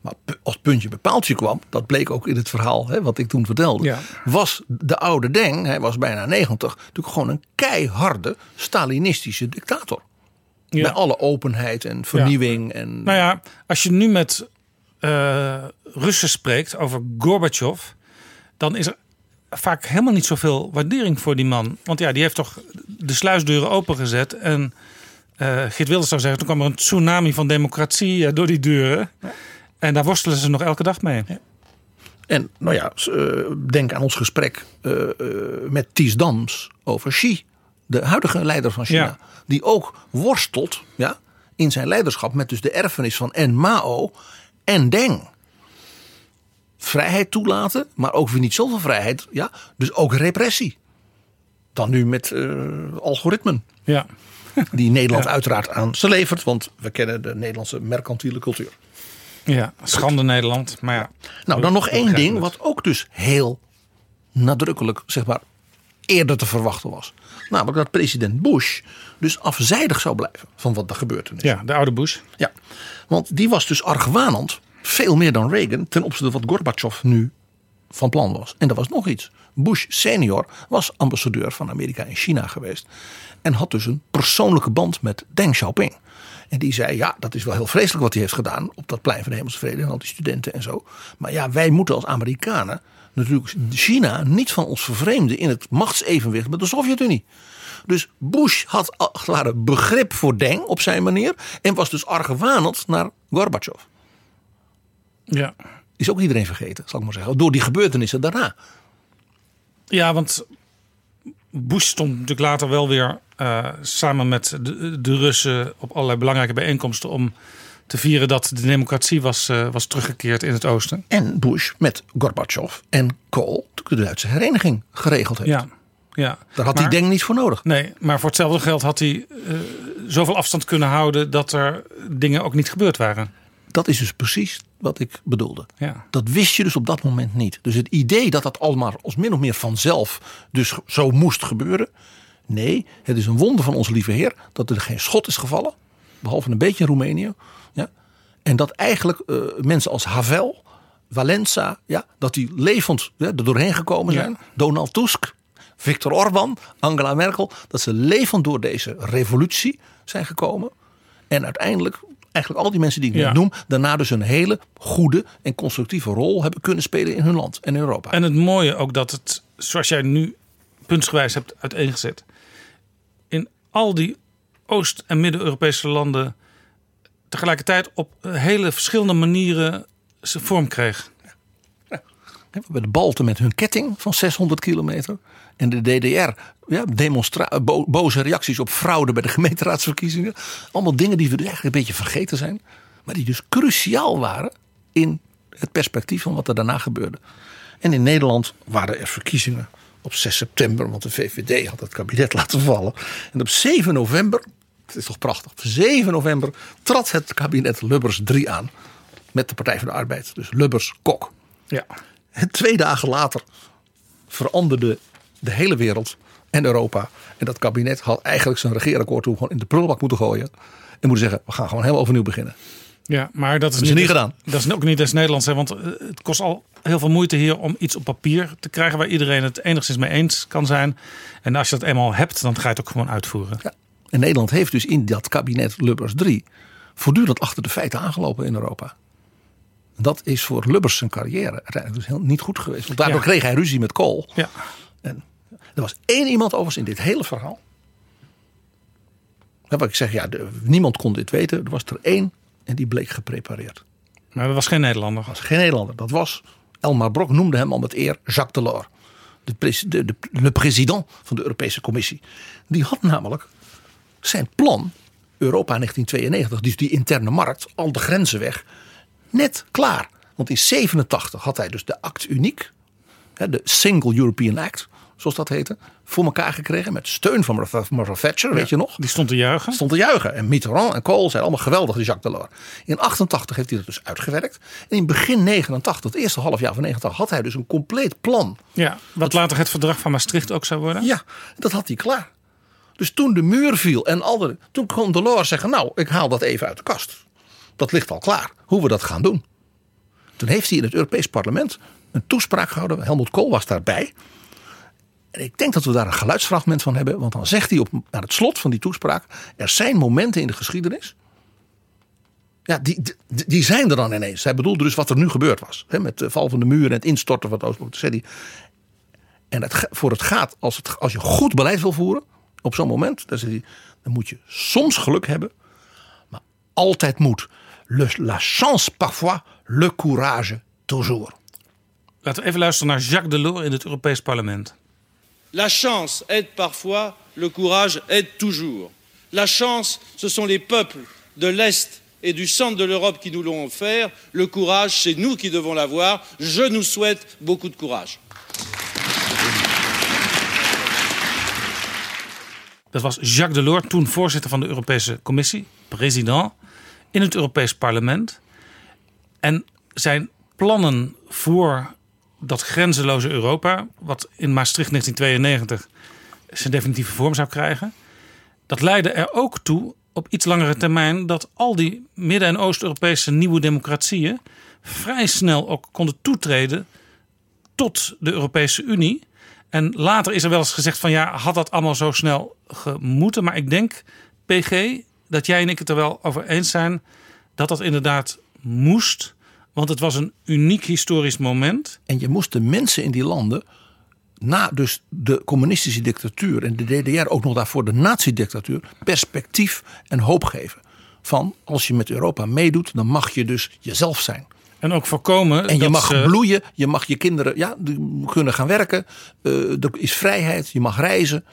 Maar als puntje bij paaltje kwam, dat bleek ook in het verhaal hè, wat ik toen vertelde. Ja. Was de oude Deng, hij was bijna 90, natuurlijk gewoon een keiharde Stalinistische dictator. Ja. Bij alle openheid en vernieuwing. En, Nou ja, als je nu met eh, Russen spreekt over Gorbachev, dan is er vaak helemaal niet zoveel waardering voor die man. Want ja, die heeft toch de sluisdeuren opengezet. En eh Geert Wilders zou zeggen, toen kwam er een tsunami van democratie eh, door die deuren. En daar worstelen ze nog elke dag mee. En nou ja, eh, denk aan ons gesprek eh, eh, met Ties Dams over Xi, de huidige leider van China. Ja. Die ook worstelt ja, in zijn leiderschap met dus de erfenis van en Mao en Deng. Vrijheid toelaten, maar ook weer niet zoveel vrijheid. Ja, dus ook repressie. Dan nu met algoritmen. Ja. Die Nederland uiteraard aan ze levert. Want we kennen de Nederlandse mercantiele cultuur. Ja, schande Nederland. Maar ja. Nou, dan nog één ding wat ook dus heel nadrukkelijk, zeg maar, eerder te verwachten was. Namelijk dat president Bush dus afzijdig zou blijven van wat er gebeurd is. Ja, de oude Bush. Ja, want die was dus argwanend, veel meer dan Reagan, ten opzichte van wat Gorbachev nu van plan was. En er was nog iets. Bush senior was ambassadeur van Amerika in China geweest. En had dus een persoonlijke band met Deng Xiaoping. En die zei, ja, dat is wel heel vreselijk wat hij heeft gedaan op dat plein van de Hemelse Vrede en al die studenten en zo. Maar ja, wij moeten als Amerikanen natuurlijk China niet van ons vervreemden in het machtsevenwicht met de Sovjet-Unie. Dus Bush had ware begrip voor Deng op zijn manier en was dus argwanend naar Gorbachev. Ja. Is ook iedereen vergeten, zal ik maar zeggen. Door die gebeurtenissen daarna. Ja, want Bush stond natuurlijk later wel weer eh, samen met de, de Russen op allerlei belangrijke bijeenkomsten om te vieren dat de democratie was, eh, was teruggekeerd in het oosten. En Bush met Gorbachev en Kohl de Duitse hereniging geregeld heeft. Ja, ja. Daar had Maar- hij Deng niet voor nodig. Nee, maar voor hetzelfde geld had hij eh, zoveel afstand kunnen houden dat er dingen ook niet gebeurd waren. Dat is dus precies wat ik bedoelde. Ja. Dat wist je dus op dat moment niet. Dus het idee dat dat allemaal als min of meer vanzelf dus zo moest gebeuren. Nee, het is een wonder van onze lieve Heer dat er geen schot is gevallen. Behalve een beetje in Roemenië. Ja. En dat eigenlijk eh, mensen als Havel, Valenza, ja, dat die levend ja, er doorheen gekomen Ja. zijn. Donald Tusk, Viktor Orban, Angela Merkel. Dat ze levend door deze revolutie zijn gekomen. En uiteindelijk, eigenlijk al die mensen die ik Ja. net noem, daarna dus een hele goede en constructieve rol hebben kunnen spelen in hun land en Europa. En het mooie ook dat het, zoals jij nu puntsgewijs hebt uiteengezet, al die Oost- en Midden-Europese landen tegelijkertijd op hele verschillende manieren zijn vorm kreeg. We hebben de Balten met hun ketting van 600 kilometer. En de DDR, ja, boze reacties op fraude bij de gemeenteraadsverkiezingen. Allemaal dingen die we dus eigenlijk een beetje vergeten zijn. Maar die dus cruciaal waren in het perspectief van wat er daarna gebeurde. En in Nederland waren er verkiezingen op 6 september. Want de VVD had het kabinet laten vallen. En op 7 november, het is toch prachtig. Op 7 november trad het kabinet Lubbers 3 aan. Met de Partij van de Arbeid. Dus Lubbers-Kok. Ja. En twee dagen later veranderde de hele wereld en Europa. En dat kabinet had eigenlijk zijn regeerakkoord toen gewoon in de prullenbak moeten gooien. En moeten zeggen, we gaan gewoon helemaal overnieuw beginnen. Ja, maar dat is niet gedaan. Dat is ook niet des Nederlands, hè, want eh, het kost al heel veel moeite hier om iets op papier te krijgen waar iedereen het enigszins mee eens kan zijn. En als je dat eenmaal hebt, dan ga je het ook gewoon uitvoeren. Ja. En Nederland heeft dus in dat kabinet Lubbers 3 voortdurend achter de feiten aangelopen in Europa. Dat is voor Lubbers zijn carrière uiteindelijk dus heel niet goed geweest. Want daardoor Ja. kreeg hij ruzie met Kool. Ja. En er was één iemand overigens in dit hele verhaal. Wat ik zeg, ja, de- niemand kon dit weten. Er was er één en die bleek geprepareerd. Maar dat was geen Nederlander. Dat was geen Nederlander. Dat was, Elmar Brok noemde hem al met eer Jacques Delors. De, pres- de, de, de president van de Europese Commissie. Die had namelijk zijn plan, Europa 1992, dus die interne markt, al de grenzen weg, net klaar. Want in 87 had hij dus de act uniek, de Single European Act, zoals dat heette, voor elkaar gekregen. Met steun van Martha Thatcher, weet je nog? Die stond te juichen. Stond te juichen. En Mitterrand en Kohl zijn allemaal geweldig, die Jacques Delors. In 88 heeft hij dat dus uitgewerkt. En in begin 89, het eerste half jaar van 89, had hij dus een compleet plan. Ja, wat later het verdrag van Maastricht ook zou worden. Ja, dat had hij klaar. Dus toen de muur viel en al toen kon Delors zeggen: Nou, ik haal dat even uit de kast. Dat ligt al klaar, hoe we dat gaan doen. Toen heeft hij in het Europees Parlement een toespraak gehouden. Helmut Kool was daarbij. En ik denk dat we daar een geluidsfragment van hebben. Want dan zegt hij op, aan het slot van die toespraak: Er zijn momenten in de geschiedenis. Ja, die, die, zijn er dan ineens. Hij bedoelde dus wat er nu gebeurd was. Hè, met de val van de muur en het instorten van het Oostblok. zei. En het, voor het gaat, als, het, als je goed beleid wil voeren. op zo'n moment. Dan, dan moet je soms geluk hebben. maar altijd moed. Le, la chance parfois, le courage toujours. Laten we even luisteren naar Jacques Delors in het Europees Parlement. La chance aide parfois, le courage aide toujours. La chance, ce sont les peuples de l'Est et du centre de l'Europe qui nous l'ont offert. Le courage, c'est nous qui devons l'avoir. Je nous souhaite beaucoup de courage. Dat Jacques Delors, toen voorzitter van de Europese Commissie, president, in het Europees Parlement. En zijn plannen voor dat grenzeloze Europa, wat in Maastricht 1992 zijn definitieve vorm zou krijgen, dat leidde er ook toe op iets langere termijn dat al die Midden- en Oost-Europese nieuwe democratieën vrij snel ook konden toetreden tot de Europese Unie. En later is er wel eens gezegd van ja, had dat allemaal zo snel gemoeten. Maar ik denk, PG, dat jij en ik het er wel over eens zijn dat dat inderdaad moest. Want het was een uniek historisch moment. En je moest de mensen in die landen, na dus de communistische dictatuur en de DDR ook nog daarvoor de nazi-dictatuur, perspectief en hoop geven. Van als je met Europa meedoet, dan mag je dus jezelf zijn. En ook voorkomen. En je mag ze- bloeien, je mag je kinderen ja, kunnen gaan werken. eh, er is vrijheid, je mag reizen.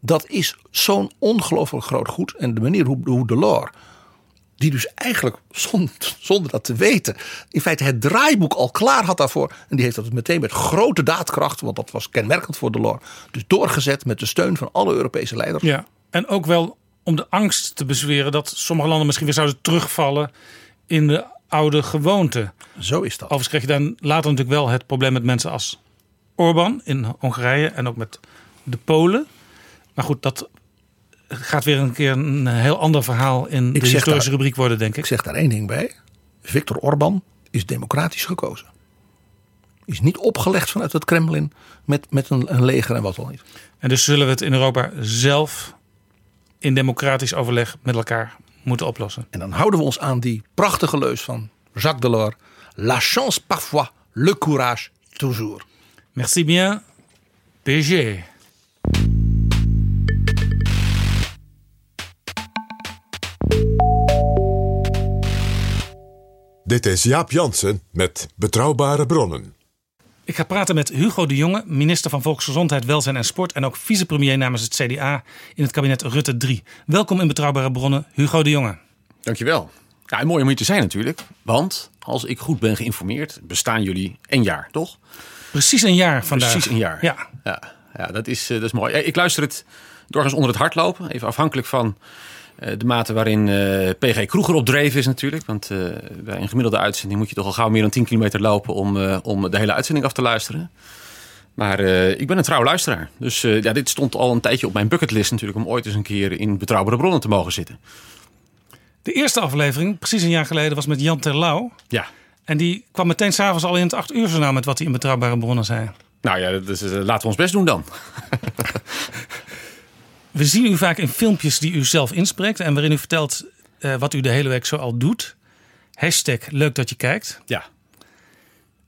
Dat is zo'n ongelooflijk groot goed. En de manier hoe, hoe Delors, die dus eigenlijk zonder, zonder dat te weten, in feite het draaiboek al klaar had daarvoor. En die heeft dat meteen met grote daadkracht, want dat was kenmerkend voor Delors, dus doorgezet met de steun van alle Europese leiders. Ja, en ook wel om de angst te bezweren dat sommige landen misschien weer zouden terugvallen in de oude gewoonte. Zo is dat. Overigens kreeg je dan later natuurlijk wel het probleem met mensen als Orbán in Hongarije en ook met de Polen. Maar goed, dat gaat weer een keer een heel ander verhaal in de historische daar- rubriek worden, denk ik. Ik zeg daar één ding bij. Viktor Orbán is democratisch gekozen. Is niet opgelegd vanuit het Kremlin met, met een, een leger en wat al niet. En dus zullen we het in Europa zelf in democratisch overleg met elkaar moeten oplossen. En dan houden we ons aan die prachtige leus van Jacques Delors. La chance parfois, le courage toujours. Merci bien, PG. Dit is Jaap Jansen met Betrouwbare Bronnen. Ik ga praten met Hugo de Jonge, minister van Volksgezondheid, Welzijn en Sport. En ook vicepremier namens het CDA in het kabinet Rutte 3. Welkom in Betrouwbare Bronnen, Hugo de Jonge. Dankjewel. Ja, en mooi om hier te zijn natuurlijk. Want als ik goed ben geïnformeerd, bestaan jullie een jaar, toch? Precies een jaar vandaag. Precies een jaar. Ja. ja, ja, dat, is, eh, dat is mooi. Ik luister het doorgaans onder het hardlopen. Even afhankelijk van de mate waarin eh, PG Kroeger op dreef is natuurlijk. Want eh, bij een gemiddelde uitzending moet je toch al gauw meer dan 10 kilometer lopen... om, eh, om de hele uitzending af te luisteren. Maar eh, ik ben een trouw luisteraar. Dus eh, ja, dit stond al een tijdje op mijn bucketlist natuurlijk... om ooit eens een keer in Betrouwbare Bronnen te mogen zitten. De eerste aflevering, precies een jaar geleden, was met Jan Terlouw. Ja. En die kwam meteen s'avonds al in het acht uur journaal met wat hij in Betrouwbare Bronnen zei. Nou ja, eh, laten we ons best doen dan. We zien u vaak in filmpjes die u zelf inspreekt en waarin u vertelt eh, wat u de hele week zo al doet. Hashtag leuk dat je kijkt. Ja.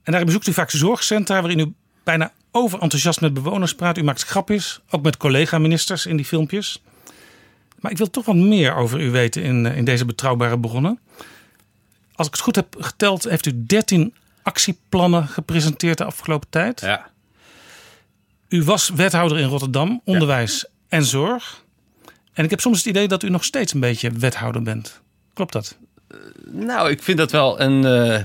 En daarin bezoekt u vaak zorgcentra waarin u bijna overenthousiast met bewoners praat. U maakt grapjes, ook met collega-ministers in die filmpjes. Maar ik wil toch wat meer over u weten in, eh, in deze betrouwbare bronnen. Als ik het goed heb geteld, heeft u 13 actieplannen gepresenteerd de afgelopen tijd. Ja. U was wethouder in Rotterdam, onderwijs en zorg. En ik heb soms het idee dat u nog steeds een beetje wethouder bent. Klopt dat? Nou, ik vind dat wel een, eh,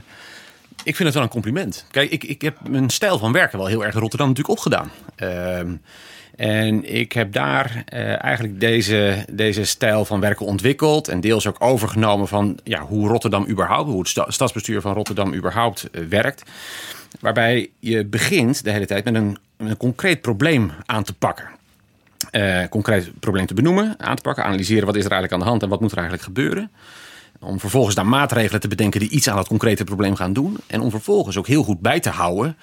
Ik vind het wel een compliment. Kijk, ik, ik heb mijn stijl van werken wel heel erg in Rotterdam natuurlijk opgedaan. Ehm, en ik heb daar eh, eigenlijk deze, deze stijl van werken ontwikkeld. En deels ook overgenomen van ja, hoe Rotterdam überhaupt, hoe het sta- stadsbestuur van Rotterdam überhaupt eh, werkt. Waarbij je begint de hele tijd met een, een concreet probleem aan te pakken. Eh, concreet probleem te benoemen, aan te pakken, analyseren wat is er eigenlijk aan de hand en wat moet er eigenlijk gebeuren. Om vervolgens daar maatregelen te bedenken die iets aan dat concrete probleem gaan doen. En om vervolgens ook heel goed bij te houden.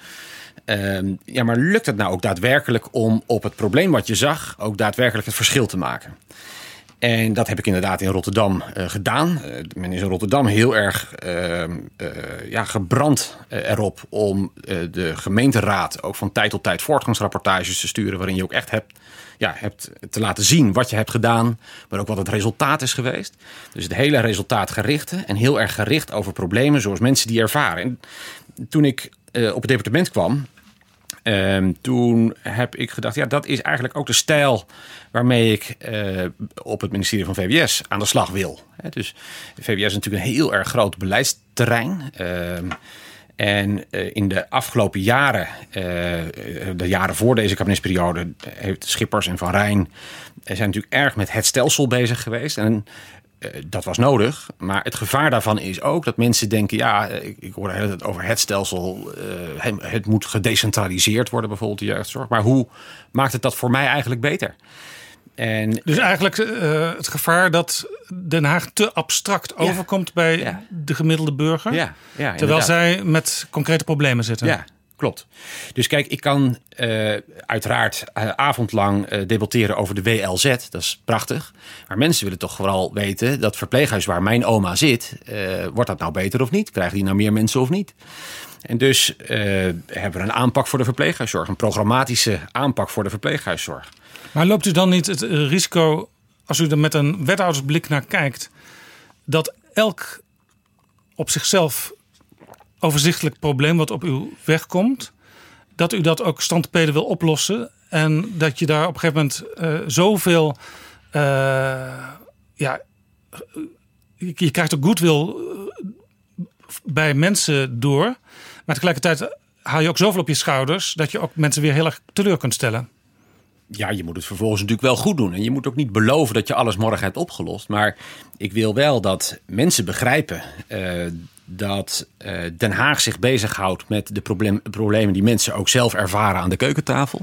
Ehm, ja, maar lukt het nou ook daadwerkelijk om op het probleem wat je zag ook daadwerkelijk het verschil te maken? En dat heb ik inderdaad in Rotterdam eh, gedaan. Eh, men is in Rotterdam heel erg ehm, eh, ja, gebrand erop om de gemeenteraad ook van tijd tot tijd voortgangsrapportages te sturen. waarin je ook echt hebt, ja, hebt te laten zien wat je hebt gedaan, maar ook wat het resultaat is geweest. Dus het hele resultaatgerichte en heel erg gericht over problemen zoals mensen die ervaren. En toen ik eh, op het departement kwam, Ehm, toen heb ik gedacht, ja, dat is eigenlijk ook de stijl waarmee ik eh, op het ministerie van VWS aan de slag wil. Dus VWS is natuurlijk een heel erg groot beleidsterrein. En eh, in de afgelopen jaren, eh, de jaren voor deze kabinetsperiode, heeft Schippers en Van Rijn eh, zijn natuurlijk erg met het stelsel bezig geweest. En eh, dat was nodig. Maar het gevaar daarvan is ook dat mensen denken: ja, eh, ik, hoor tijd over het stelsel. eh, het, het moet gedecentraliseerd worden, bijvoorbeeld de jeugdzorg. Maar hoe maakt het dat voor mij eigenlijk beter? En Dus eigenlijk eh, het gevaar dat Den Haag te abstract overkomt bij de gemiddelde burger. Ja, terwijl inderdaad. zij met concrete problemen zitten. Ja, klopt. Dus kijk, ik kan eh, uiteraard eh, avondlang eh, debatteren over de WLZ. Dat is prachtig. Maar mensen willen toch vooral weten dat verpleeghuis waar mijn oma zit, eh, wordt dat nou beter of niet? Krijgen die nou meer mensen of niet? En dus eh, hebben we een aanpak voor de verpleeghuiszorg, een programmatische aanpak voor de verpleeghuiszorg. Maar loopt u dan niet het eh, risico, als u er met een wethoudersblik naar kijkt, dat elk op zichzelf overzichtelijk probleem wat op uw weg komt, dat u dat ook standpeden wil oplossen en dat je daar op een gegeven moment eh, zoveel, eh, ja, je, krijgt ook goodwill bij mensen door, maar tegelijkertijd haal je ook zoveel op je schouders dat je ook mensen weer heel erg teleur kunt stellen. Ja, je moet het vervolgens natuurlijk wel goed doen. En je moet ook niet beloven dat je alles morgen hebt opgelost. Maar ik wil wel dat mensen begrijpen eh, dat eh, Den Haag zich bezighoudt met de problemen die mensen ook zelf ervaren aan de keukentafel.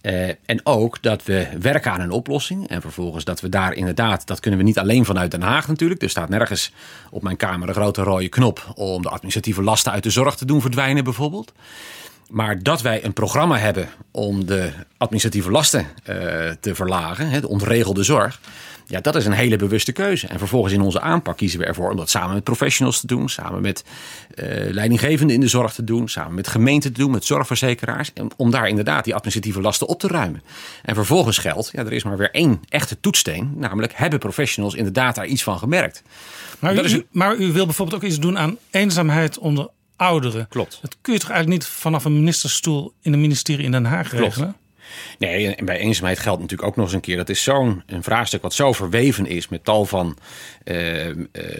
Eh, en ook dat we werken aan een oplossing. En vervolgens dat we daar inderdaad, dat kunnen we niet alleen vanuit Den Haag natuurlijk. Er staat nergens op mijn kamer een grote rode knop om de administratieve lasten uit de zorg te doen verdwijnen, bijvoorbeeld. Maar dat wij een programma hebben om de administratieve lasten eh, te verlagen, hè, de ontregelde zorg. Ja, dat is een hele bewuste keuze. En vervolgens in onze aanpak kiezen we ervoor om dat samen met professionals te doen, samen met eh, leidinggevenden in de zorg te doen, samen met gemeenten te doen, met zorgverzekeraars. Om daar inderdaad die administratieve lasten op te ruimen. En vervolgens geldt, ja, er is maar weer één echte toetssteen, namelijk hebben professionals inderdaad daar iets van gemerkt. Maar u, is maar u wil bijvoorbeeld ook iets doen aan eenzaamheid onder ouderen. Klopt. Dat kun je toch eigenlijk niet vanaf een ministerstoel in een ministerie in Den Haag Klopt. regelen? Nee, en bij eenzaamheid geldt natuurlijk ook nog eens een keer. Dat is zo'n een vraagstuk wat zo verweven is met tal van eh, eh,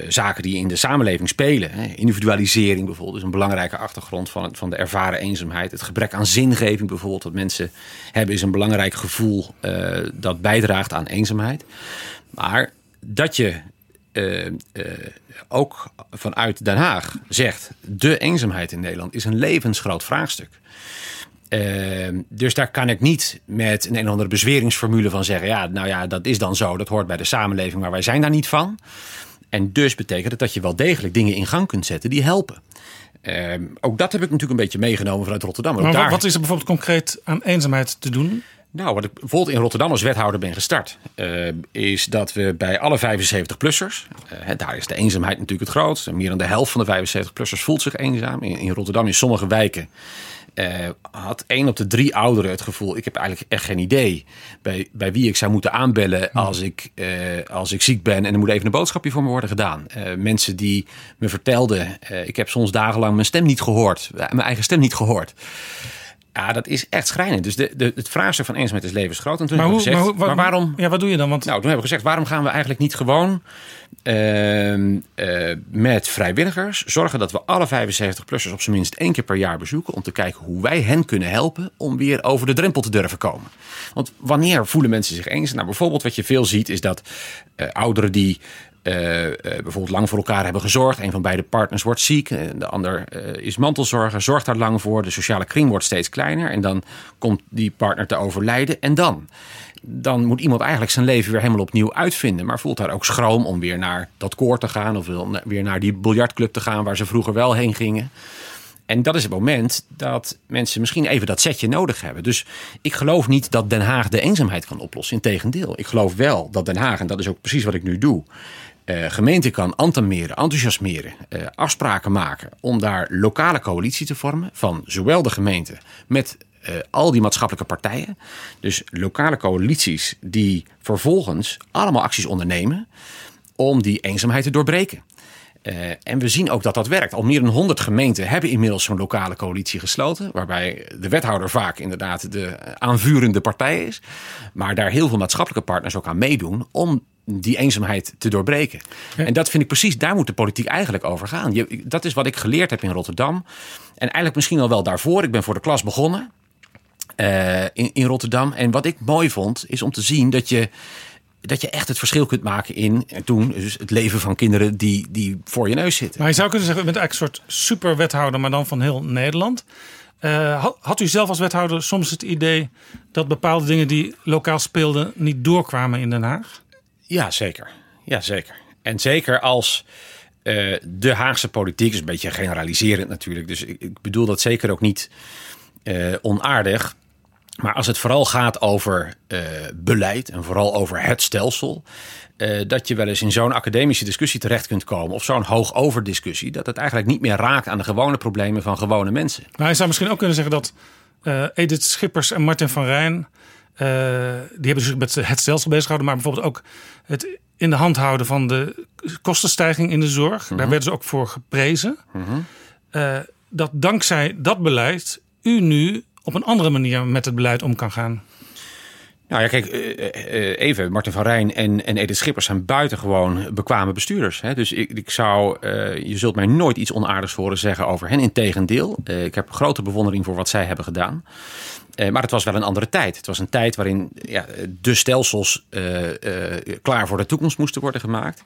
zaken die in de samenleving spelen. Hè. Individualisering bijvoorbeeld is een belangrijke achtergrond van, het, van de ervaren eenzaamheid. Het gebrek aan zingeving bijvoorbeeld, wat mensen hebben, is een belangrijk gevoel eh, dat bijdraagt aan eenzaamheid. Maar dat je eh, eh, ook vanuit Den Haag zegt: de eenzaamheid in Nederland is een levensgroot vraagstuk. Ehm, dus daar kan ik niet met een, een of andere bezweringsformule van zeggen: ja, nou ja, dat is dan zo, dat hoort bij de samenleving, maar wij zijn daar niet van. En dus betekent het dat je wel degelijk dingen in gang kunt zetten die helpen. Ook dat heb ik natuurlijk een beetje meegenomen vanuit Rotterdam. Maar daar- wat is er bijvoorbeeld concreet aan eenzaamheid te doen? Nou, wat ik bijvoorbeeld in Rotterdam als wethouder ben gestart, eh, is dat we bij alle 75-plussers, eh, daar is de eenzaamheid natuurlijk het grootst. Meer dan de helft van de 75-plussers voelt zich eenzaam. In, in Rotterdam, in sommige wijken, eh, had één op de drie ouderen het gevoel: ik heb eigenlijk echt geen idee bij, bij wie ik zou moeten aanbellen als ik, als ik ziek ben en er moet even een boodschapje voor me worden gedaan. Mensen die me vertelden: ik heb soms dagenlang mijn stem niet gehoord, mijn eigen stem niet gehoord. Ja, dat is echt schrijnend. Dus de, de, het vraagstuk van eenzaamheid is levensgroot. En toen Maar, hoe, gezegd, maar, hoe- maar waarom... Ja, wat doe je dan? Want Nou, toen hebben we gezegd, waarom gaan we eigenlijk niet gewoon ehm, eh, met vrijwilligers zorgen dat we alle 75-plussers op zijn minst één keer per jaar bezoeken om te kijken hoe wij hen kunnen helpen om weer over de drempel te durven komen. Want wanneer voelen mensen zich eenzaam? Nou, bijvoorbeeld wat je veel ziet is dat eh, ouderen die eh, eh, bijvoorbeeld lang voor elkaar hebben gezorgd. Een van beide partners wordt ziek, eh, de ander is mantelzorger, zorgt daar lang voor. De sociale kring wordt steeds kleiner en dan komt die partner te overlijden. En dan? Dan moet iemand eigenlijk zijn leven weer helemaal opnieuw uitvinden. Maar voelt daar ook schroom om weer naar dat koor te gaan of weer naar die biljartclub te gaan waar ze vroeger wel heen gingen. En dat is het moment dat mensen misschien even dat setje nodig hebben. Dus ik geloof niet dat Den Haag de eenzaamheid kan oplossen. Integendeel, ik geloof wel dat Den Haag, en dat is ook precies wat ik nu doe, eh, gemeente kan entameren, enthousiasmeren, eh, afspraken maken om daar lokale coalitie te vormen van zowel de gemeente met eh, al die maatschappelijke partijen. Dus lokale coalities die vervolgens allemaal acties ondernemen om die eenzaamheid te doorbreken. En we zien ook dat dat werkt. Al meer dan 100 gemeenten hebben inmiddels zo'n lokale coalitie gesloten. Waarbij de wethouder vaak inderdaad de aanvurende partij is. Maar daar heel veel maatschappelijke partners ook aan meedoen om die eenzaamheid te doorbreken. En dat vind ik precies, daar moet de politiek eigenlijk over gaan. Je, dat is wat ik geleerd heb in Rotterdam. En eigenlijk misschien al wel daarvoor. Ik ben voor de klas begonnen eh, in, in Rotterdam. En wat ik mooi vond, is om te zien dat je dat je echt het verschil kunt maken in en toen dus het leven van kinderen die, die voor je neus zitten. Maar je zou kunnen zeggen, u bent eigenlijk een soort superwethouder, maar dan van heel Nederland. Eh, had u zelf als wethouder soms het idee dat bepaalde dingen die lokaal speelden niet doorkwamen in Den Haag? Ja, zeker. Ja, zeker. En zeker als eh, de Haagse politiek, is een beetje generaliserend natuurlijk. Dus ik, ik bedoel dat zeker ook niet eh, onaardig. Maar als het vooral gaat over eh, beleid en vooral over het stelsel. dat je wel eens in zo'n academische discussie terecht kunt komen. Of zo'n hoogoverdiscussie. Dat het eigenlijk niet meer raakt aan de gewone problemen van gewone mensen. Maar je zou misschien ook kunnen zeggen dat eh, Edith Schippers en Martin van Rijn... eh, die hebben zich met het stelsel bezig gehouden... maar bijvoorbeeld ook het in de hand houden van de kostenstijging in de zorg. Daar werden ze ook voor geprezen. Eh, dat dankzij dat beleid u nu op een andere manier met het beleid om kan gaan. Nou ja, kijk, eh, even, Martin van Rijn en, en Edith Schippers zijn buitengewoon bekwame bestuurders. Hè? Dus ik, ik zou, je zult mij nooit iets onaardigs horen zeggen over hen. Integendeel, uh, ik heb grote bewondering voor wat zij hebben gedaan. Uh, maar het was wel een andere tijd. Het was een tijd waarin ja, de stelsels uh, uh, klaar voor de toekomst moesten worden gemaakt.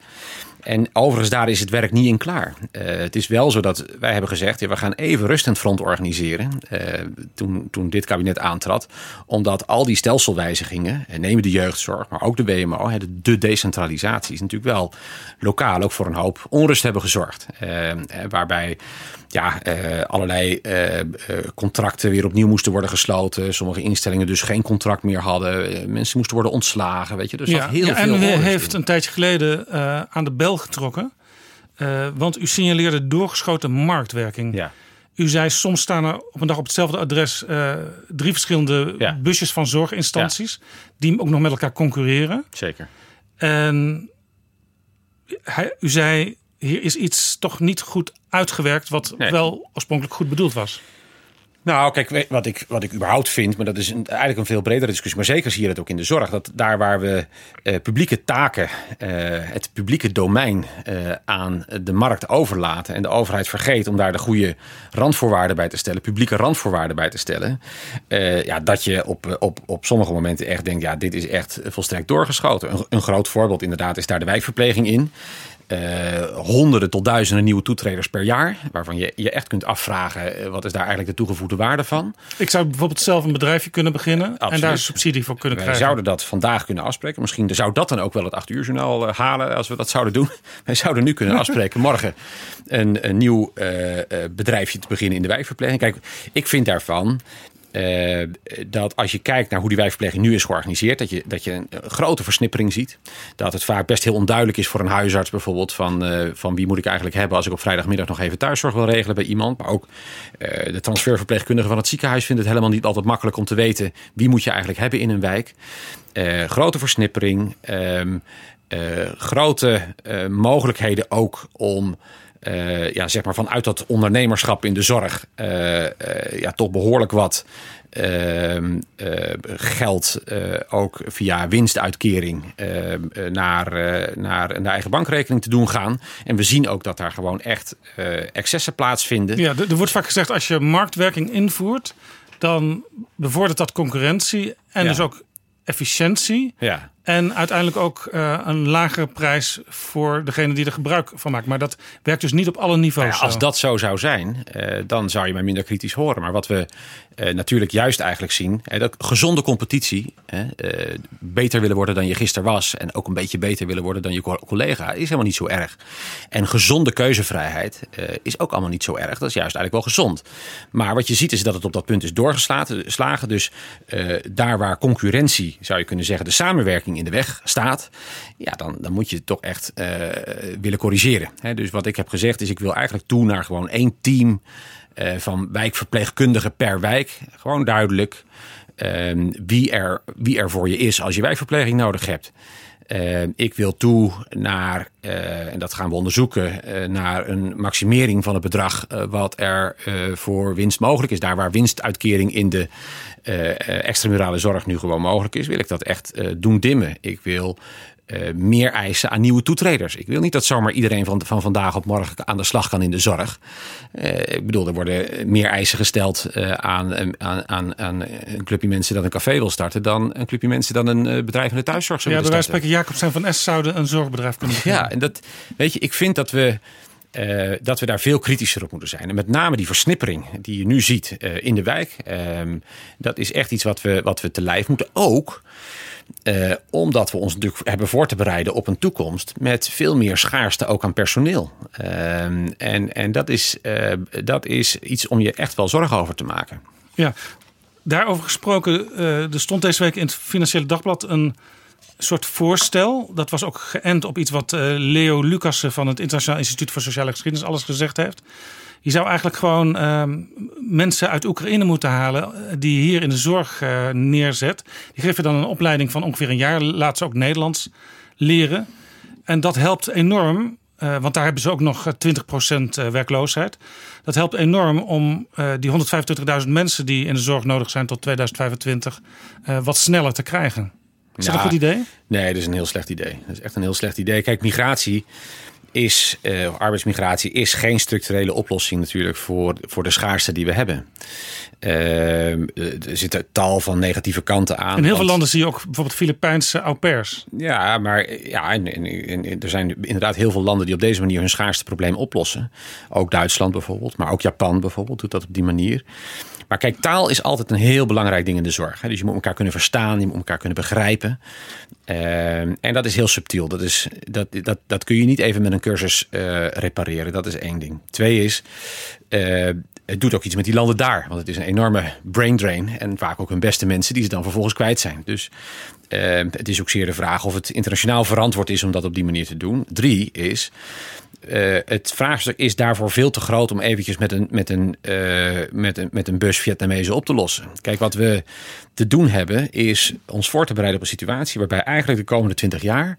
En overigens, daar is het werk niet in klaar. het is wel zo dat wij hebben gezegd, ja, we gaan even rustend front organiseren. toen, toen dit kabinet aantrad. Omdat al die stelselwijzigingen, nemen de jeugdzorg, maar ook de WMO, de, de decentralisatie, is natuurlijk wel lokaal ook voor een hoop onrust hebben gezorgd. waarbij ja, allerlei contracten weer opnieuw moesten worden gesloten. Sommige instellingen dus geen contract meer hadden. mensen moesten worden ontslagen. Weet je, dus ja, heel ja, veel. En heeft een tijdje geleden aan de bel getrokken. want u signaleerde doorgeschoten marktwerking. Ja. U zei soms staan er op een dag op hetzelfde adres drie verschillende ja. busjes van zorginstanties. Ja. Die ook nog met elkaar concurreren. Zeker. En hij, u zei hier is iets toch niet goed uitgewerkt wat nee. wel oorspronkelijk goed bedoeld was. Nou, kijk, wat ik, wat ik überhaupt vind, maar dat is eigenlijk een veel bredere discussie, maar zeker zie je dat ook in de zorg, dat daar waar we uh, publieke taken, uh, het publieke domein uh, aan de markt overlaten en de overheid vergeet om daar de goede randvoorwaarden bij te stellen, publieke randvoorwaarden bij te stellen, ja, dat je op, op, op sommige momenten echt denkt, ja, dit is echt volstrekt doorgeschoten. Een, een groot voorbeeld inderdaad is daar de wijkverpleging in. Uh, honderden tot duizenden nieuwe toetreders per jaar. Waarvan je je echt kunt afvragen: wat is daar eigenlijk de toegevoegde waarde van? Ik zou bijvoorbeeld zelf een bedrijfje kunnen beginnen Absoluut. en daar subsidie voor kunnen Wij krijgen. zouden dat vandaag kunnen afspreken. Misschien zou dat dan ook wel het 8 uur journaal uh, halen als we dat zouden doen. Wij zouden nu kunnen afspreken morgen een, een nieuw bedrijfje te beginnen in de wijkverpleging. Kijk, ik vind daarvan. Uh, dat als je kijkt naar hoe die wijkverpleging nu is georganiseerd, dat je, dat je een grote versnippering ziet. Dat het vaak best heel onduidelijk is voor een huisarts bijvoorbeeld van, uh, van wie moet ik eigenlijk hebben als ik op vrijdagmiddag nog even thuiszorg wil regelen bij iemand. Maar ook de transferverpleegkundige van het ziekenhuis vindt het helemaal niet altijd makkelijk om te weten wie moet je eigenlijk hebben in een wijk. grote versnippering, grote mogelijkheden ook om eh, ja, zeg maar vanuit dat ondernemerschap in de zorg uh, ja, toch behoorlijk wat ehm, geld ook via winstuitkering naar, naar een eigen bankrekening te doen gaan. En we zien ook dat daar gewoon echt excessen plaatsvinden. Ja, er wordt vaak gezegd als je marktwerking invoert, dan bevordert dat concurrentie en dus ook efficiëntie. Ja. En uiteindelijk ook uh, een lagere prijs voor degene die er gebruik van maakt. Maar dat werkt dus niet op alle niveaus. Nou ja, als dat zo zou zijn, uh, dan zou je mij minder kritisch horen. Maar wat we uh, natuurlijk juist eigenlijk zien, dat gezonde competitie, beter willen worden dan je gisteren was. En ook een beetje beter willen worden dan je collega, is helemaal niet zo erg. En gezonde keuzevrijheid is ook allemaal niet zo erg. Dat is juist eigenlijk wel gezond. Maar wat je ziet is dat het op dat punt is doorgeslagen. Dus daar waar concurrentie, zou je kunnen zeggen, de samenwerking in de weg staat, ja, dan, dan moet je het toch echt willen corrigeren. He, dus wat ik heb gezegd is, ik wil eigenlijk toe naar gewoon één team van wijkverpleegkundigen per wijk. Gewoon duidelijk uh, wie, er, wie er voor je is als je wijkverpleging nodig hebt. Uh, ik wil toe naar, uh, en dat gaan we onderzoeken, uh, naar een maximering van het bedrag wat er voor winst mogelijk is. Daar waar winstuitkering in de extramurale zorg nu gewoon mogelijk is, wil ik dat echt doen dimmen. Ik wil uh, meer eisen aan nieuwe toetreders. Ik wil niet dat zomaar iedereen van, van vandaag op morgen aan de slag kan in de zorg. Uh, ik bedoel, er worden meer eisen gesteld uh, aan, aan, aan, aan, een clubje mensen dat een café wil starten... dan een clubje mensen dat een bedrijf in de thuiszorg zou ja, willen starten. Ja, bij wijze van van S zouden een zorgbedrijf kunnen beginnen. Ja, en dat, weet je, ik vind dat we... Uh, dat we daar veel kritischer op moeten zijn. En met name die versnippering die je nu ziet uh, in de wijk. Uh, dat is echt iets wat we, wat we te lijf moeten. Ook uh, omdat we ons natuurlijk hebben voor te bereiden op een toekomst met veel meer schaarste ook aan personeel. Uh, en en dat, is, uh, dat is iets om je echt wel zorgen over te maken. Ja, daarover gesproken, er stond deze week in het Financiële Dagblad een soort voorstel. Dat was ook geënt op iets wat Leo Lucassen van het Internationaal Instituut voor Sociale Geschiedenis alles gezegd heeft. Je zou eigenlijk gewoon uh, mensen uit Oekraïne moeten halen eh, die je hier in de zorg uh, neerzet. Die geven dan een opleiding van ongeveer een jaar, laat ze ook Nederlands leren. En dat helpt enorm, uh, want daar hebben ze ook nog 20% werkloosheid. Dat helpt enorm om die 125.000 mensen die in de zorg nodig zijn tot 2025 wat sneller te krijgen. Is dat een goed idee? Nee, dat is een heel slecht idee. Dat is echt een heel slecht idee. Kijk, migratie is, uh, arbeidsmigratie is geen structurele oplossing natuurlijk voor, voor de schaarste die we hebben. Uh, er zitten tal van negatieve kanten aan. In heel veel landen zie je ook bijvoorbeeld Filipijnse au pairs. Ja, maar ja, en, en, en, er zijn inderdaad heel veel landen die op deze manier hun schaarste probleem oplossen. Ook Duitsland bijvoorbeeld, maar ook Japan bijvoorbeeld doet dat op die manier. Maar kijk, taal is altijd een heel belangrijk ding in de zorg. Dus je moet elkaar kunnen verstaan, je moet elkaar kunnen begrijpen. Uh, en dat is heel subtiel. Dat, is, dat, dat, dat kun je niet even met een cursus uh, repareren. Dat is één ding. Twee is, uh, het doet ook iets met die landen daar. Want het is een enorme brain drain. En vaak ook hun beste mensen die ze dan vervolgens kwijt zijn. Dus uh, het is ook zeer de vraag of het internationaal verantwoord is om dat op die manier te doen. Drie is, uh, het vraagstuk is daarvoor veel te groot om eventjes met een, met een, uh, met een, met een bus Vietnamezen op te lossen. Kijk, wat we te doen hebben is ons voor te bereiden op een situatie waarbij eigenlijk de komende 20 jaar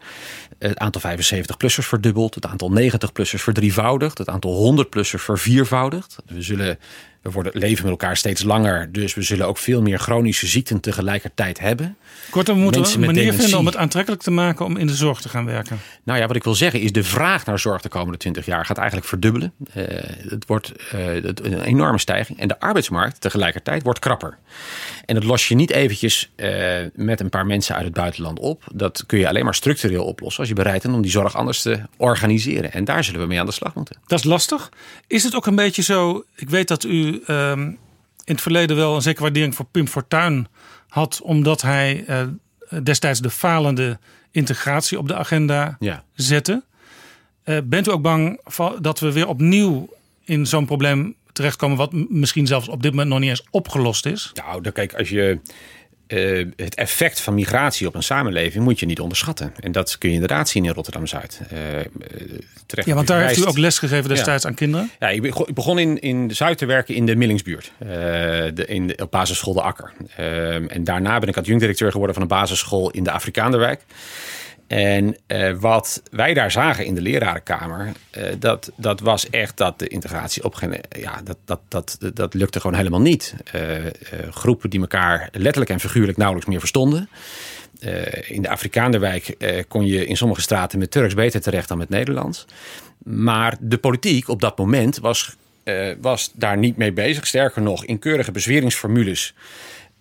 het aantal 75-plussers verdubbelt, het aantal 90-plussers verdrievoudigt, het aantal 100-plussers verviervoudigt. We zullen we worden, leven met elkaar steeds langer. Dus we zullen ook veel meer chronische ziekten tegelijkertijd hebben. Kortom, we moeten een manier dementie. vinden om het aantrekkelijk te maken om in de zorg te gaan werken. Nou ja, wat ik wil zeggen is de vraag naar zorg de komende 20 jaar gaat eigenlijk verdubbelen. Uh, het wordt uh, een enorme stijging. En de arbeidsmarkt tegelijkertijd wordt krapper. En dat los je niet eventjes uh, met een paar mensen uit het buitenland op. Dat kun je alleen maar structureel oplossen als je bereid bent om die zorg anders te organiseren. En daar zullen we mee aan de slag moeten. Dat is lastig. Is het ook een beetje zo, ik weet dat u um, in het verleden wel een zekere waardering voor Pim Fortuyn had, omdat hij uh, destijds de falende integratie op de agenda ja. zette. Uh, bent u ook bang dat we weer opnieuw in zo'n probleem terechtkomen, wat misschien zelfs op dit moment nog niet eens opgelost is? Nou, dan kijk, als je uh, het effect van migratie op een samenleving moet je niet onderschatten. En dat kun je inderdaad zien in Rotterdam-Zuid. Uh, terecht ja, want daar heeft u ook lesgegeven destijds ja. aan kinderen? Ja, ik begon in, in Zuid te werken in de Millingsbuurt. Uh, de, in de, op basisschool De Akker. en daarna ben ik adjunct-directeur geworden van een basisschool in de Afrikaanderwijk. En eh, wat wij daar zagen in de lerarenkamer, eh, dat, dat was echt dat de integratie op geen, ja, dat, dat, dat, dat lukte gewoon helemaal niet. Eh, groepen die elkaar letterlijk en figuurlijk nauwelijks meer verstonden. In de Afrikaanderwijk kon je in sommige straten met Turks beter terecht dan met Nederlands. Maar de politiek op dat moment was, was daar niet mee bezig. Sterker nog, in keurige bezweringsformules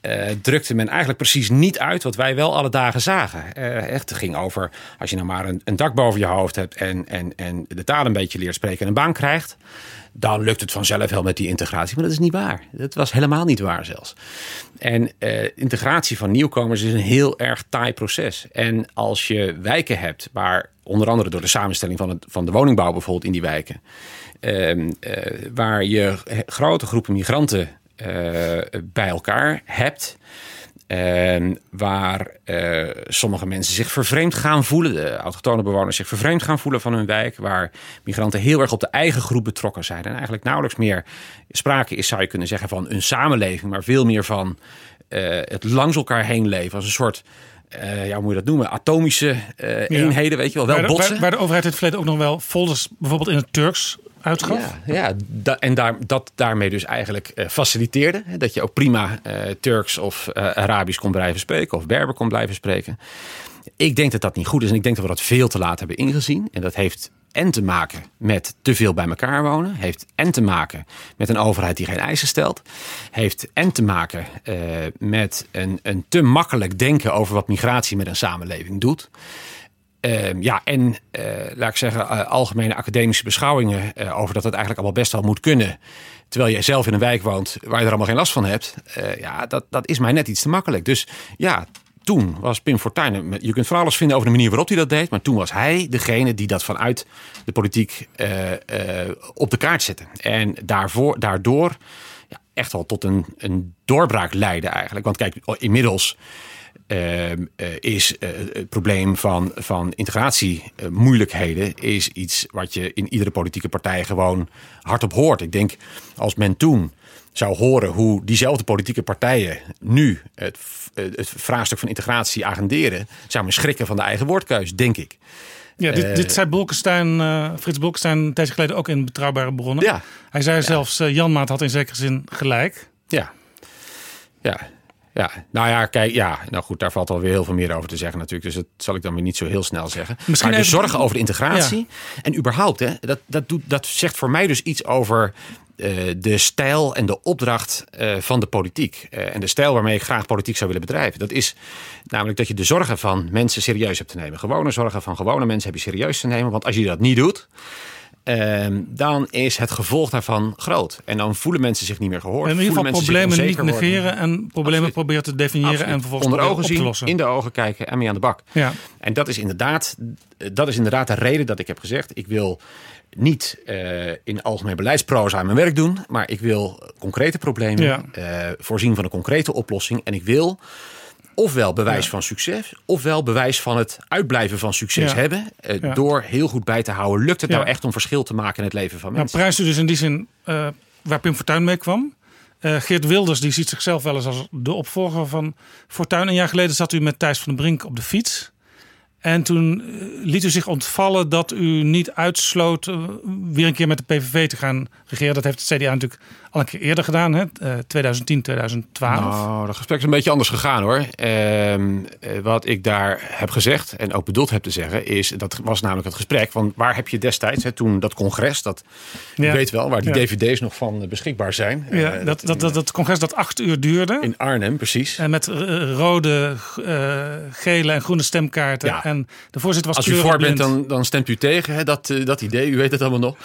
eh, drukte men eigenlijk precies niet uit wat wij wel alle dagen zagen. Eh, echt, het ging over als je nou maar een, een dak boven je hoofd hebt en, en, en de taal een beetje leert spreken en een baan krijgt. Dan lukt het vanzelf wel met die integratie. Maar dat is niet waar. Dat was helemaal niet waar zelfs. En eh, integratie van nieuwkomers is een heel erg taai proces. En als je wijken hebt waar onder andere door de samenstelling van, het, van de woningbouw bijvoorbeeld in die wijken. ehm, eh, waar je grote groepen migranten bij elkaar hebt. ehm, waar eh, sommige mensen zich vervreemd gaan voelen. De autochtone bewoners zich vervreemd gaan voelen van hun wijk. Waar migranten heel erg op de eigen groep betrokken zijn. En eigenlijk nauwelijks meer sprake is, zou je kunnen zeggen, van een samenleving. Maar veel meer van eh, het langs elkaar heen leven. Als een soort, eh, ja, hoe moet je dat noemen? Atomische eh, eenheden, weet je wel. Wel waar, de, botsen. waar, waar de overheid in het verleden ook nog wel folders bijvoorbeeld in het Turks uitgaf. Ja, ja en daar, dat daarmee dus eigenlijk eh, faciliteerde. Hè, dat je ook prima eh, Turks of eh, Arabisch kon blijven spreken of Berber kon blijven spreken. Ik denk dat dat niet goed is en ik denk dat we dat veel te laat hebben ingezien. En dat heeft en te maken met te veel bij elkaar wonen. Heeft en te maken met een overheid die geen eisen stelt. Heeft en te maken met een, een te makkelijk denken over wat migratie met een samenleving doet. Ehm, ja, en eh, laat ik zeggen, eh, algemene academische beschouwingen eh, over dat het eigenlijk allemaal best wel moet kunnen. Terwijl jij zelf in een wijk woont waar je er allemaal geen last van hebt. ja, dat, dat is mij net iets te makkelijk. Dus ja, toen was Pim Fortuyn. Je kunt van alles vinden over de manier waarop hij dat deed. Maar toen was hij degene die dat vanuit de politiek op de kaart zette. En daarvoor, daardoor ja, echt wel tot een, een doorbraak leidde eigenlijk. Want kijk, inmiddels eh, eh, is eh, het probleem van, van integratiemoeilijkheden is iets wat je in iedere politieke partij gewoon hardop hoort. Ik denk als men toen zou horen hoe diezelfde politieke partijen nu het, het vraagstuk van integratie agenderen, zou men schrikken van de eigen woordkeus, denk ik. Ja, dit, Eh, dit zei Bolkestein, eh, Frits Bolkestein een tijdje geleden ook in Betrouwbare Bronnen. Ja. Hij zei zelfs, uh, Jan Maat had in zekere zin gelijk. Ja, ja. Ja, nou ja, kijk, ja, nou goed, daar valt alweer heel veel meer over te zeggen natuurlijk. Dus dat zal ik dan weer niet zo heel snel zeggen. Misschien maar de even- zorgen over de integratie Ja. en überhaupt, hè, dat, dat, doet, dat zegt voor mij dus iets over eh, de stijl en de opdracht eh, van de politiek. Eh, en de stijl waarmee ik graag politiek zou willen bedrijven. Dat is namelijk dat je de zorgen van mensen serieus hebt te nemen. Gewone zorgen van gewone mensen heb je serieus te nemen. Want als je dat niet doet, ehm, dan is het gevolg daarvan groot. En dan voelen mensen zich niet meer gehoord. in ieder geval problemen niet worden. negeren en problemen proberen te definiëren Absoluut. en vervolgens onder ogen zien, te lossen. in de ogen kijken en mee aan de bak. Ja. En dat is inderdaad, dat is inderdaad de reden dat ik heb gezegd: ik wil niet eh, in algemeen beleidsproza mijn werk doen, maar ik wil concrete problemen Ja. eh, voorzien van een concrete oplossing. En ik wil ofwel bewijs van succes, ofwel bewijs van het uitblijven van succes Ja. hebben. eh, Ja. Door heel goed bij te houden. Lukt het nou echt om verschil te maken in het leven van Nou, mensen? prijst u dus in die zin eh, waar Pim Fortuyn mee kwam. Eh, Geert Wilders die ziet zichzelf wel eens als de opvolger van Fortuyn. Een jaar geleden zat u met Thijs van den Brink op de fiets. En toen liet u zich ontvallen dat u niet uitsloot weer een keer met de PVV te gaan regeren. Dat heeft het CDA natuurlijk al een keer eerder gedaan, hè? Eh, 2010, 2012. Nou, dat gesprek is een beetje anders gegaan hoor. Ehm, eh, wat ik daar heb gezegd en ook bedoeld heb te zeggen, is dat was namelijk het gesprek van waar heb je destijds, hè, toen dat congres, dat Ja. je weet wel waar die Ja. dvd's nog van eh, beschikbaar zijn. ja, Eh, dat, dat, dat, dat congres dat acht uur duurde. in Arnhem, precies. En met eh, rode, eh, gele en groene stemkaarten. Ja. En de voorzitter was Als u voor bent, dan, dan stemt u tegen hè, dat, eh, dat idee. U weet het allemaal nog.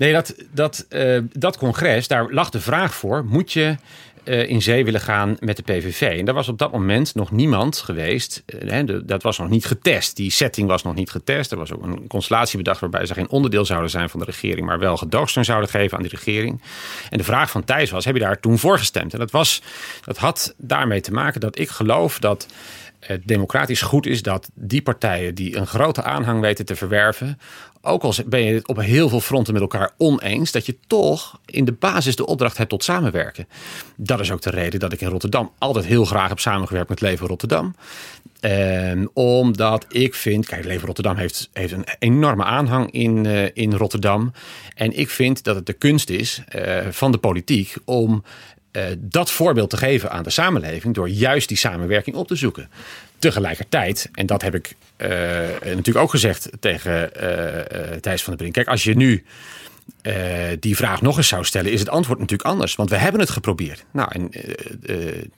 Nee, dat, dat, eh, dat congres, daar lag de vraag voor: moet je eh, in zee willen gaan met de PVV? En daar was op dat moment nog niemand geweest. eh, hè, dat was nog niet getest. Die setting was nog niet getest. Er was ook een constellatie bedacht waarbij ze geen onderdeel zouden zijn van de regering, maar wel gedoogsteun zouden geven aan die regering. En de vraag van Thijs was: heb je daar toen voor gestemd? En dat, was, dat had daarmee te maken dat ik geloof dat het democratisch goed is dat die partijen die een grote aanhang weten te verwerven, ook al ben je het op heel veel fronten met elkaar oneens, dat je toch in de basis de opdracht hebt tot samenwerken. Dat is ook de reden dat ik in Rotterdam altijd heel graag heb samengewerkt met Leven Rotterdam. Omdat ik vind, kijk, Leven Rotterdam heeft, heeft een enorme aanhang in, eh, in Rotterdam. En ik vind dat het de kunst is eh, van de politiek om eh, dat voorbeeld te geven aan de samenleving door juist die samenwerking op te zoeken. Tegelijkertijd, en dat heb ik eh, natuurlijk ook gezegd tegen eh, eh, Thijs van der Brink. Kijk, als je nu die vraag nog eens zou stellen, is het antwoord natuurlijk anders. Want we hebben het geprobeerd. Nou, en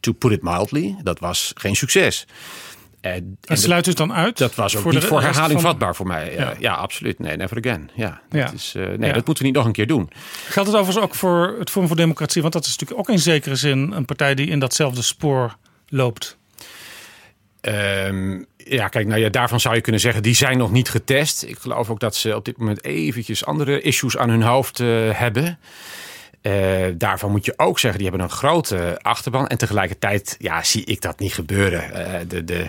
to put it mildly, dat was geen succes. En en sluit het dan uit? dat was ook voor niet voor herhaling van- vatbaar voor mij. Ja, absoluut. Nee, never again. Ja, dat, Ja. Is, nee, Ja. dat moeten we niet nog een keer doen. Geldt het overigens ook voor het Forum voor Democratie? Want dat is natuurlijk ook in zekere zin een partij die in datzelfde spoor loopt. Ehm, ja, kijk, nou ja, daarvan zou je kunnen zeggen, die zijn nog niet getest. Ik geloof ook dat ze op dit moment eventjes andere issues aan hun hoofd eh, hebben. Eh, daarvan moet je ook zeggen, die hebben een grote achterban. En tegelijkertijd ja, zie ik dat niet gebeuren. Eh, de, de,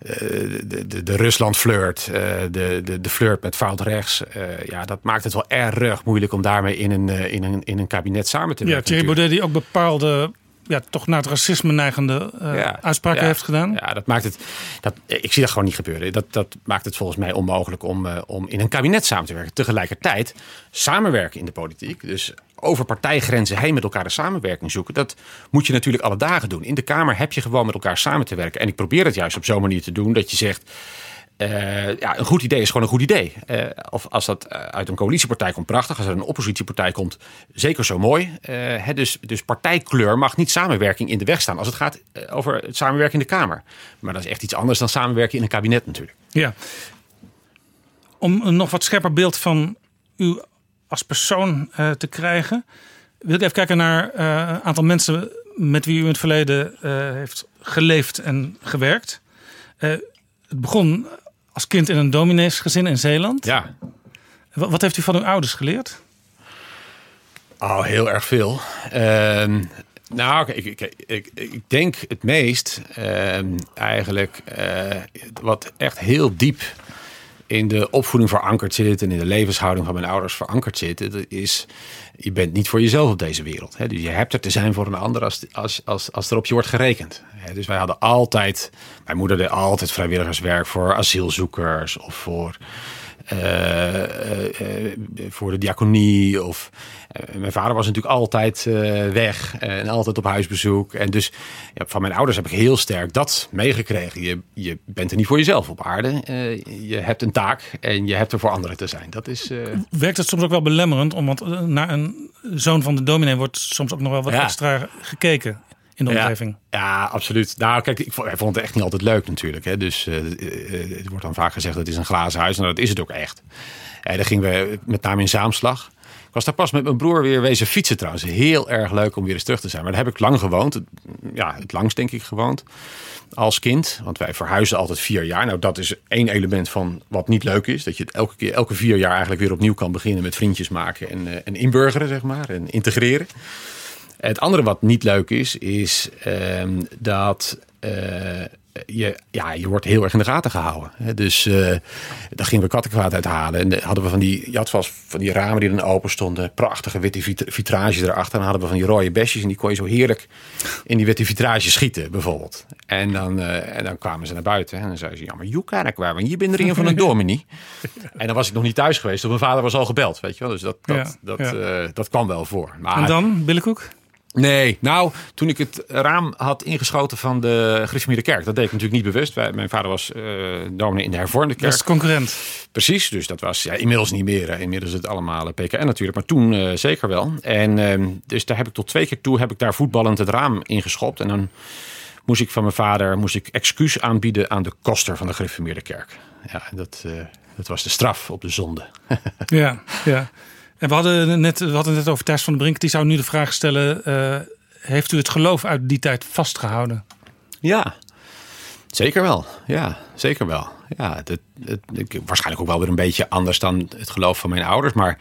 eh, de, de, de Rusland-flirt, eh, de, de, de flirt met fout rechts. eh, ja, dat maakt het wel erg moeilijk om daarmee in een, eh, in een, in een kabinet samen te Ja, werken. Thierry natuurlijk. Baudet die ook bepaalde, ja, toch naar het racisme neigende eh, Ja, uitspraken ja. heeft gedaan. Ja, dat maakt het. Dat, ik zie dat gewoon niet gebeuren. Dat, dat maakt het volgens mij onmogelijk om, eh, om in een kabinet samen te werken. Tegelijkertijd samenwerken in de politiek. Dus over partijgrenzen heen met elkaar de samenwerking zoeken. Dat moet je natuurlijk alle dagen doen. In de Kamer heb je gewoon met elkaar samen te werken. En ik probeer het juist op zo'n manier te doen dat je zegt. Eh, ja, een goed idee is gewoon een goed idee. Eh, of als dat eh, uit een coalitiepartij komt, prachtig. Als er een oppositiepartij komt, zeker zo mooi. Hè, dus, dus partijkleur mag niet samenwerking in de weg staan. Als het gaat over het samenwerken in de Kamer. Maar dat is echt iets anders dan samenwerken in een kabinet natuurlijk. Ja. Om een nog wat scherper beeld van u als persoon te krijgen, wil ik even kijken naar een aantal mensen met wie u in het verleden heeft geleefd en gewerkt. Het begon als kind in een domineesgezin in Zeeland. Ja. Wat, wat heeft u van uw ouders geleerd? Oh, heel erg veel. Ehm, nou, ik, ik, ik, ik, ik denk het meest ehm, eigenlijk eh, wat echt heel diep in de opvoeding verankerd zit en in de levenshouding van mijn ouders verankerd zit, dat is je bent niet voor jezelf op deze wereld. Hè? Dus je hebt er te zijn voor een ander als, als, als, als er op je wordt gerekend. Hè? Dus wij hadden altijd, mijn moeder deed altijd vrijwilligerswerk voor asielzoekers of voor voor de diaconie. Of, eh, mijn vader was natuurlijk altijd eh, weg en altijd op huisbezoek. En dus ja, van mijn ouders heb ik heel sterk dat meegekregen. Je, je bent er niet voor jezelf op aarde. Eh, je hebt een taak en je hebt er voor anderen te zijn. Dat is. eh, Werkt het soms ook wel belemmerend? Omdat eh, naar een zoon van de dominee wordt soms ook nog wel wat Ja. extra gekeken in de Ja. omgeving. Ja, absoluut. Nou, kijk, ik vond, het echt niet altijd leuk natuurlijk. Hè. Dus eh, eh, het wordt dan vaak gezegd dat het is een glazen huis. Nou, dat is het ook echt. En daar gingen we met name in Zaamslag. Ik was daar pas met mijn broer weer wezen fietsen trouwens. Heel erg leuk om weer eens terug te zijn. Maar daar heb ik lang gewoond. Ja, het langst denk ik gewoond. Als kind. Want wij verhuizen altijd vier jaar. Nou, dat is één element van wat niet leuk is. Dat je het elke, keer, elke vier jaar eigenlijk weer opnieuw kan beginnen met vriendjes maken. En, eh, en inburgeren, zeg maar. En integreren. Het andere wat niet leuk is, is ehm, dat eh, je, ja, je wordt heel erg in de gaten gehouden. hè. Dus eh daar gingen we kattenkwaad uithalen. En dan hadden we van die, je had vast van die ramen die dan open stonden. Prachtige witte vit- vitrage erachter. En dan hadden we van die rode besjes. En die kon je zo heerlijk in die witte vitrage schieten, bijvoorbeeld. En dan, eh, en dan kwamen ze naar buiten. En dan zei ze, ja, maar kan ik waar. Want je bent van een dominee. En dan was ik nog niet thuis geweest. Want mijn vader was al gebeld, weet je wel. Dus dat, dat, Ja, dat, ja. dat kwam wel voor. Maar En dan, Billenkoek? Nee, nou, toen ik het raam had ingeschoten van de Gereformeerde Kerk, dat deed ik natuurlijk niet bewust. Wij, mijn vader was eh dominee in de Hervormde Dat is Kerk. de concurrent. Precies, dus dat was ja, inmiddels niet meer. hè. Inmiddels is het allemaal eh, PKN natuurlijk, maar toen eh, zeker wel. En ehm, dus daar heb ik tot twee keer toe heb ik daar voetballend het raam ingeschopt. En dan moest ik van mijn vader moest ik excuus aanbieden aan de koster van de Gereformeerde Kerk. Ja, dat, dat was de straf op de zonde. Ja, ja. En we hadden, net, we hadden net over Thijs van den Brink. Die zou nu de vraag stellen... eh, heeft u het geloof uit die tijd vastgehouden? Ja, zeker wel. Ja, zeker wel. Ja, dat, ik- waarschijnlijk ook wel weer een beetje anders dan het geloof van mijn ouders. Maar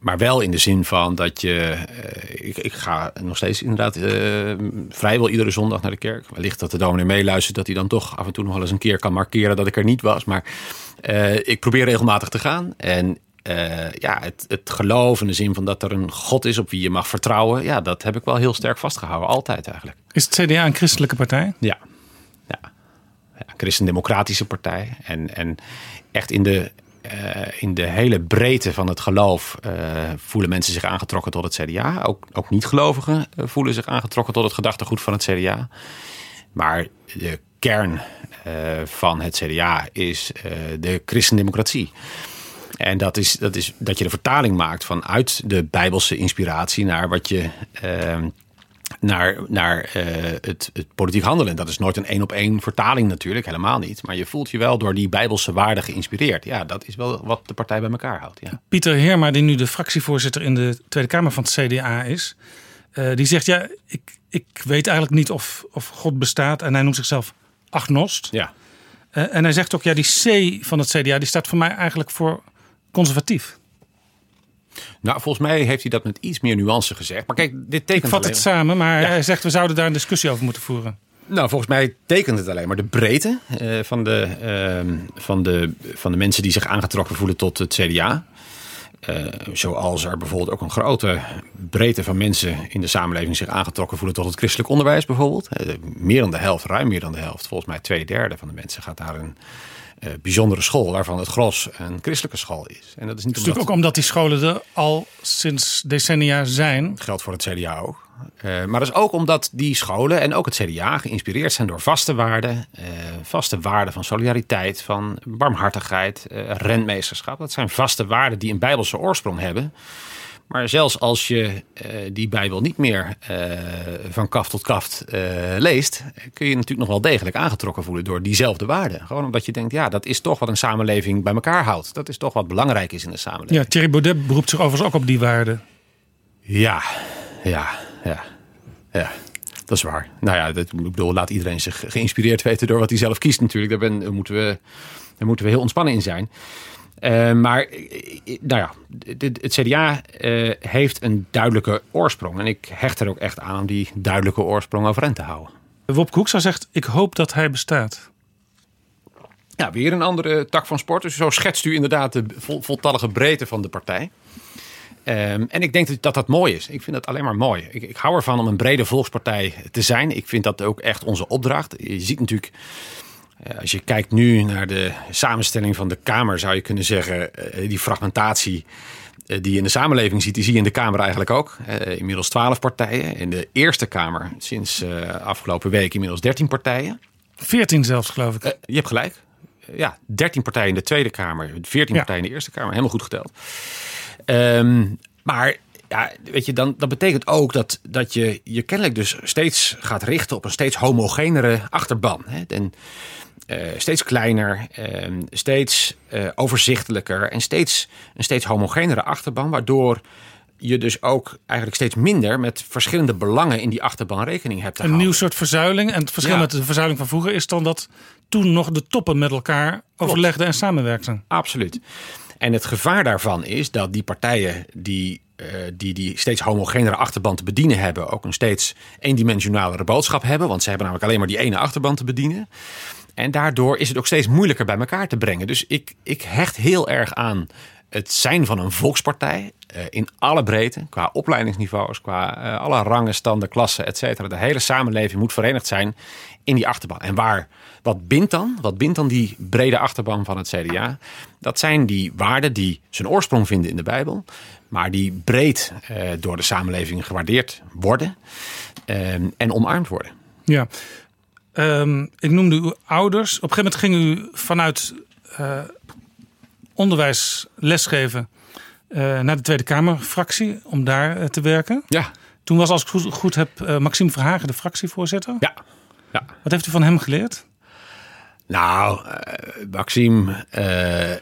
maar wel in de zin van dat je. eh, ik, ik ga nog steeds inderdaad eh, vrijwel iedere zondag naar de kerk. Wellicht dat de dominee meeluistert, dat hij dan toch af en toe nog wel eens een keer kan markeren dat ik er niet was. Maar ik probeer regelmatig te gaan. En eh, ja, het, het geloof in de zin van dat er een God is op wie je mag vertrouwen. Ja, dat heb ik wel heel sterk vastgehouden. Altijd eigenlijk. Is het CDA een christelijke partij? Ja. ja. ja een christendemocratische partij. En, en echt in de, eh, in de hele breedte van het geloof eh, voelen mensen zich aangetrokken tot het CDA. Ook, ook niet-gelovigen voelen zich aangetrokken tot het gedachtegoed van het CDA. Maar de kern van het CDA is de christendemocratie. En dat is, dat is dat je de vertaling maakt vanuit de bijbelse inspiratie naar wat je. ehm, naar, naar eh, het, het politiek handelen. Dat is nooit een één op één vertaling natuurlijk, helemaal niet. Maar je voelt je wel door die bijbelse waarden geïnspireerd. Ja, dat is wel wat de partij bij elkaar houdt. Ja. Pieter Heerma, die nu de fractievoorzitter in de Tweede Kamer van het CDA is, eh, die zegt: Ja, ik, ik weet eigenlijk niet of, of God bestaat. En hij noemt zichzelf agnost. Ja. Eh, en hij zegt ook: Ja, die C van het CDA die staat voor mij eigenlijk voor conservatief. Nou, volgens mij heeft hij dat met iets meer nuance gezegd. Maar kijk, dit Ik tekent vat alleen- het samen, maar hij zegt: We zouden daar een discussie over moeten voeren. Nou, volgens mij tekent het alleen maar de breedte eh, van, de, ehm, van, de, van de mensen die zich aangetrokken voelen tot het CDA. Eh, zoals er bijvoorbeeld ook een grote breedte van mensen in de samenleving zich aangetrokken voelen tot het christelijk onderwijs bijvoorbeeld. Eh, meer dan de helft, ruim meer dan de helft, volgens mij twee derde van de mensen gaat naar een eh, bijzondere school waarvan het gros een christelijke school is. En dat is niet natuurlijk ook omdat die scholen er al sinds decennia zijn. geldt voor het CDA ook. Eh, maar dat is ook omdat die scholen en ook het CDA geïnspireerd zijn door vaste waarden. eh, vaste waarden van solidariteit, van barmhartigheid, rentmeesterschap. Dat zijn vaste waarden die een bijbelse oorsprong hebben. Maar zelfs als je eh, die Bijbel niet meer eh, van kaft tot kaft eh, leest, kun je je natuurlijk nog wel degelijk aangetrokken voelen door diezelfde waarden. Gewoon omdat je denkt, ja, dat is toch wat een samenleving bij elkaar houdt. Dat is toch wat belangrijk is in de samenleving. Ja, Thierry Baudet beroept zich overigens ook op die waarden. Ja, ja, ja, ja. Dat is waar. Nou ja, dat, ik bedoel, laat iedereen zich geïnspireerd weten door wat hij zelf kiest natuurlijk. Daar, ben, daar, moeten, we, daar moeten we heel ontspannen in zijn. Eh, maar eh, nou ja, het CDA eh, heeft een duidelijke oorsprong. En ik hecht er ook echt aan om die duidelijke oorsprong overeind te houden. Wopke Hoekstra zegt: Ik hoop dat hij bestaat. Ja, weer een andere tak van sport. Dus zo schetst u inderdaad de vol, voltallige breedte van de partij. Ehm, en ik denk dat, dat mooi is. Ik vind dat alleen maar mooi. Ik, ik hou ervan om een brede volkspartij te zijn. Ik vind dat ook echt onze opdracht. Je ziet natuurlijk, eh, als je kijkt nu naar de samenstelling van de Kamer, zou je kunnen zeggen, eh, die fragmentatie eh, die je in de samenleving ziet, die zie je in de Kamer eigenlijk ook. Eh, inmiddels twaalf partijen. In de Eerste Kamer sinds eh, afgelopen week inmiddels dertien partijen. 14 zelfs, geloof ik. Eh, je hebt gelijk. Eh, ja, 13 partijen in de Tweede Kamer, 14 Ja. partijen in de Eerste Kamer. Helemaal goed geteld. Ehm, maar ja, weet je, dan, dat betekent ook dat, dat je je kennelijk dus steeds gaat richten op een steeds homogenere achterban. Hè? En, eh, steeds kleiner, ehm, steeds eh, overzichtelijker en steeds, een steeds homogenere achterban, waardoor je dus ook eigenlijk steeds minder met verschillende belangen in die achterban rekening hebt te Een houden. nieuw soort verzuiling. En het verschil Ja. met de verzuiling van vroeger is dan dat toen nog de toppen met elkaar overlegden en samenwerkten. Absoluut. En het gevaar daarvan is dat die partijen die eh, die, die steeds homogenere achterban te bedienen hebben, ook een steeds eendimensionalere boodschap hebben. Want ze hebben namelijk alleen maar die ene achterban te bedienen. En daardoor is het ook steeds moeilijker bij elkaar te brengen. Dus ik, ik hecht heel erg aan het zijn van een volkspartij. eh, in alle breedte, qua opleidingsniveaus, qua eh, alle rangen, standen, klassen, et cetera. De hele samenleving moet verenigd zijn in die achterban. En waar, wat bindt dan? Wat bindt dan die brede achterban van het CDA? Dat zijn die waarden die zijn oorsprong vinden in de Bijbel, maar die breed eh, door de samenleving gewaardeerd worden en omarmd worden. Ja. Ehm, ik noemde uw ouders. Op een gegeven moment ging u vanuit eh, onderwijs lesgeven eh, naar de Tweede Kamerfractie om daar eh, te werken. Ja. Toen was, als ik goed, goed heb, Maxime Verhagen de fractievoorzitter. Ja. ja. Wat heeft u van hem geleerd? Nou, Maxime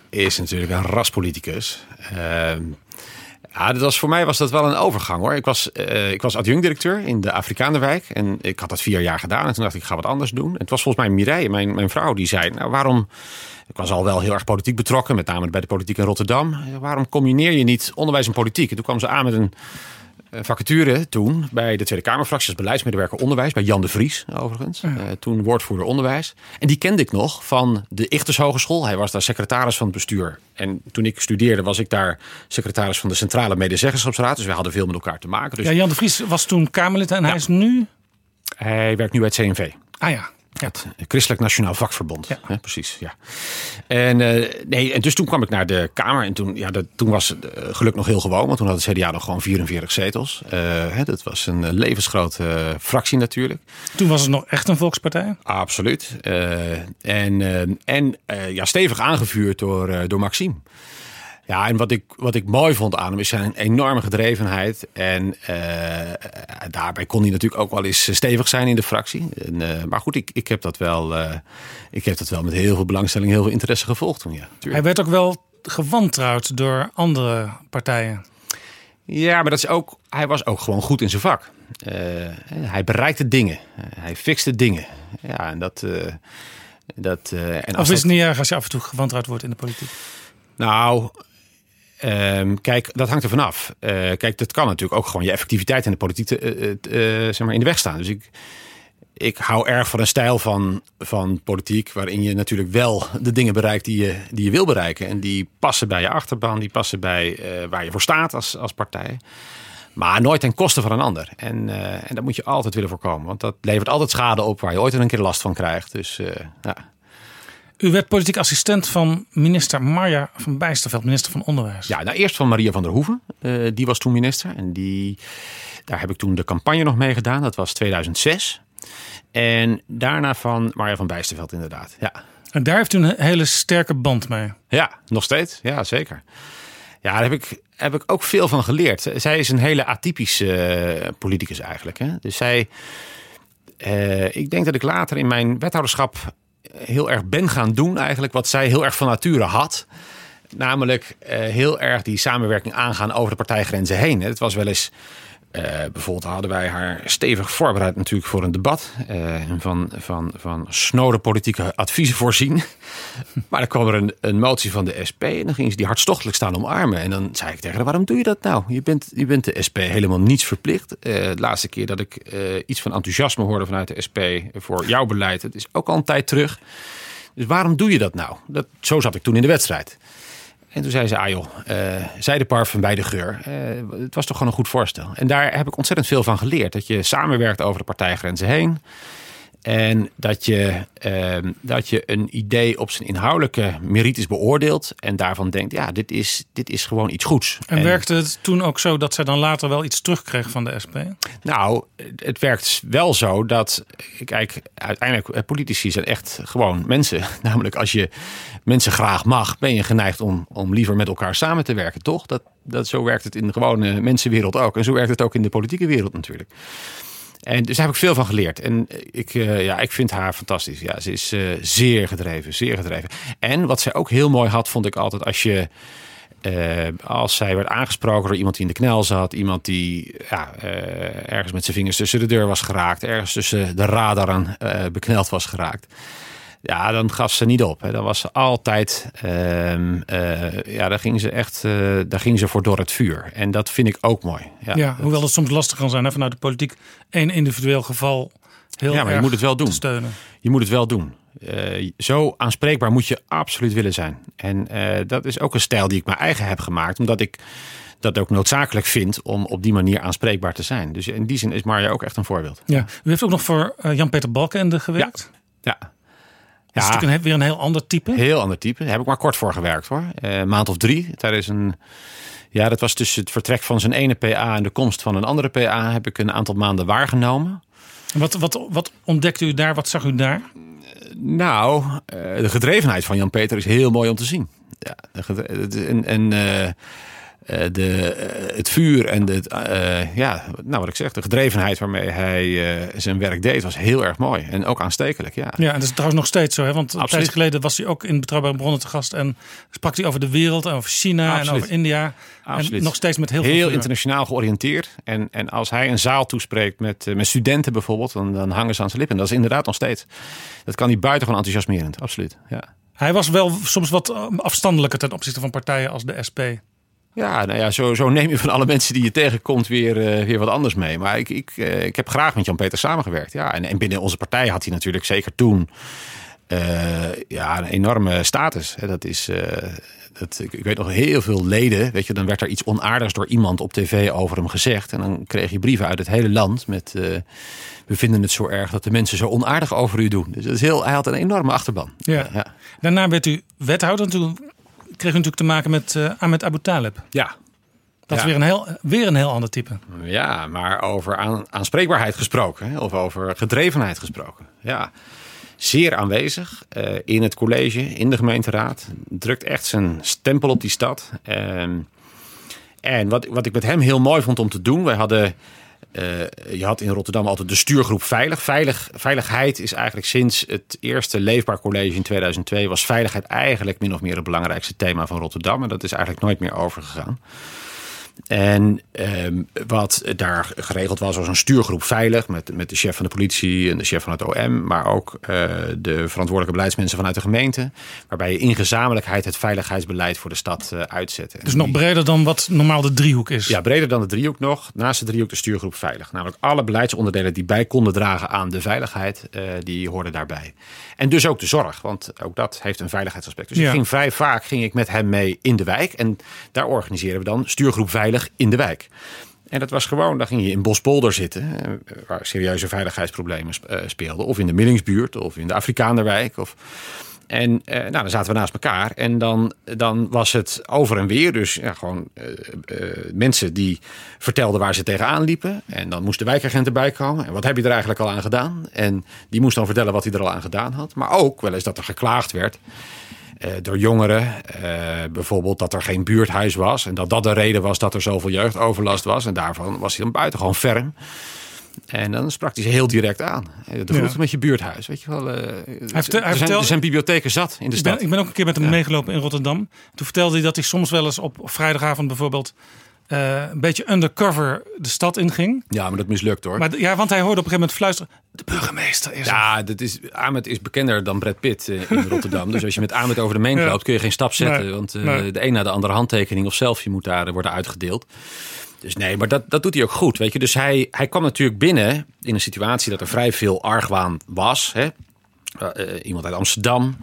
is natuurlijk een raspoliticus. Ja, dat was, voor mij was dat wel een overgang hoor. Ik was, uh, ik was adjunct-directeur in de Afrikaanderwijk. En ik had dat vier jaar gedaan. En toen dacht ik, ik ga wat anders doen. En het was volgens mij Mireille, mijn, mijn vrouw, die zei... Nou, waarom... Ik was al wel heel erg politiek betrokken, met name bij de politiek in Rotterdam. Waarom combineer je niet onderwijs en politiek? En toen kwam ze aan met een vacature toen bij de Tweede Kamerfractie als beleidsmedewerker onderwijs. Bij Jan de Vries overigens. Uh, toen woordvoerder onderwijs. En die kende ik nog van de Ichters Hogeschool. Hij was daar secretaris van het bestuur. En toen ik studeerde was ik daar secretaris van de Centrale Medezeggenschapsraad. Dus we hadden veel met elkaar te maken. Dus... Ja, Jan de Vries was toen Kamerlid en hij is nu... Hij werkt nu bij het CNV. Ah ja. Het Christelijk Nationaal Vakverbond. Ja. Hè, precies, ja. En, uh, nee, en dus toen kwam ik naar de Kamer. En toen, ja, dat, toen was het uh, geluk nog heel gewoon. Want toen had het CDA nog gewoon 44 zetels. Uh, hè, dat was een levensgrote fractie natuurlijk. Toen was het nog echt een volkspartij? Absoluut. en en ja, stevig aangevuurd door, door Maxime. Ja, en wat ik, wat ik mooi vond aan hem is zijn enorme gedrevenheid. En uh, daarbij kon hij natuurlijk ook wel eens stevig zijn in de fractie. En, uh, maar goed, ik, ik, heb dat wel, uh, ik heb dat wel met heel veel belangstelling, heel veel interesse gevolgd toen. Ja, Hij werd ook wel gewantrouwd door andere partijen. Ja, maar dat is ook, hij was ook gewoon goed in zijn vak. hij bereikte dingen. hij fixte dingen. Ja, en dat. dat en als of is het niet erg als je af en toe gewantrouwd wordt in de politiek? Nou, Um, kijk, dat hangt er vanaf. Uh, kijk, dat kan natuurlijk ook gewoon je effectiviteit in de politiek te, uh, uh, zeg maar in de weg staan. Dus ik, ik hou erg van een stijl van, van politiek waarin je natuurlijk wel de dingen bereikt die je, die je wil bereiken. En die passen bij je achterban, die passen bij waar je voor staat als, als partij. Maar nooit ten koste van een ander. En, en dat moet je altijd willen voorkomen. Want dat levert altijd schade op waar je ooit een keer last van krijgt. Dus ja. U werd politiek assistent van minister Marja van Bijsterveld, minister van Onderwijs. Ja, nou eerst van Maria van der Hoeven. Uh, die was toen minister. En die, daar heb ik toen de campagne nog mee gedaan. Dat was 2006. En daarna van Marja van Bijsterveld inderdaad. Ja. En daar heeft u een hele sterke band mee. Ja, nog steeds. Ja, zeker. Ja, daar heb ik, heb ik ook veel van geleerd. Zij is een hele atypische uh, politicus eigenlijk. Hè? Dus zij... Uh, ik denk dat ik later in mijn wethouderschap heel erg ben gaan doen, eigenlijk wat zij heel erg van nature had. Namelijk uh, heel erg die samenwerking aangaan over de partijgrenzen heen. Het was wel eens. Uh, bijvoorbeeld hadden wij haar stevig voorbereid natuurlijk voor een debat. Uh, van, van, van snode politieke adviezen voorzien. maar dan kwam er een, een motie van de SP en dan ging ze die hartstochtelijk staan omarmen. En dan zei ik tegen haar, waarom doe je dat nou? Je bent, je bent de SP helemaal niets verplicht. Uh, de laatste keer dat ik iets van enthousiasme hoorde vanuit de SP voor jouw beleid, het is ook al een tijd terug. Dus waarom doe je dat nou? Dat, zo zat ik toen in de wedstrijd. En toen zei ze, ah joh, uh, zij de parfum bij de geur. Uh, het was toch gewoon een goed voorstel. En daar heb ik ontzettend veel van geleerd. Dat je samenwerkt over de partijgrenzen heen. En dat je, uh, dat je een idee op zijn inhoudelijke merites beoordeelt. En daarvan denkt, ja, dit is, dit is gewoon iets goeds. En, en werkte het toen ook zo dat zij dan later wel iets terugkreeg van de SP? Nou, het werkt wel zo dat, kijk, uiteindelijk, politici zijn echt gewoon mensen. Namelijk, als je mensen graag mag, ben je geneigd om, om liever met elkaar samen te werken, toch? Dat, dat, zo werkt het in de gewone mensenwereld ook. En zo werkt het ook in de politieke wereld natuurlijk. En dus daar heb ik veel van geleerd. En ik, uh, ja, ik vind haar fantastisch. Ja, ze is uh, zeer gedreven, zeer gedreven. En wat zij ook heel mooi had, vond ik altijd als je. Uh, als zij werd aangesproken door iemand die in de knel zat, iemand die ja, ergens met zijn vingers tussen de deur was geraakt, ergens tussen de radaren bekneld was geraakt ja, dan gaf ze niet op. Hè. Dan was ze altijd, uh, uh, ja, daar ging ze echt, uh, daar ging ze voor door het vuur. En dat vind ik ook mooi. Ja, ja hoewel het soms lastig kan zijn hè, vanuit de politiek, één individueel geval heel ja, maar je moet het wel doen. steunen. Je moet het wel doen. Uh, zo aanspreekbaar moet je absoluut willen zijn. En dat is ook een stijl die ik mijn eigen heb gemaakt, omdat ik dat ook noodzakelijk vind om op die manier aanspreekbaar te zijn. Dus in die zin is Marja ook echt een voorbeeld. Ja, u heeft ook nog voor Jan-Peter Balkenende gewerkt. Ja. ja. Ja, is natuurlijk weer een heel ander type. Heel ander type. Daar heb ik maar kort voor gewerkt hoor. Uh, een maand of drie. Tijdens een. Ja, dat was tussen het vertrek van zijn ene PA en de komst van een andere PA. Heb ik een aantal maanden waargenomen. Wat, wat, wat ontdekte u daar? Wat zag u daar? Nou, uh, de gedrevenheid van Jan-Peter is heel mooi om te zien. Ja, en, en uh, eh, de, eh, het vuur en de, eh, ja, nou wat ik zeg, de gedrevenheid waarmee hij eh, zijn werk deed, was heel erg mooi. En ook aanstekelijk, ja. Ja, en dat is trouwens nog steeds zo. Hè? Want een tijd geleden was hij ook in Betrouwbare Bronnen te gast. En sprak hij over de wereld, en over China en over India. Absoluut. En nog steeds met heel, veel heel vuur. internationaal georiënteerd. En, en als hij een zaal toespreekt met, eh, met studenten bijvoorbeeld, dan, dan hangen ze aan zijn lippen. Dat is inderdaad nog steeds. Dat kan hij buitengewoon enthousiasmerend, absoluut. Ja. Hij was wel soms wat eh, afstandelijker ten opzichte van partijen als de SP. Ja, nou ja, zo, zo neem je van alle mensen die je tegenkomt weer, eh, weer wat anders mee. Maar ik, ik, eh, ik heb graag met Jan-Peter samengewerkt. Ja, en, en binnen onze partij had hij natuurlijk zeker toen eh, ja, een enorme status. Hè. Dat is, dat, ik, ik weet nog heel veel leden. Weet je, dan werd er iets onaardigs door iemand op tv over hem gezegd. En dan kreeg je brieven uit het hele land met... we vinden het zo erg dat de mensen zo onaardig over u doen. Dus dat is heel, hij had een enorme achterban. Ja. Daarna werd u wethouder. En toen kreeg u natuurlijk te maken met eh, Ahmed Abu Talib. Ja. Dat is weer een, heel, weer een heel ander type. Ja, maar over aan, aanspreekbaarheid gesproken, hè, of over gedrevenheid gesproken. Ja, zeer aanwezig eh, in het college, in de gemeenteraad. Drukt echt zijn stempel op die stad. Ehm, en wat, wat ik met hem heel mooi vond om te doen, wij hadden. Eh, je had in Rotterdam altijd de stuurgroep Veilig. Veilig. Veiligheid is eigenlijk sinds het eerste Leefbaar College in 2002... was veiligheid eigenlijk min of meer het belangrijkste thema van Rotterdam. En dat is eigenlijk nooit meer overgegaan. En ehm, wat daar geregeld was, was een stuurgroep veilig met, met de chef van de politie en de chef van het OM, maar ook eh, de verantwoordelijke beleidsmensen vanuit de gemeente, waarbij je in gezamenlijkheid het veiligheidsbeleid voor de stad eh, uitzette. Dus nog breder dan wat normaal de driehoek is. Ja, breder dan de driehoek nog. Naast de driehoek de stuurgroep veilig. Namelijk alle beleidsonderdelen die bij konden dragen aan de veiligheid, eh, die hoorden daarbij. En dus ook de zorg, want ook dat heeft een veiligheidsaspect. Dus Ja. ik ging vrij vaak ging ik met hem mee in de wijk. En daar organiseren we dan stuurgroep veilig in de wijk. En dat was gewoon, dan ging je in Bospolder zitten, eh, waar serieuze veiligheidsproblemen sp- eh, speelden. Of in de Millingsbuurt, of in de Afrikaanderwijk. Of... En eh, nou, dan zaten we naast elkaar en dan, dan was het over en weer. Dus ja, gewoon eh, eh, mensen die vertelden waar ze tegenaan liepen. En dan moest de wijkagent erbij komen. En wat heb je er eigenlijk al aan gedaan? En die moest dan vertellen wat hij er al aan gedaan had. Maar ook wel eens dat er geklaagd werd. Eh, door jongeren, eh, bijvoorbeeld dat er geen buurthuis was. En dat dat de reden was dat er zoveel jeugdoverlast was. En daarvan was hij dan buitengewoon ferm. En dan sprak hij ze heel direct aan. Eh, De groeten Ja. met je buurthuis. Weet je wel, eh, vertel- hij er, zijn, vertelde- er zijn bibliotheken zat in de Ik stad. ben, ik ben ook een keer met hem meegelopen in Rotterdam. Toen vertelde hij dat hij soms wel eens op vrijdagavond bijvoorbeeld... eh, een beetje undercover de stad inging. Ja, maar dat mislukt hoor. Maar ja, want hij hoorde op een gegeven moment fluisteren... de burgemeester is ja, dat is, Ahmed is bekender dan Brad Pitt eh, in Rotterdam. dus als je met Ahmed over de Ja. loopt, kun je geen stap zetten. Nee, Want eh, nee. de een na de andere handtekening of selfie moet daar worden uitgedeeld. Dus nee, maar dat, dat doet hij ook goed. Weet je? Dus hij, hij kwam natuurlijk binnen in een situatie dat er vrij veel argwaan was. Hè? Iemand uit Amsterdam.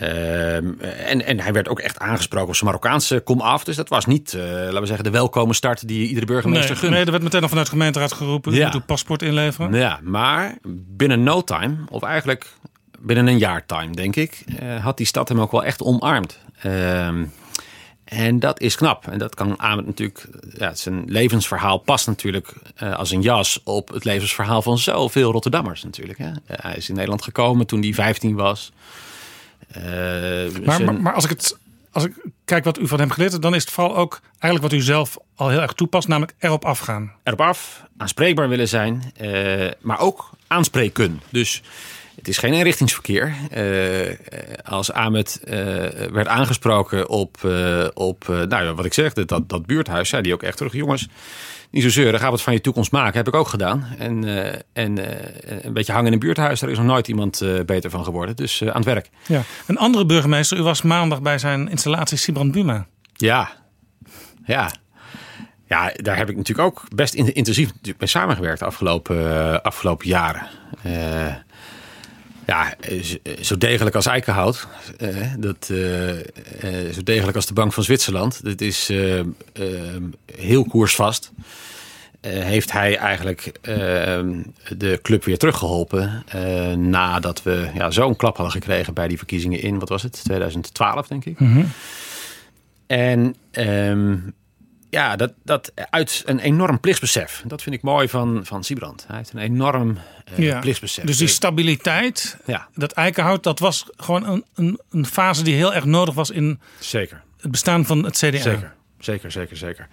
Ehm, en, en hij werd ook echt aangesproken op zijn Marokkaanse kom af. Dus dat was niet, eh, laten we zeggen, de welkome start die iedere burgemeester nee, gunt. nee, er werd meteen al vanuit de gemeenteraad geroepen. Ja. Doe paspoort inleveren. Ja, maar binnen no time, of eigenlijk binnen een jaar time, denk ik, eh, had die stad hem ook wel echt omarmd. Ehm, en dat is knap. En dat kan Ahmed natuurlijk, ja, zijn levensverhaal past natuurlijk eh, als een jas op het levensverhaal van zoveel Rotterdammers natuurlijk. Hè. Hij is in Nederland gekomen toen hij 15 was. Eh, Maar, maar, maar als ik het als ik kijk wat u van hem geleerd hebt, dan is het vooral ook eigenlijk wat u zelf al heel erg toepast, namelijk erop afgaan. erop af, aanspreekbaar willen zijn, eh, maar ook aanspreken. Dus het is geen inrichtingsverkeer. Eh, als Ahmed werd aangesproken op, op nou ja, wat ik zeg, dat, dat, dat buurthuis, zei die ook echt terug. Jongens, niet zo zeuren, ga wat van je toekomst maken. Heb ik ook gedaan. En, eh, en eh, een beetje hangen in een buurthuis, daar is nog nooit iemand eh, beter van geworden. Dus aan het werk. Ja. Een andere burgemeester, u was maandag bij zijn installatie Sibrand Buma. Ja, ja. Ja, daar heb ik natuurlijk ook best in- intensief natuurlijk mee samengewerkt de afgelopen, afgelopen jaren. Ja, zo degelijk als eikenhout. eh, dat, eh, eh, zo degelijk als de Bank van Zwitserland. Dat is heel koersvast. Eh, heeft hij eigenlijk de club weer teruggeholpen. eh, nadat we ja, zo'n klap hadden gekregen bij die verkiezingen in, wat was het, 2012 denk ik. En ehm, ja, dat, dat uit een enorm plichtsbesef. Dat vind ik mooi van, van Siebrand. Hij heeft een enorm eh, Ja. plichtsbesef. Dus die stabiliteit, Ja. dat eikenhout, dat was gewoon een, een, een fase die heel erg nodig was in Zeker. het bestaan van het CDA. Zeker. zeker, zeker, zeker.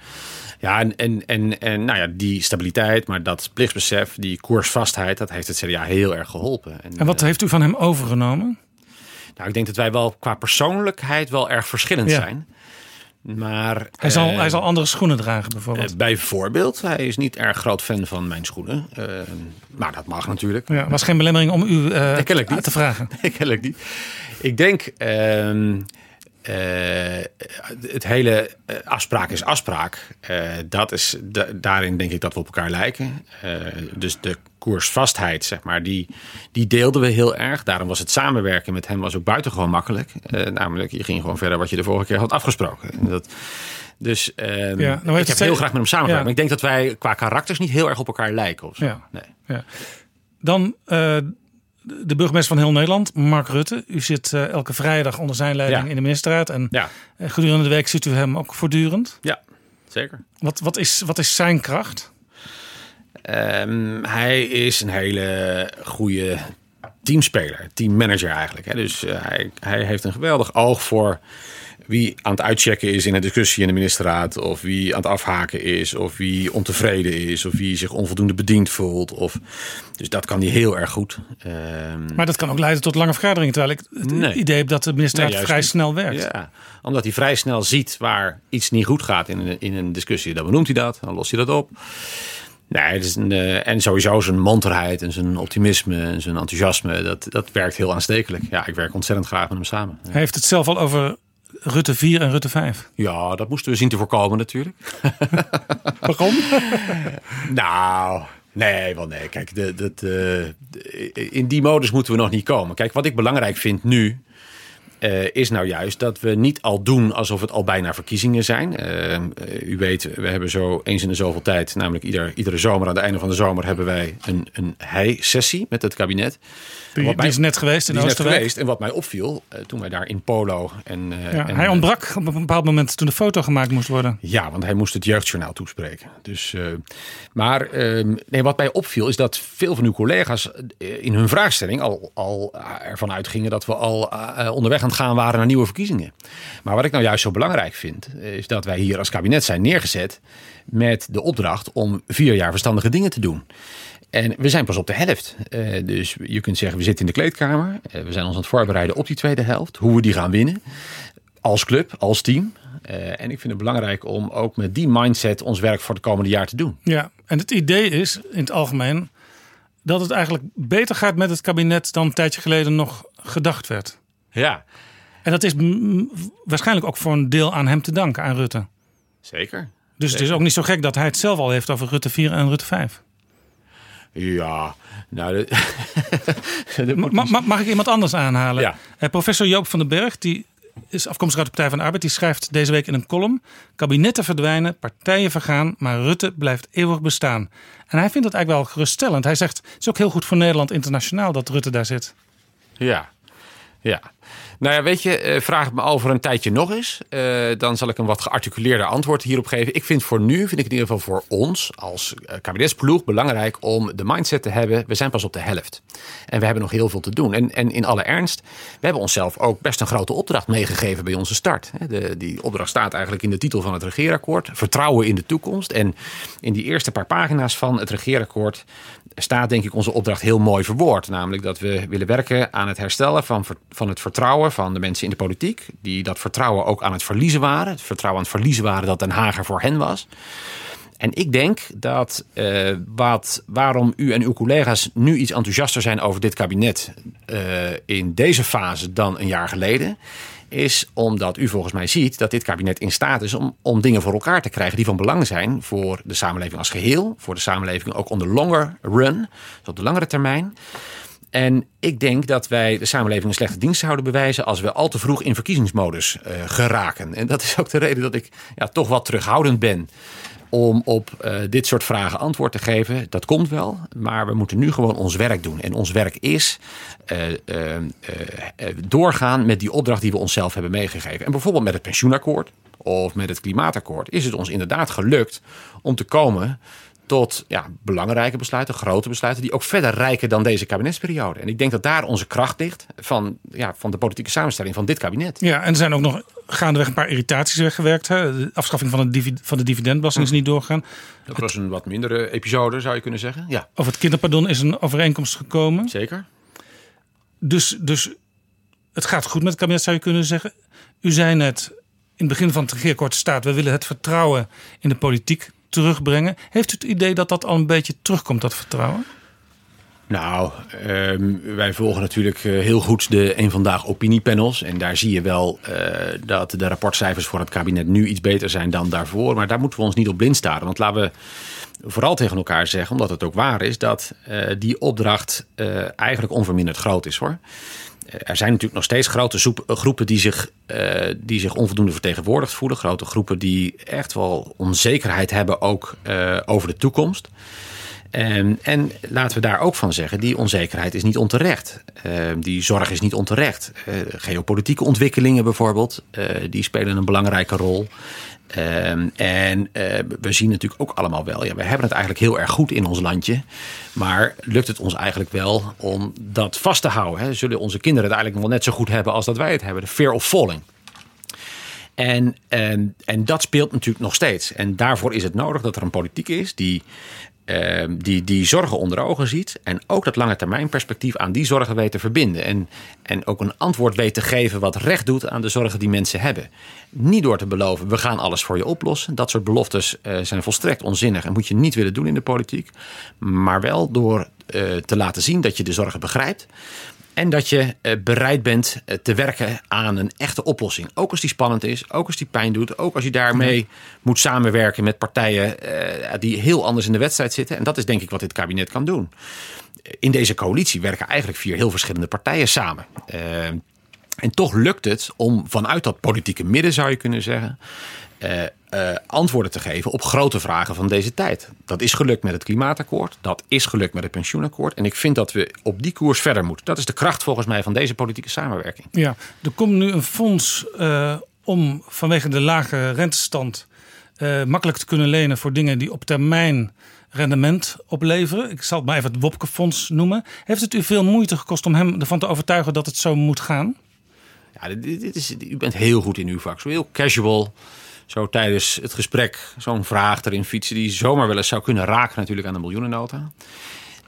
Ja, en, en, en, en nou ja, die stabiliteit, maar dat plichtsbesef, die koersvastheid, dat heeft het CDA heel erg geholpen. En wat heeft u van hem overgenomen? Nou, ik denk dat wij wel qua persoonlijkheid wel erg verschillend Ja. zijn. Maar, Hij zal, eh, hij zal andere schoenen dragen bijvoorbeeld. eh, bijvoorbeeld, hij is niet erg groot fan van mijn schoenen. Eh, maar dat mag natuurlijk. ja, was geen belemmering om u te vragen. Nee, kennelijk niet. Ik denk, eh, het hele eh, afspraak is afspraak. Eh, dat is, da- daarin denk ik dat we op elkaar lijken. Dus de koersvastheid, zeg maar, die, die deelden we heel erg. Daarom was het samenwerken met hem was ook buitengewoon makkelijk. Namelijk, je ging gewoon verder wat je de vorige keer had afgesproken. En Dat, dus ehm, nou heeft ik heb heel graag met hem samengewerkt. Ja. Maar ik denk dat wij qua karakters niet heel erg op elkaar lijken. Of zo. Ja. Nee. Ja. Dan de burgemeester van heel Nederland, Mark Rutte. U zit eh, elke vrijdag onder zijn leiding Ja. in de ministerraad. En Ja. eh, gedurende de week ziet u hem ook voortdurend. ja, zeker. Wat, wat, is, wat is zijn kracht? Ehm, hij is een hele goede teamspeler, teammanager eigenlijk. Hè. Dus eh, hij, hij heeft een geweldig oog voor wie aan het uitchecken is in een discussie in de ministerraad. Of wie aan het afhaken is. Of wie ontevreden is. Of wie zich onvoldoende bediend voelt. Of, dus dat kan hij heel erg goed. Ehm, Maar dat kan ook leiden tot lange vergaderingen. Terwijl ik het Nee. idee heb dat de ministerraad Nee, vrij niet. snel werkt. Ja, omdat hij vrij snel ziet waar iets niet goed gaat in een, in een discussie. Dan benoemt hij dat, dan lost hij dat op. Nee, het is een, eh, en sowieso zijn monterheid en zijn optimisme en zijn enthousiasme, dat, dat werkt heel aanstekelijk. Ja, ik werk ontzettend graag met hem samen. Hij heeft het zelf al over Rutte 4 en Rutte 5. Ja, dat moesten we zien te voorkomen natuurlijk. Waarom? nou, nee, wel nee. Kijk, de, dat, eh, in die modus moeten we nog niet komen. Kijk, wat ik belangrijk vind nu, eh, is nou juist dat we niet al doen alsof het al bijna verkiezingen zijn. Eh, u weet, we hebben zo eens in de zoveel tijd, namelijk ieder, iedere zomer, aan het einde van de zomer, hebben wij een, een hei-sessie met het kabinet. Die, die mij- is net geweest in Oosterwijk. geweest. En wat mij opviel, eh, toen wij daar in Polo en... eh, Ja, en, hij ontbrak op een bepaald moment toen de foto gemaakt moest worden. ja, want hij moest het jeugdjournaal toespreken. Dus, eh, maar ehm, nee, wat mij opviel is dat veel van uw collega's eh, in hun vraagstelling al, al eh, ervan uitgingen dat we al eh, onderweg aan het gaan waren naar nieuwe verkiezingen. Maar wat ik nou juist zo belangrijk vind, eh, is dat wij hier als kabinet zijn neergezet met de opdracht om vier jaar verstandige dingen te doen. En we zijn pas op de helft. Eh, dus je kunt zeggen, we zitten in de kleedkamer. Eh, we zijn ons aan het voorbereiden op die tweede helft. Hoe we die gaan winnen. Als club, als team. Eh, en ik vind het belangrijk om ook met die mindset ons werk voor het komende jaar te doen. Ja, en het idee is in het algemeen dat het eigenlijk beter gaat met het kabinet dan een tijdje geleden nog gedacht werd. Ja, En dat is waarschijnlijk ook voor een deel aan hem te danken, aan Rutte. zeker. Dus het is ook niet zo gek dat hij het zelf al heeft over Rutte 4 en Rutte 5. Ja, nou, de, de- Ma- ma- mag ik iemand anders aanhalen? Ja. Eh, professor Joop van den Berg, die is afkomstig uit de Partij van de Arbeid, die schrijft deze week in een column: Kabinetten verdwijnen, partijen vergaan, maar Rutte blijft eeuwig bestaan. En hij vindt het eigenlijk wel geruststellend. Hij zegt: Het is ook heel goed voor Nederland internationaal dat Rutte daar zit. ja, ja. Nou ja, weet je, eh, vraag het me over een tijdje nog eens. Eh, dan zal ik een wat gearticuleerder antwoord hierop geven. Ik vind voor nu, vind ik in ieder geval voor ons als eh, kabinetsploeg belangrijk om de mindset te hebben. We zijn pas op de helft. En we hebben nog heel veel te doen. En, en in alle ernst, we hebben onszelf ook best een grote opdracht meegegeven bij onze start. De, die opdracht staat eigenlijk in de titel van het regeerakkoord. Vertrouwen in de toekomst. En in die eerste paar pagina's van het regeerakkoord staat denk ik onze opdracht heel mooi verwoord. Namelijk dat we willen werken aan het herstellen van, van het vertrouwen van de mensen in de politiek. Die dat vertrouwen ook aan het verliezen waren. Het vertrouwen aan het verliezen waren dat Den Haag er voor hen was. En ik denk dat eh, wat, waarom u en uw collega's nu iets enthousiaster zijn over dit kabinet eh, in deze fase dan een jaar geleden, is omdat u volgens mij ziet dat dit kabinet in staat is om, om dingen voor elkaar te krijgen die van belang zijn voor de samenleving als geheel, voor de samenleving ook on the longer run, dus op de langere termijn. En ik denk dat wij de samenleving een slechte dienst zouden bewijzen als we al te vroeg in verkiezingsmodus eh, geraken. En dat is ook de reden dat ik ja, toch wat terughoudend ben om op eh, dit soort vragen antwoord te geven. Dat komt wel, maar we moeten nu gewoon ons werk doen. En ons werk is eh, doorgaan met die opdracht die we onszelf hebben meegegeven. En bijvoorbeeld met het pensioenakkoord of met het klimaatakkoord is het ons inderdaad gelukt om te komen tot ja, belangrijke besluiten, grote besluiten, die ook verder rijken dan deze kabinetsperiode. En ik denk dat daar onze kracht ligt van, ja, van de politieke samenstelling van dit kabinet. Ja, en er zijn ook nog gaandeweg een paar irritaties weggewerkt. Hè? De afschaffing van, de van de dividendbelasting is niet doorgegaan. Dat was een wat mindere episode, zou je kunnen zeggen. Ja. Over het kinderpardon is een overeenkomst gekomen. Zeker. Dus, dus het gaat goed met het kabinet, zou je kunnen zeggen. U zei net in het begin van het regeerakkoord staat... we willen het vertrouwen in de politiek terugbrengen. Heeft u het idee dat dat al een beetje terugkomt, dat vertrouwen? Nou, ehm, wij volgen natuurlijk eh, heel goed de een vandaag opiniepanels. En daar zie je wel eh, dat de rapportcijfers voor het kabinet nu iets beter zijn dan daarvoor. Maar daar moeten we ons niet op blind staren. Want laten we vooral tegen elkaar zeggen, omdat het ook waar is, dat eh, die opdracht eigenlijk onverminderd groot is hoor. Er zijn natuurlijk nog steeds grote groepen die zich, die zich onvoldoende vertegenwoordigd voelen. Grote groepen die echt wel onzekerheid hebben ook over de toekomst. Um, en laten we daar ook van zeggen, die onzekerheid is niet onterecht. Um, die zorg is niet onterecht. Uh, geopolitieke ontwikkelingen bijvoorbeeld, die spelen een belangrijke rol. Um, en uh, we zien natuurlijk ook allemaal wel, ja, we hebben het eigenlijk heel erg goed in ons landje. Maar lukt het ons eigenlijk wel om dat vast te houden? Hè? Zullen onze kinderen het eigenlijk nog wel net zo goed hebben als dat wij het hebben? De fear of falling. En, en, en dat speelt natuurlijk nog steeds. En daarvoor is het nodig dat er een politiek is die Ehm, die, die zorgen onder ogen ziet. En ook dat lange termijn perspectief aan die zorgen weet te verbinden. En, en ook een antwoord weet te geven wat recht doet aan de zorgen die mensen hebben. Niet door te beloven, we gaan alles voor je oplossen. Dat soort beloftes uh, zijn volstrekt onzinnig en moet je niet willen doen in de politiek. Maar wel door uh, te laten zien dat je de zorgen begrijpt. En dat je eh, bereid bent eh, te werken aan een echte oplossing. Ook als die spannend is, ook als die pijn doet. Ook als je daarmee moet samenwerken met partijen eh, die heel anders in de wedstrijd zitten. En dat is denk ik wat dit kabinet kan doen. In deze coalitie werken eigenlijk vier heel verschillende partijen samen. En toch lukt het om vanuit dat politieke midden, zou je kunnen zeggen, uh, antwoorden te geven op grote vragen van deze tijd. Dat is gelukt met het klimaatakkoord, dat is gelukt met het pensioenakkoord. En ik vind dat we op die koers verder moeten. Dat is de kracht volgens mij van deze politieke samenwerking. Ja, er komt nu een fonds uh, om vanwege de lage rentestand makkelijk te kunnen lenen voor dingen die op termijn rendement opleveren. Ik zal het maar even het Wopke-fonds noemen. Heeft het u veel moeite gekost om hem ervan te overtuigen dat het zo moet gaan? Ja, dit, dit is, u bent heel goed in uw vak. Zo heel casual zo tijdens het gesprek zo'n vraag erin fietsen die zomaar wel eens zou kunnen raken natuurlijk aan de miljoenennota.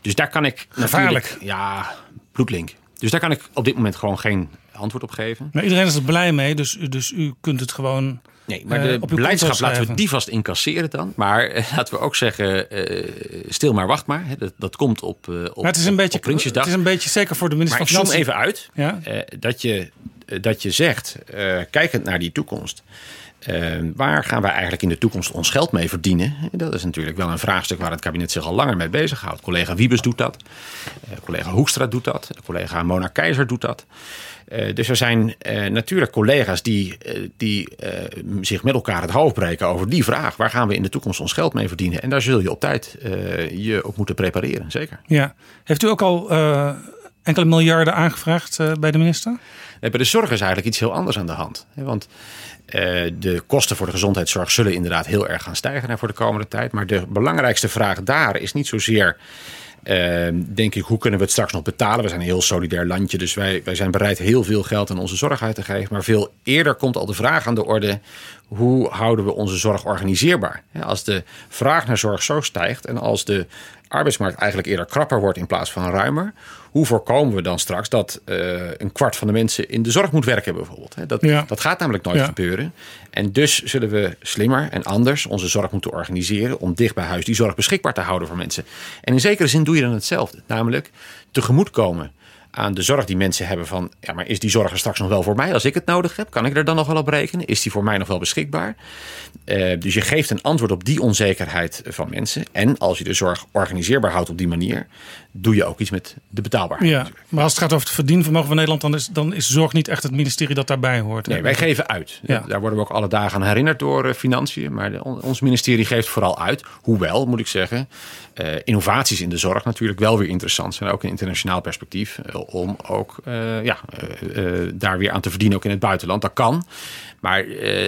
Dus daar kan ik gevaarlijk. Ja, bloedlink. Dus daar kan ik op dit moment gewoon geen antwoord op geven. Maar iedereen is er blij mee, dus, dus u kunt het gewoon. Nee, maar de uh, beleidschap laten we die vast incasseren dan. Maar eh, laten we ook zeggen, uh, stil maar, wacht maar. Dat, dat komt op, op, maar het is een op, beetje, Prinsjesdag. Het is een beetje zeker voor de minister maar van Financiën. even uit ja? dat, je, dat je zegt, kijkend naar die toekomst. Uh, waar gaan wij eigenlijk in de toekomst ons geld mee verdienen? Dat is natuurlijk wel een vraagstuk waar het kabinet zich al langer mee bezighoudt. Collega Wiebes doet dat. Uh, collega Hoekstra doet dat. Collega Mona Keizer doet dat. Uh, dus er zijn natuurlijk collega's die, die zich met elkaar het hoofd breken over die vraag. Waar gaan we in de toekomst ons geld mee verdienen? En daar zul je op tijd je op moeten prepareren, zeker. Ja. Heeft u ook al enkele miljarden aangevraagd bij de minister? Bij de zorg is eigenlijk iets heel anders aan de hand. Want uh, de kosten voor de gezondheidszorg zullen inderdaad heel erg gaan stijgen voor de komende tijd. Maar de belangrijkste vraag daar is niet zozeer. Uh, denk ik, hoe kunnen we het straks nog betalen? We zijn een heel solidair landje, dus wij, wij zijn bereid heel veel geld aan onze zorg uit te geven. Maar veel eerder komt al de vraag aan de orde: hoe houden we onze zorg organiseerbaar? Als de vraag naar zorg zo stijgt en als de arbeidsmarkt eigenlijk eerder krapper wordt in plaats van ruimer, hoe voorkomen we dan straks dat uh, een kwart van de mensen in de zorg moet werken, bijvoorbeeld? Dat, Ja. dat gaat namelijk nooit Ja. gebeuren. En dus zullen we slimmer en anders onze zorg moeten organiseren om dicht bij huis die zorg beschikbaar te houden voor mensen. En in zekere zin doe je dan hetzelfde, namelijk tegemoetkomen aan de zorg die mensen hebben van, ja, maar is die zorg er straks nog wel voor mij als ik het nodig heb? Kan ik er dan nog wel op rekenen? Is die voor mij nog wel beschikbaar? Eh, dus je geeft een antwoord op die onzekerheid van mensen. En als je de zorg organiseerbaar houdt op die manier, doe je ook iets met de betaalbaarheid. Ja, maar als het gaat over het verdienvermogen van Nederland, dan is, dan is zorg niet echt het ministerie dat daarbij hoort. Nee, wij geven uit. Ja. Daar worden we ook alle dagen aan herinnerd door eh, financiën. Maar de- ons ministerie geeft vooral uit. Hoewel, moet ik zeggen, eh, innovaties in de zorg natuurlijk wel weer interessant zijn. Ook in internationaal perspectief. Om ook eh, ja, eh, eh, daar weer aan te verdienen, ook in het buitenland. Dat kan. Maar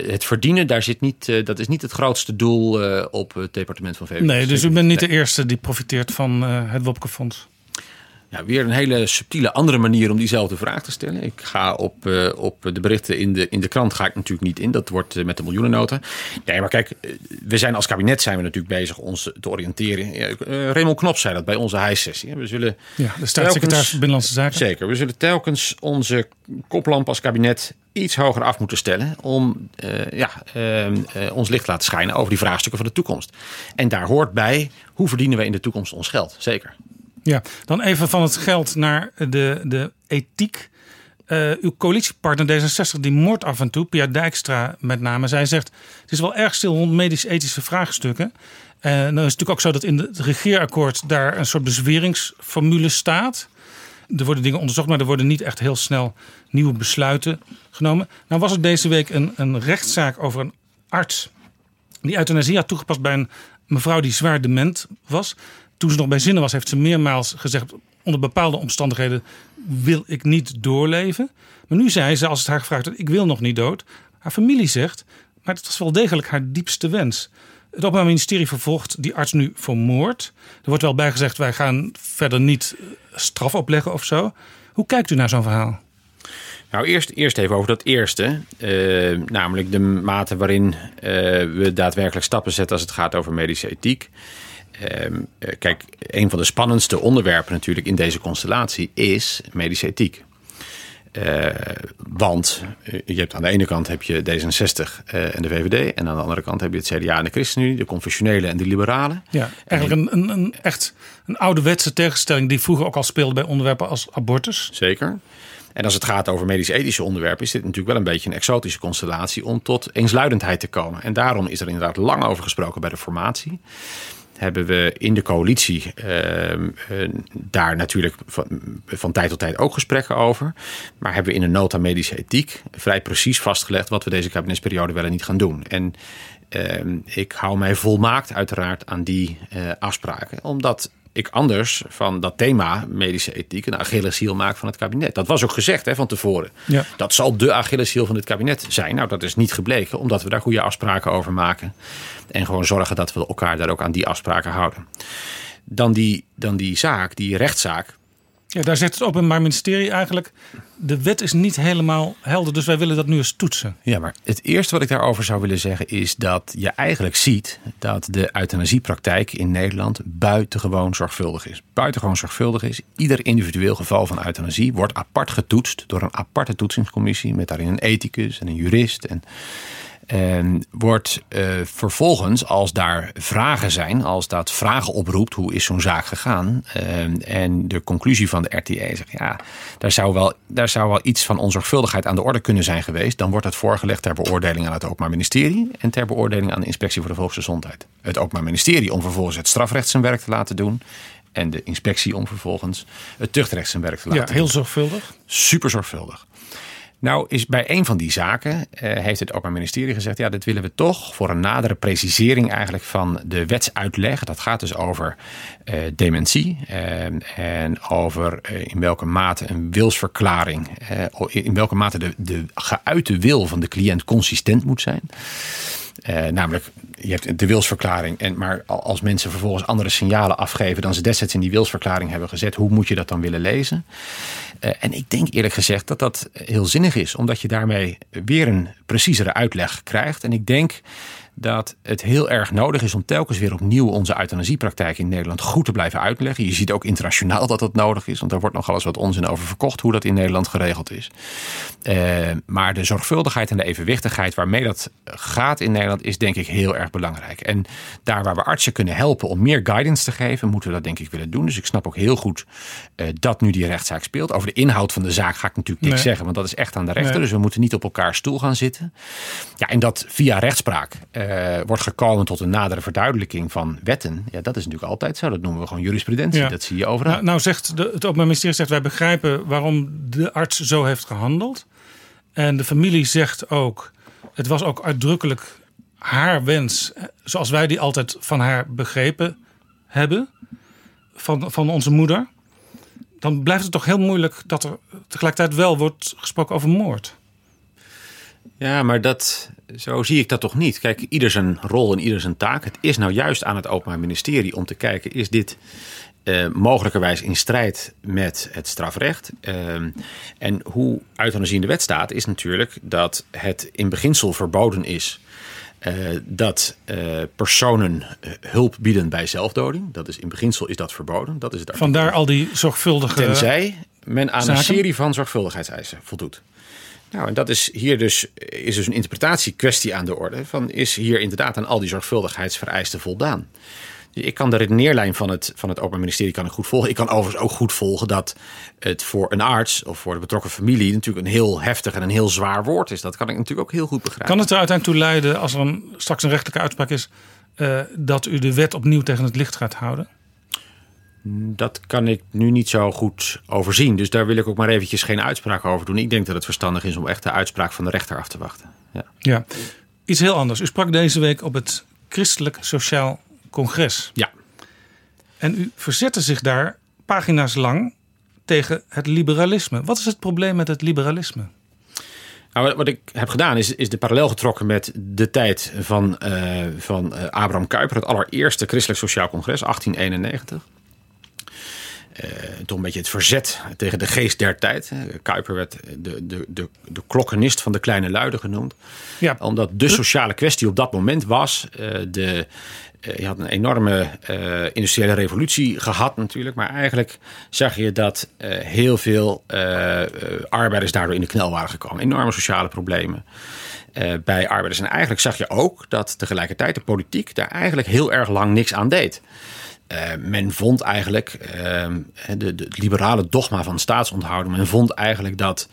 het verdienen, daar zit niet, dat is niet het grootste doel op het departement van VWS. Nee, dus u bent niet de eerste die profiteert van het Wopke-fonds. Ja, weer een hele subtiele andere manier om diezelfde vraag te stellen. Ik ga op, eh, op de berichten in de, in de krant ga ik natuurlijk niet in. Dat wordt eh, met de miljoenennota. Nee, maar kijk, eh, we zijn als kabinet zijn we natuurlijk bezig ons te oriënteren. Ja, Raymond Knop zei dat bij onze hijssessie. We zullen Ja, de staatssecretaris van Binnenlandse Zaken. Zeker. We zullen telkens onze koplamp als kabinet iets hoger af moeten stellen om ja, eh, eh, ons licht te laten schijnen over die vraagstukken van de toekomst. En daar hoort bij hoe verdienen we in de toekomst ons geld. Zeker. Ja, dan even van het geld naar de, de ethiek. Eh, uw coalitiepartner D66 die moordt af en toe, Pia Dijkstra met name. Zij zegt, het is wel erg stil rond medisch-ethische vraagstukken. En dan is het natuurlijk ook zo dat in het regeerakkoord daar een soort bezweringsformule staat. Er worden dingen onderzocht, maar er worden niet echt heel snel nieuwe besluiten genomen. Nou was er deze week een, een rechtszaak over een arts die euthanasie had toegepast bij een mevrouw die zwaar dement was. Toen ze nog bij zinnen was, heeft ze meermaals gezegd: onder bepaalde omstandigheden wil ik niet doorleven. Maar nu zei ze, als het haar gevraagd werd: ik wil nog niet dood. Haar familie zegt, maar het was wel degelijk haar diepste wens. Het Openbaar Ministerie vervolgt die arts nu voor moord. Er wordt wel bijgezegd: wij gaan verder niet eh, straf opleggen of zo. Hoe kijkt u naar zo'n verhaal? Nou, eerst, eerst even over dat eerste. eh, namelijk de mate waarin eh, we daadwerkelijk stappen zetten als het gaat over medische ethiek. Ehm, eh, kijk, een van de spannendste onderwerpen natuurlijk in deze constellatie is medische ethiek. Eh, want eh, je hebt aan de ene kant heb je D66 eh, en de VVD. En aan de andere kant heb je het CDA en de ChristenUnie, de confessionele en de liberalen. Ja, eigenlijk een, een, een echt een ouderwetse tegenstelling die vroeger ook al speelde bij onderwerpen als abortus. Zeker. En als het gaat over medisch-ethische onderwerpen, is dit natuurlijk wel een beetje een exotische constellatie om tot eensluidendheid te komen. En daarom is er inderdaad lang over gesproken bij de formatie. Hebben we in de coalitie ehm, eh, daar natuurlijk van, van tijd tot tijd ook gesprekken over. Maar hebben we in een nota medische ethiek vrij precies vastgelegd wat we deze kabinetsperiode wel en niet gaan doen. En ehm, ik hou mij volmaakt uiteraard aan die eh, afspraken. Omdat ik anders van dat thema medische ethiek een Achilleshiel maak van het kabinet. Dat was ook gezegd hè, van tevoren. Ja. Dat zal de Achilleshiel van dit kabinet zijn. Nou, dat is niet gebleken, omdat we daar goede afspraken over maken. En gewoon zorgen dat we elkaar daar ook aan die afspraken houden. Dan die, dan die zaak, die rechtszaak. Ja, daar zegt het Openbaar Ministerie eigenlijk. De wet is niet helemaal helder, dus wij willen dat nu eens toetsen. Ja, maar het eerste wat ik daarover zou willen zeggen is dat je eigenlijk ziet dat de euthanasiepraktijk in Nederland buitengewoon zorgvuldig is. Buitengewoon zorgvuldig is. Ieder individueel geval van euthanasie wordt apart getoetst door een aparte toetsingscommissie met daarin een ethicus en een jurist. En, en wordt eh, vervolgens, als daar vragen zijn, als dat vragen oproept, hoe is zo'n zaak gegaan? eh, en de conclusie van de RTA zegt, ja, daar zou, wel, daar zou wel iets van onzorgvuldigheid aan de orde kunnen zijn geweest. Dan wordt het voorgelegd ter beoordeling aan het Openbaar Ministerie en ter beoordeling aan de Inspectie voor de Volksgezondheid. Het Openbaar Ministerie om vervolgens het strafrecht zijn werk te laten doen. En de inspectie om vervolgens het tuchtrecht zijn werk te laten Ja, doen. heel zorgvuldig. Super zorgvuldig. Nou is bij een van die zaken eh, heeft het Openbaar Ministerie gezegd... ja, dit willen we toch voor een nadere precisering eigenlijk van de wetsuitleg. Dat gaat dus over eh, dementie eh, en over in welke mate een wilsverklaring... in welke mate de, de geuite wil van de cliënt consistent moet zijn... Namelijk, je hebt de wilsverklaring. En, maar al- als mensen vervolgens andere signalen afgeven dan ze destijds in die wilsverklaring hebben gezet, hoe moet je dat dan willen lezen? Eh, en ik denk eerlijk gezegd dat dat heel zinnig is, omdat je daarmee weer een preciezere uitleg krijgt. En ik denk dat het heel erg nodig is om telkens weer opnieuw onze euthanasiepraktijk in Nederland goed te blijven uitleggen. Je ziet ook internationaal dat dat nodig is, want daar wordt nogal eens wat onzin over verkocht hoe dat in Nederland geregeld is. Eh, maar de zorgvuldigheid en de evenwichtigheid waarmee dat gaat in Nederland is denk ik heel erg belangrijk. En daar waar we artsen kunnen helpen om meer guidance te geven, moeten we dat denk ik willen doen. Dus ik snap ook heel goed eh, dat nu die rechtszaak speelt. Over de inhoud van de zaak ga ik natuurlijk niks Nee. zeggen, want dat is echt aan de rechter. Nee. Dus we moeten niet op elkaar stoel gaan zitten. Ja, en dat via rechtspraak eh, wordt gekomen tot een nadere verduidelijking van wetten. Ja, dat is natuurlijk altijd zo. Dat noemen we gewoon jurisprudentie. Ja. Dat zie je overal. Nou, nou zegt de, het Openbaar Ministerie zegt wij begrijpen waarom de arts zo heeft gehandeld. En de familie zegt ook, het was ook uitdrukkelijk haar wens, zoals wij die altijd van haar begrepen hebben, van, van onze moeder. dan blijft het toch heel moeilijk dat er tegelijkertijd wel wordt gesproken over moord. Ja, maar dat, zo zie ik dat toch niet. Kijk, ieder zijn rol en ieder zijn taak. Het is nou juist aan het Openbaar Ministerie om te kijken: is dit uh, mogelijkerwijs in strijd met het strafrecht? Uh, en hoe euthanasie in de wet staat, is natuurlijk dat het in beginsel verboden is. Uh, dat uh, personen hulp bieden bij zelfdoding. Dat is in beginsel is dat verboden. Dat is het Vandaar al die zorgvuldige. Tenzij men aan zaken? een serie van zorgvuldigheidseisen voldoet. Nou, en dat is hier dus, is dus een interpretatiekwestie aan de orde. Van is hier inderdaad aan al die zorgvuldigheidsvereisten voldaan? Ik kan de redeneerlijn van het, van het Openbaar Ministerie kan ik goed volgen. Ik kan overigens ook goed volgen dat het voor een arts of voor de betrokken familie natuurlijk een heel heftig en een heel zwaar woord is. Dat kan ik natuurlijk ook heel goed begrijpen. Kan het er uiteindelijk toe leiden, als er een, straks een rechtelijke uitspraak is, uh, dat u de wet opnieuw tegen het licht gaat houden? Dat kan ik nu niet zo goed overzien. Dus daar wil ik ook maar eventjes geen uitspraak over doen. Ik denk dat het verstandig is om echt de uitspraak van de rechter af te wachten. Ja. ja. Iets heel anders. U sprak deze week op het Christelijk Sociaal Congres. Ja. En u verzette zich daar pagina's lang tegen het liberalisme. Wat is het probleem met het liberalisme? Nou, wat ik heb gedaan is, is de parallel getrokken met de tijd van, uh, van uh, Abraham Kuyper, het allereerste Christelijk Sociaal Congres, 1891. Uh, toch een beetje het verzet tegen de geest der tijd. Kuiper werd de, de, de, de klokkenist van de kleine luiden genoemd. Ja. Omdat de sociale kwestie op dat moment was. Uh, de, uh, je had een enorme industriële revolutie gehad natuurlijk. Maar eigenlijk zag je dat heel veel arbeiders daardoor in de knel waren gekomen. Enorme sociale problemen. bij arbeiders. En eigenlijk zag je ook dat tegelijkertijd de politiek daar eigenlijk heel erg lang niks aan deed. Uh, men vond eigenlijk, uh, de, het liberale dogma van staatsonthouden, men vond eigenlijk dat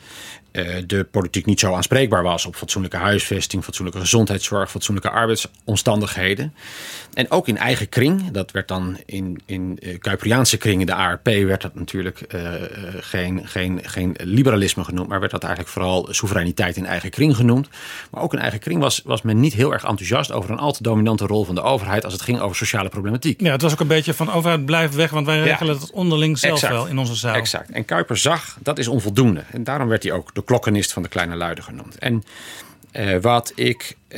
de politiek niet zo aanspreekbaar was op fatsoenlijke huisvesting, fatsoenlijke gezondheidszorg, fatsoenlijke arbeidsomstandigheden. En ook in eigen kring, dat werd dan in, in Kuiperiaanse kringen, de ARP, werd dat natuurlijk geen, geen, geen liberalisme genoemd, maar werd dat eigenlijk vooral soevereiniteit in eigen kring genoemd. Maar ook in eigen kring was, was men niet heel erg enthousiast over een al te dominante rol van de overheid als het ging over sociale problematiek. Ja, het was ook een beetje van overheid blijf weg, want wij regelen ja, het onderling zelf exact, wel in onze zaal. Exact. En Kuiper zag dat is onvoldoende. En daarom werd hij ook de klokkenist van de kleine luiden genoemd. En uh, wat ik. Uh,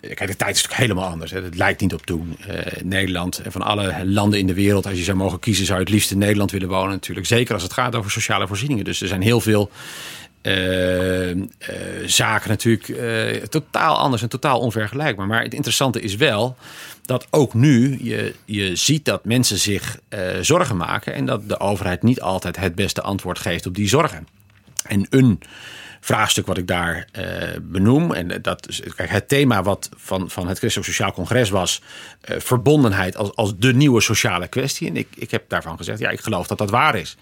kijk, de tijd is natuurlijk helemaal anders. Het lijkt niet op toen. Uh, Nederland en van alle landen in de wereld, als je zou mogen kiezen, zou je het liefst in Nederland willen wonen. Natuurlijk. Zeker als het gaat over sociale voorzieningen. Dus er zijn heel veel. zaken natuurlijk totaal anders en totaal onvergelijkbaar. Maar het interessante is wel dat ook nu je, je ziet dat mensen zich zorgen maken en dat de overheid niet altijd het beste antwoord geeft op die zorgen. En een vraagstuk wat ik daar uh, benoem. En dat is kijk, het thema wat van, van het Christelijk Sociaal Congres was uh, verbondenheid als, als de nieuwe sociale kwestie. En ik, ik heb daarvan gezegd, ja, ik geloof dat dat waar is.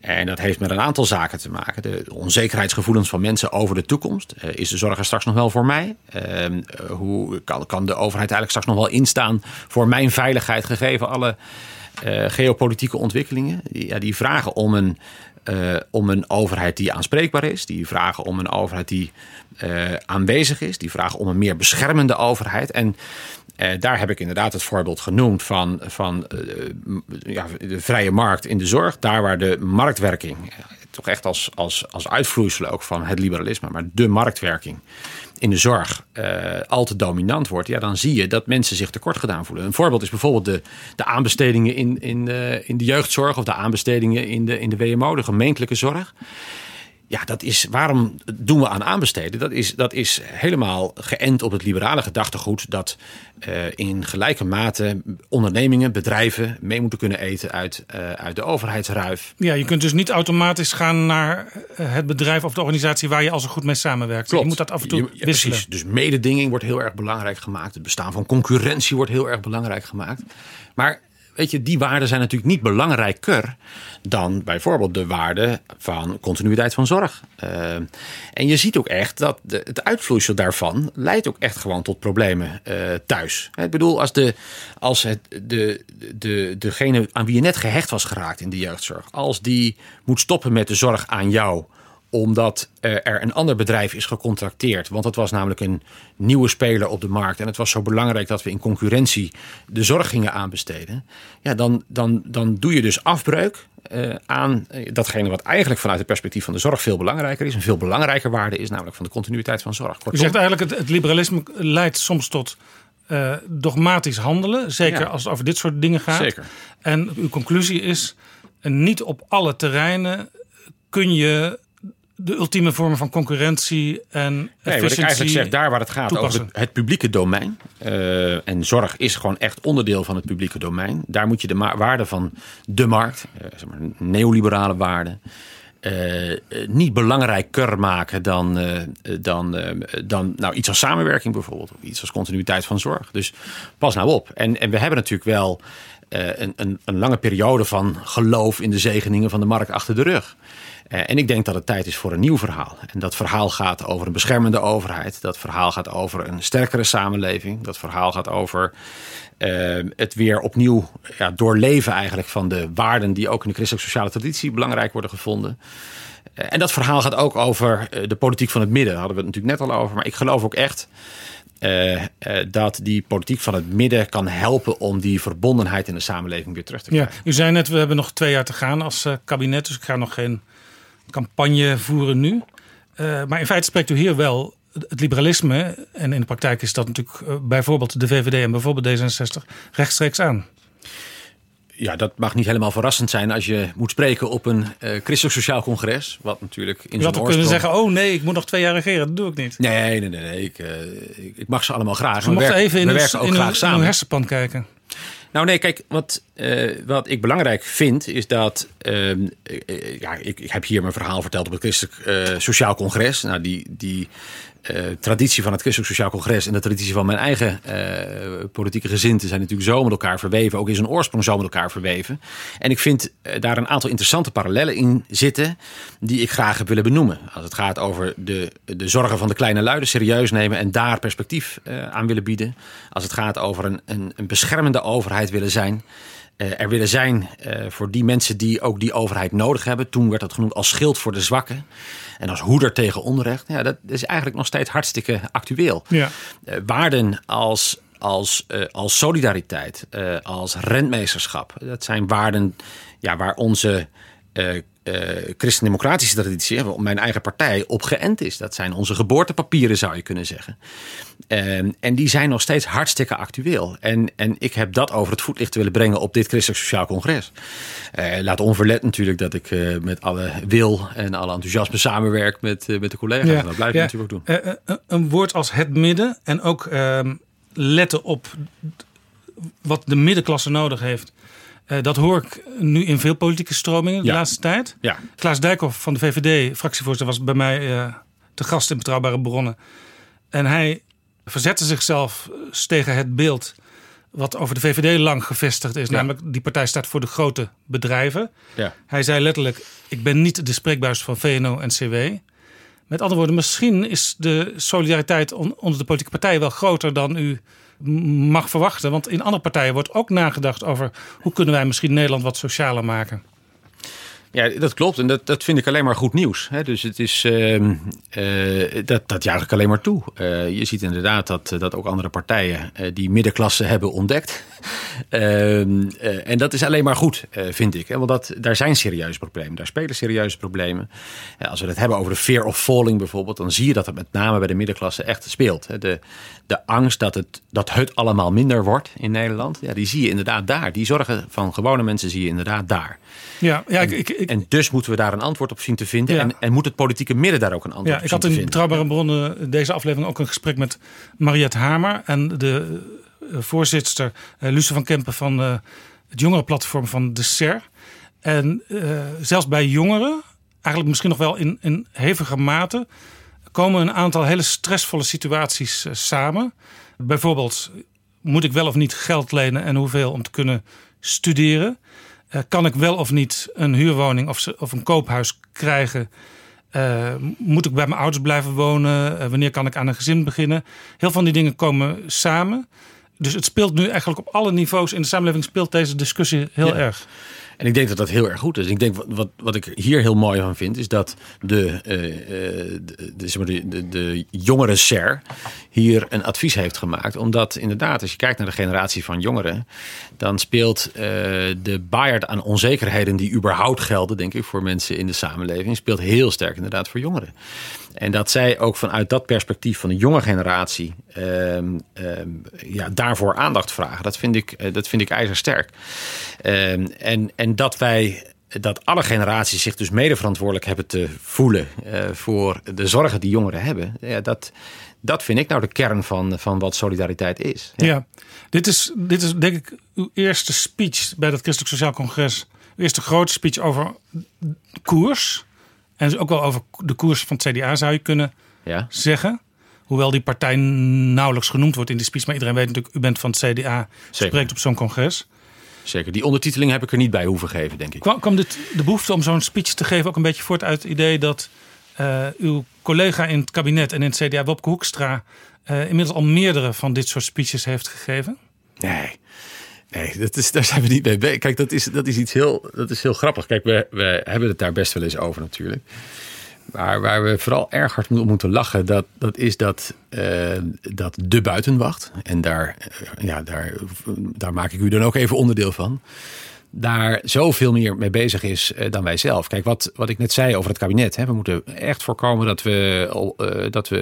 En dat heeft met een aantal zaken te maken. De onzekerheidsgevoelens van mensen over de toekomst. Uh, is de zorg er straks nog wel voor mij? Uh, hoe kan, kan de overheid eigenlijk straks nog wel instaan voor mijn veiligheid, gegeven alle geopolitieke ontwikkelingen? Ja, die vragen om een uh, om een overheid die aanspreekbaar is. Die vragen om een overheid die uh, aanwezig is. Die vragen om een meer beschermende overheid. En uh, daar heb ik inderdaad het voorbeeld genoemd van, van ja, de vrije markt in de zorg. Daar waar de marktwerking, toch echt als, als, als uitvloeisel ook van het liberalisme, maar de marktwerking in de zorg uh, al te dominant wordt, ja, dan zie je dat mensen zich tekort gedaan voelen. Een voorbeeld is bijvoorbeeld de, de aanbestedingen in, in, uh, in de jeugdzorg of de aanbestedingen in de, in de WMO, de gemeentelijke zorg. Ja, dat is waarom doen we aan aanbesteden? Dat is, dat is helemaal geënt op het liberale gedachtegoed dat uh, in gelijke mate ondernemingen, bedrijven mee moeten kunnen eten uit, uh, uit de overheidsruif. Ja, je kunt dus niet automatisch gaan naar het bedrijf of de organisatie waar je al zo goed mee samenwerkt. Klopt. Je moet dat af en toe ja, wisselen. Precies. Dus mededinging wordt heel erg belangrijk gemaakt. Het bestaan van concurrentie wordt heel erg belangrijk gemaakt. Maar weet je, die waarden zijn natuurlijk niet belangrijker dan bijvoorbeeld de waarde van continuïteit van zorg. Uh, en je ziet ook echt dat het uitvloeisel daarvan leidt ook echt gewoon tot problemen uh, thuis. Ik bedoel, als, de, als het, de, de, degene aan wie je net gehecht was geraakt in de jeugdzorg, als die moet stoppen met de zorg aan jou omdat eh, er een ander bedrijf is gecontracteerd. Want het was namelijk een nieuwe speler op de markt. En het was zo belangrijk dat we in concurrentie de zorg gingen aanbesteden. Ja, dan, dan, dan doe je dus afbreuk eh, aan eh, datgene wat eigenlijk vanuit het perspectief van de zorg veel belangrijker is. Een veel belangrijker waarde is, namelijk van de continuïteit van zorg. U zegt eigenlijk het, het liberalisme leidt soms tot dogmatisch handelen. Zeker Ja. als het over dit soort dingen gaat. Zeker. En uw conclusie is: niet op alle terreinen kun je de ultieme vormen van concurrentie en Nee, wat ik eigenlijk zeg, daar waar het gaat toepassen. over het, publieke domein. eh, en zorg is gewoon echt onderdeel van het publieke domein. Daar moet je de waarde van de markt, eh, zeg maar, neoliberale waarden. eh, eh, niet belangrijker maken dan, dan, dan nou, iets als samenwerking bijvoorbeeld. Of iets als continuïteit van zorg. Dus pas nou op. En, en we hebben natuurlijk wel een, een, een lange periode van geloof in de zegeningen van de markt achter de rug. Eh, en ik denk dat het tijd is voor een nieuw verhaal. En dat verhaal gaat over een beschermende overheid. Dat verhaal gaat over een sterkere samenleving. Dat verhaal gaat over eh, het weer opnieuw ja, doorleven eigenlijk van de waarden die ook in de christelijke sociale traditie belangrijk worden gevonden. Eh, en dat verhaal gaat ook over de politiek van het midden. Daar hadden we het natuurlijk net al over. Maar ik geloof ook echt dat die politiek van het midden kan helpen om die verbondenheid in de samenleving weer terug te krijgen. Ja, u zei net, we hebben nog twee jaar te gaan als kabinet, dus ik ga nog geen campagne voeren nu. Eh, maar in feite spreekt u hier wel het liberalisme, en in de praktijk is dat natuurlijk eh, bijvoorbeeld de VVD en bijvoorbeeld D66, rechtstreeks aan. ja, dat mag niet helemaal verrassend zijn als je moet spreken op een eh christelijk sociaal congres. Wat natuurlijk in zijn had ook kunnen oorsprong... zeggen, oh nee, ik moet nog twee jaar regeren. Dat doe ik niet. Nee, nee, nee. nee. Ik, ik, ik mag ze allemaal graag. Ze We mochten even in, werken ook in, uw, graag in samen. uw hersenpan kijken. Nou nee, kijk, wat, eh, wat ik belangrijk vind is dat... ehm, eh, ja, ik, ik heb hier mijn verhaal verteld op het Christelijk eh, Sociaal Congres. Nou, die, die traditie van het Christelijk Sociaal Congres... en de traditie van mijn eigen politieke gezinten... zijn natuurlijk zo met elkaar verweven. Ook in zijn oorsprong zo met elkaar verweven. En ik vind daar een aantal interessante parallellen in zitten... die ik graag heb willen benoemen. Als het gaat over de, de zorgen van de kleine luiden serieus nemen... en daar perspectief aan willen bieden. Als het gaat over een, een, een beschermende overheid willen zijn... eh, er willen zijn eh, voor die mensen die ook die overheid nodig hebben. Toen werd dat genoemd als schild voor de zwakken. En als hoeder tegen onrecht. Ja, dat is eigenlijk nog steeds hartstikke actueel. Ja. Eh, waarden als, als, als solidariteit, als rentmeesterschap. Dat zijn waarden ja, waar onze eh, christendemocratische traditie, mijn eigen partij, op geënt is. Dat zijn onze geboortepapieren, zou je kunnen zeggen. En, en die zijn nog steeds hartstikke actueel. En, en ik heb dat over het voetlicht willen brengen op dit Christelijk Sociaal Congres. Eh, laat onverlet natuurlijk dat ik eh, met alle wil en alle enthousiasme samenwerk met, met de collega's. Dat blijf ik natuurlijk ook doen. Een woord als het midden en ook ehm, letten op wat de middenklasse nodig heeft. Eh, dat hoor ik nu in veel politieke stromingen de Ja. laatste tijd. Ja. Klaas Dijkhoff van de VVD, fractievoorzitter, was bij mij eh, te gast in Betrouwbare Bronnen. En hij verzette zichzelf tegen het beeld wat over de VVD lang gevestigd is. Ja. Namelijk, die partij staat voor de grote bedrijven. Ja. Hij zei letterlijk, ik ben niet de spreekbuis van VNO en CW. Met andere woorden, misschien is de solidariteit on- onder de politieke partijen wel groter dan u mag verwachten. Want in andere partijen wordt ook nagedacht over hoe kunnen wij misschien Nederland wat socialer maken. Ja, dat klopt. En dat, dat vind ik alleen maar goed nieuws. Hè. Dus het is, ehm, eh, dat, dat juich ik alleen maar toe. Eh, je ziet inderdaad dat, dat ook andere partijen eh, die middenklasse hebben ontdekt. Ehm, eh, en dat is alleen maar goed, vind ik. Hè. Want dat, daar zijn serieuze problemen. Daar spelen serieuze problemen. Als we het hebben over de fear of falling bijvoorbeeld... dan zie je dat het met name bij de middenklasse echt speelt. Hè. De, de angst dat het, dat het allemaal minder wordt in Nederland... Ja, die zie je inderdaad daar. Die zorgen van gewone mensen zie je inderdaad daar. Ja, ja, ik, En, ik, ik, en dus moeten we daar een antwoord op zien te vinden. Ja. En, en moet het politieke midden daar ook een antwoord ja, op ik zien had te in vinden. Betrouwbare Bronnen deze aflevering ook een gesprek met Mariette Hamer en de eh, voorzitter eh, Luce van Kempen van eh, het jongerenplatform van de SER. En zelfs bij jongeren, eigenlijk misschien nog wel in, in hevige mate, komen een aantal hele stressvolle situaties samen. Bijvoorbeeld, moet ik wel of niet geld lenen en hoeveel om te kunnen studeren? Eh, kan ik wel of niet een huurwoning of, of een koophuis krijgen? Eh, moet ik bij mijn ouders blijven wonen? Eh, wanneer kan ik aan een gezin beginnen? Heel veel van die dingen komen samen. Dus het speelt nu eigenlijk op alle niveaus in de samenleving speelt deze discussie heel Ja. erg. En ik denk dat dat heel erg goed is. Ik denk wat, wat, wat ik hier heel mooi van vind, is dat de, eh, eh, de, de, de, de jongere SER hier een advies heeft gemaakt. Omdat inderdaad, als je kijkt naar de generatie van jongeren, dan speelt eh, de baard aan onzekerheden die überhaupt gelden, denk ik, voor mensen in de samenleving, speelt heel sterk inderdaad voor jongeren. En dat zij ook vanuit dat perspectief van de jonge generatie ehm, ehm, ja, daarvoor aandacht vragen, dat vind ik, eh, dat vind ik ijzersterk. Ehm, en, en dat wij dat alle generaties zich dus mede verantwoordelijk hebben te voelen eh, voor de zorgen die jongeren hebben. Ja, dat, dat vind ik nou de kern van, van wat solidariteit is. Ja, Dit, is, dit is denk ik uw eerste speech bij dat Christelijk Sociaal Congres. Uw eerste grote speech over koers. En dus ook wel over de koers van het CDA zou je kunnen Ja. zeggen. Hoewel die partij nauwelijks genoemd wordt in die speech. Maar iedereen weet natuurlijk, u bent van het CDA. Zeker. Spreekt op zo'n congres. Zeker, die ondertiteling heb ik er niet bij hoeven geven, denk ik. Kwam, kwam dit, de behoefte om zo'n speech te geven ook een beetje voort uit het idee dat eh, uw collega in het kabinet en in het CDA, Wopke Hoekstra, eh, inmiddels al meerdere van dit soort speeches heeft gegeven? Nee. Nee, dat is, daar zijn we niet mee bezig. Kijk, dat is, dat is iets heel, dat is heel grappig. Kijk, we, we hebben het daar best wel eens over natuurlijk. Maar waar we vooral erg hard om moeten lachen, dat, dat is dat, eh, dat de buitenwacht, en daar, eh, ja, daar, daar maak ik u dan ook even onderdeel van, daar zoveel meer mee bezig is eh, dan wij zelf. Kijk, wat, wat ik net zei over het kabinet. Hè, we moeten echt voorkomen dat we, eh, dat we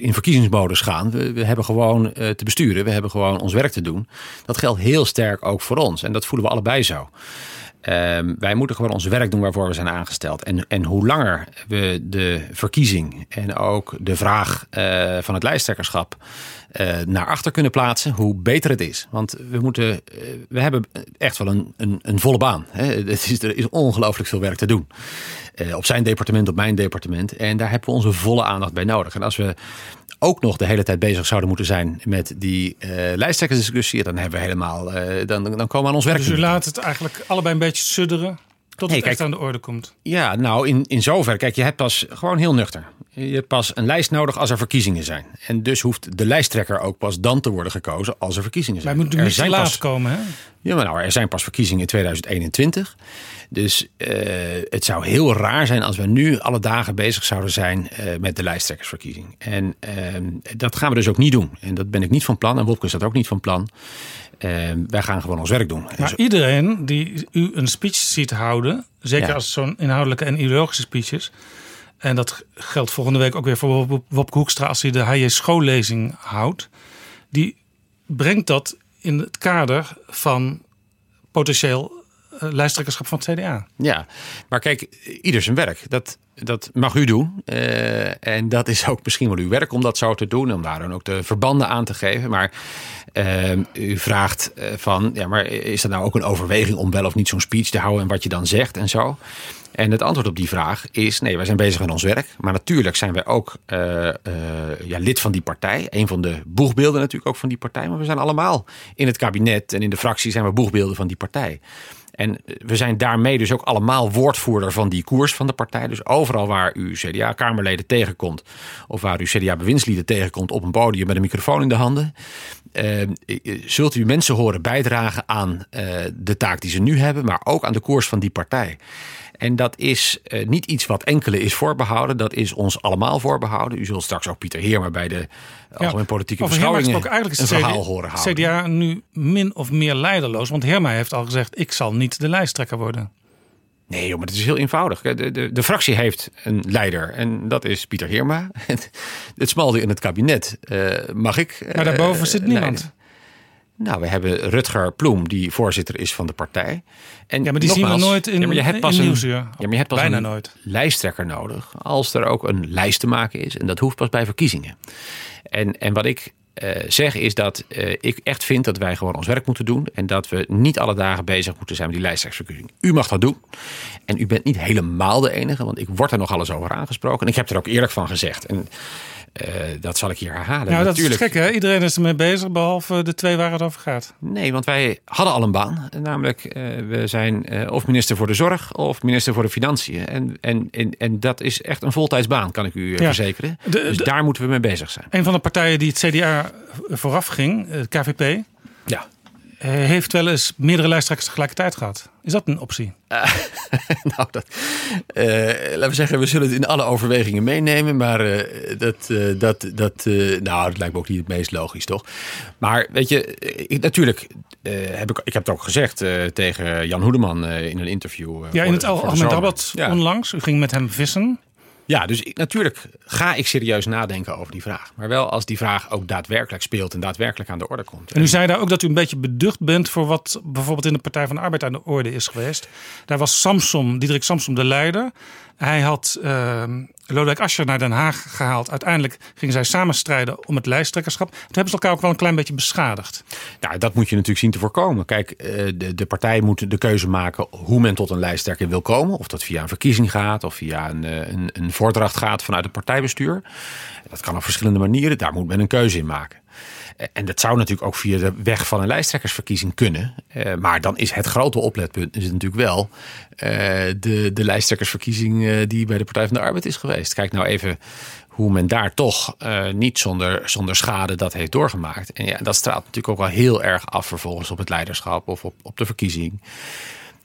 in verkiezingsmodus gaan. We, we hebben gewoon eh, te besturen. We hebben gewoon ons werk te doen. Dat geldt heel sterk ook voor ons. En dat voelen we allebei zo. Ehm, wij moeten gewoon ons werk doen waarvoor we zijn aangesteld. En, en hoe langer we de verkiezing en ook de vraag eh, van het lijsttrekkerschap eh, naar achter kunnen plaatsen, hoe beter het is. Want we, moeten, eh, we hebben echt wel een, een, een volle baan. Hè. Het is, er is ongelooflijk veel werk te doen. Op zijn departement, op mijn departement. En daar hebben we onze volle aandacht bij nodig. En als we ook nog de hele tijd bezig zouden moeten zijn met die eh lijsttrekkersdiscussie, dan hebben we helemaal, eh, dan, dan komen we aan ons werk. Dus u laat het eigenlijk allebei een beetje sudderen tot het echt kijk- aan de orde komt. Ja, nou in, in zover. Kijk, je hebt pas gewoon heel nuchter. Je hebt pas een lijst nodig als er verkiezingen zijn. En dus hoeft de lijsttrekker ook pas dan te worden gekozen als er verkiezingen Wij zijn. moeten Er niet te zijn laat pas- komen, hè? Ja, maar nou, er zijn pas verkiezingen in 2021. Dus eh, het zou heel raar zijn als we nu alle dagen bezig zouden zijn eh, met de lijsttrekkersverkiezing. En ehm, dat gaan we dus ook niet doen. En dat ben ik niet van plan. En Wopke is dat ook niet van plan. Ehm, wij gaan gewoon ons werk doen. En Maar iedereen die u een speech ziet houden, zeker Ja. als zo'n inhoudelijke en ideologische speech is. En dat geldt volgende week ook weer voor Wop- Wopke Hoekstra als hij de HJ schoollezing houdt. Die brengt dat in het kader van potentieel eh, lijsttrekkerschap van het CDA. Ja, maar kijk, ieder zijn werk. Dat, dat mag u doen. Eh, en dat is ook misschien wel uw werk om dat zo te doen. Om daar dan ook de verbanden aan te geven. Maar eh, u vraagt eh, van, ja, maar is dat nou ook een overweging om wel of niet zo'n speech te houden en wat je dan zegt en zo? En het antwoord op die vraag is: nee, wij zijn bezig met ons werk. Maar natuurlijk zijn wij ook ja, lid van die partij. Een van de boegbeelden natuurlijk ook van die partij. Maar we zijn allemaal in het kabinet en in de fractie zijn we boegbeelden van die partij. En we zijn daarmee dus ook allemaal woordvoerder van die koers van de partij. Dus overal waar u CDA-kamerleden tegenkomt, of waar u CDA-bewindslieden tegenkomt op een podium met een microfoon in de handen, eh, zult u mensen horen bijdragen aan eh, de taak die ze nu hebben, maar ook aan de koers van die partij. En dat is eh, niet iets wat enkele is voorbehouden. Dat is ons allemaal voorbehouden. U zult straks ook Pieter Heerma bij de Algemeen Politieke Beschouwingen eigenlijk een verhaal horen houden. CDA nu min of meer leiderloos. Want Herma heeft al gezegd, ik zal niet de lijsttrekker worden. Nee, joh, maar het is heel eenvoudig. De, de, de fractie heeft een leider en dat is Pieter Heerma. Het smalde in het kabinet eh, mag ik. eh, Maar daarboven zit niemand. leiden. Nou, we hebben Rutger Ploem, die voorzitter is van de partij. En Ja, maar die zien we nooit in- ja, maar je hebt in pas een, Nieuwsuur. Ja, maar je hebt pas Bijna een nooit. lijsttrekker nodig als er ook een lijst te maken is. En dat hoeft pas bij verkiezingen. En, en wat ik eh, zeg is dat eh, ik echt vind dat wij gewoon ons werk moeten doen. En dat we niet alle dagen bezig moeten zijn met die lijsttrekkersverkiezing. U mag dat doen. En u bent niet helemaal de enige, want ik word er nog alles over aangesproken. En ik heb er ook eerlijk van gezegd. En eh, dat zal ik hier herhalen. Nou, dat Natuurlijk, is gek hè? Iedereen is ermee bezig, behalve de twee waar het over gaat. Nee, want wij hadden al een baan. Namelijk, eh, we zijn eh, of minister voor de zorg of minister voor de financiën. En, en, en, en dat is echt een voltijdsbaan, kan ik u Ja. verzekeren. De- dus de- daar moeten we mee bezig zijn. Een van de partijen die het CDA vooraf ging, het KVP, Ja. Eh, heeft wel eens meerdere lijsttrekkers tegelijkertijd gehad. Is dat een optie? nou, dat, eh, laten we zeggen, we zullen het in alle overwegingen meenemen. Maar eh, dat, dat, dat, nou, dat lijkt me ook niet het meest logisch, toch? Maar weet je, ik, natuurlijk heb ik, ik heb het ook gezegd tegen Jan Hoedeman in een interview. Ja, in het Algemeen. Dagblad Ja. onlangs. U ging met hem vissen. Ja, dus ik- natuurlijk ga ik serieus nadenken over die vraag. Maar wel als die vraag ook daadwerkelijk speelt en daadwerkelijk aan de orde komt. En u zei daar ook dat u een beetje beducht bent voor wat bijvoorbeeld in de Partij van de Arbeid aan de orde is geweest. Daar was Samson, Diederik Samson, de leider. Hij had uh, Lodewijk Asscher naar Den Haag gehaald. Uiteindelijk gingen zij samen strijden om het lijsttrekkerschap. Toen hebben ze elkaar ook wel een klein beetje beschadigd. Nou, dat moet je natuurlijk zien te voorkomen. Kijk, eh, de, de partij moet de keuze maken hoe men tot een lijsttrekker wil komen. Of dat via een verkiezing gaat of via een, eh, een, een voordracht gaat vanuit het partijbestuur. Dat kan op verschillende manieren. Daar moet men een keuze in maken. Eh, En dat zou natuurlijk ook via de weg van een lijsttrekkersverkiezing kunnen. Eh, maar dan is het grote opletpunt is natuurlijk wel eh, de, de lijsttrekkersverkiezing die bij de Partij van de Arbeid is geweest. Kijk nou even hoe men daar toch niet zonder, zonder schade dat heeft doorgemaakt. En ja, dat straalt natuurlijk ook wel heel erg af vervolgens op het leiderschap of op, op de verkiezing.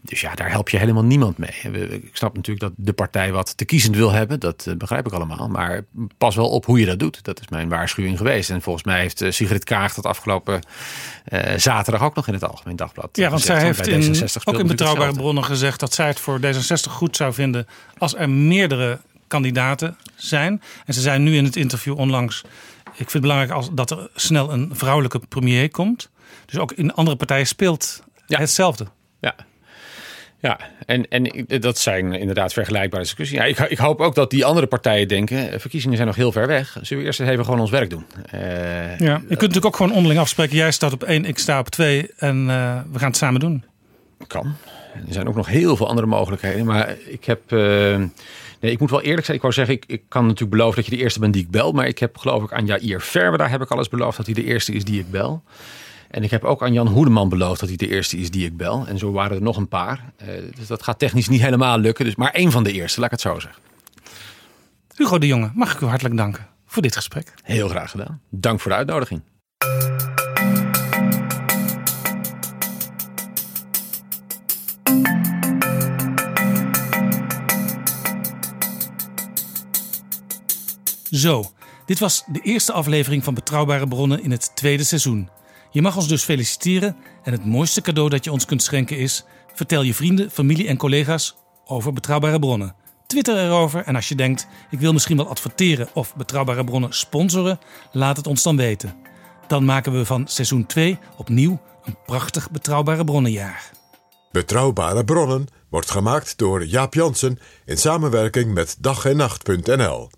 Dus ja, daar help je helemaal niemand mee. Ik snap natuurlijk dat de partij wat te kiezend wil hebben. Dat eh, begrijp ik allemaal. Maar pas wel op hoe je dat doet. Dat is mijn waarschuwing geweest. En volgens mij heeft eh, Sigrid Kaag dat afgelopen eh, zaterdag ook nog in het Algemeen Dagblad Ja, want zij heeft in, D66 ook in betrouwbare hetzelfde. bronnen gezegd dat zij het voor D66 goed zou vinden als er meerdere kandidaten zijn. En ze zei nu in het interview onlangs: Ik vind het belangrijk als, dat er snel een vrouwelijke premier komt. Dus ook in andere partijen speelt hetzelfde. Ja. Ja, en, en dat zijn inderdaad vergelijkbare discussies. Ja, ik, ik hoop ook dat die andere partijen denken... verkiezingen zijn nog heel ver weg. Zullen we eerst even gewoon ons werk doen? Eh, Ja, je kunt natuurlijk ook gewoon onderling afspreken. Jij staat op één, ik sta op twee en eh, we gaan het samen doen. Kan. Er zijn ook nog heel veel andere mogelijkheden. Maar ik heb... eh, nee, ik moet wel eerlijk zijn. Ik wou zeggen, ik, ik kan natuurlijk beloven dat je de eerste bent die ik bel. Maar ik heb geloof ik aan Jair Verwe, daar heb ik al eens beloofd dat hij de eerste is die ik bel. En ik heb ook aan Jan Hoedeman beloofd dat hij de eerste is die ik bel. En zo waren er nog een paar. Eh, dus dat gaat technisch niet helemaal lukken. Dus maar één van de eerste, laat ik het zo zeggen. Hugo de Jonge, mag ik u hartelijk danken voor dit gesprek. Heel graag gedaan. Dank voor de uitnodiging. Zo, dit was de eerste aflevering van Betrouwbare Bronnen in het tweede seizoen. Je mag ons dus feliciteren en het mooiste cadeau dat je ons kunt schenken is... vertel je vrienden, familie en collega's over Betrouwbare Bronnen. Twitter erover en als je denkt, ik wil misschien wel adverteren of Betrouwbare Bronnen sponsoren... laat het ons dan weten. Dan maken we van seizoen 2 opnieuw een prachtig Betrouwbare Bronnenjaar. Betrouwbare bronnen wordt gemaakt door Jaap Jansen in samenwerking met dag en nacht.nl.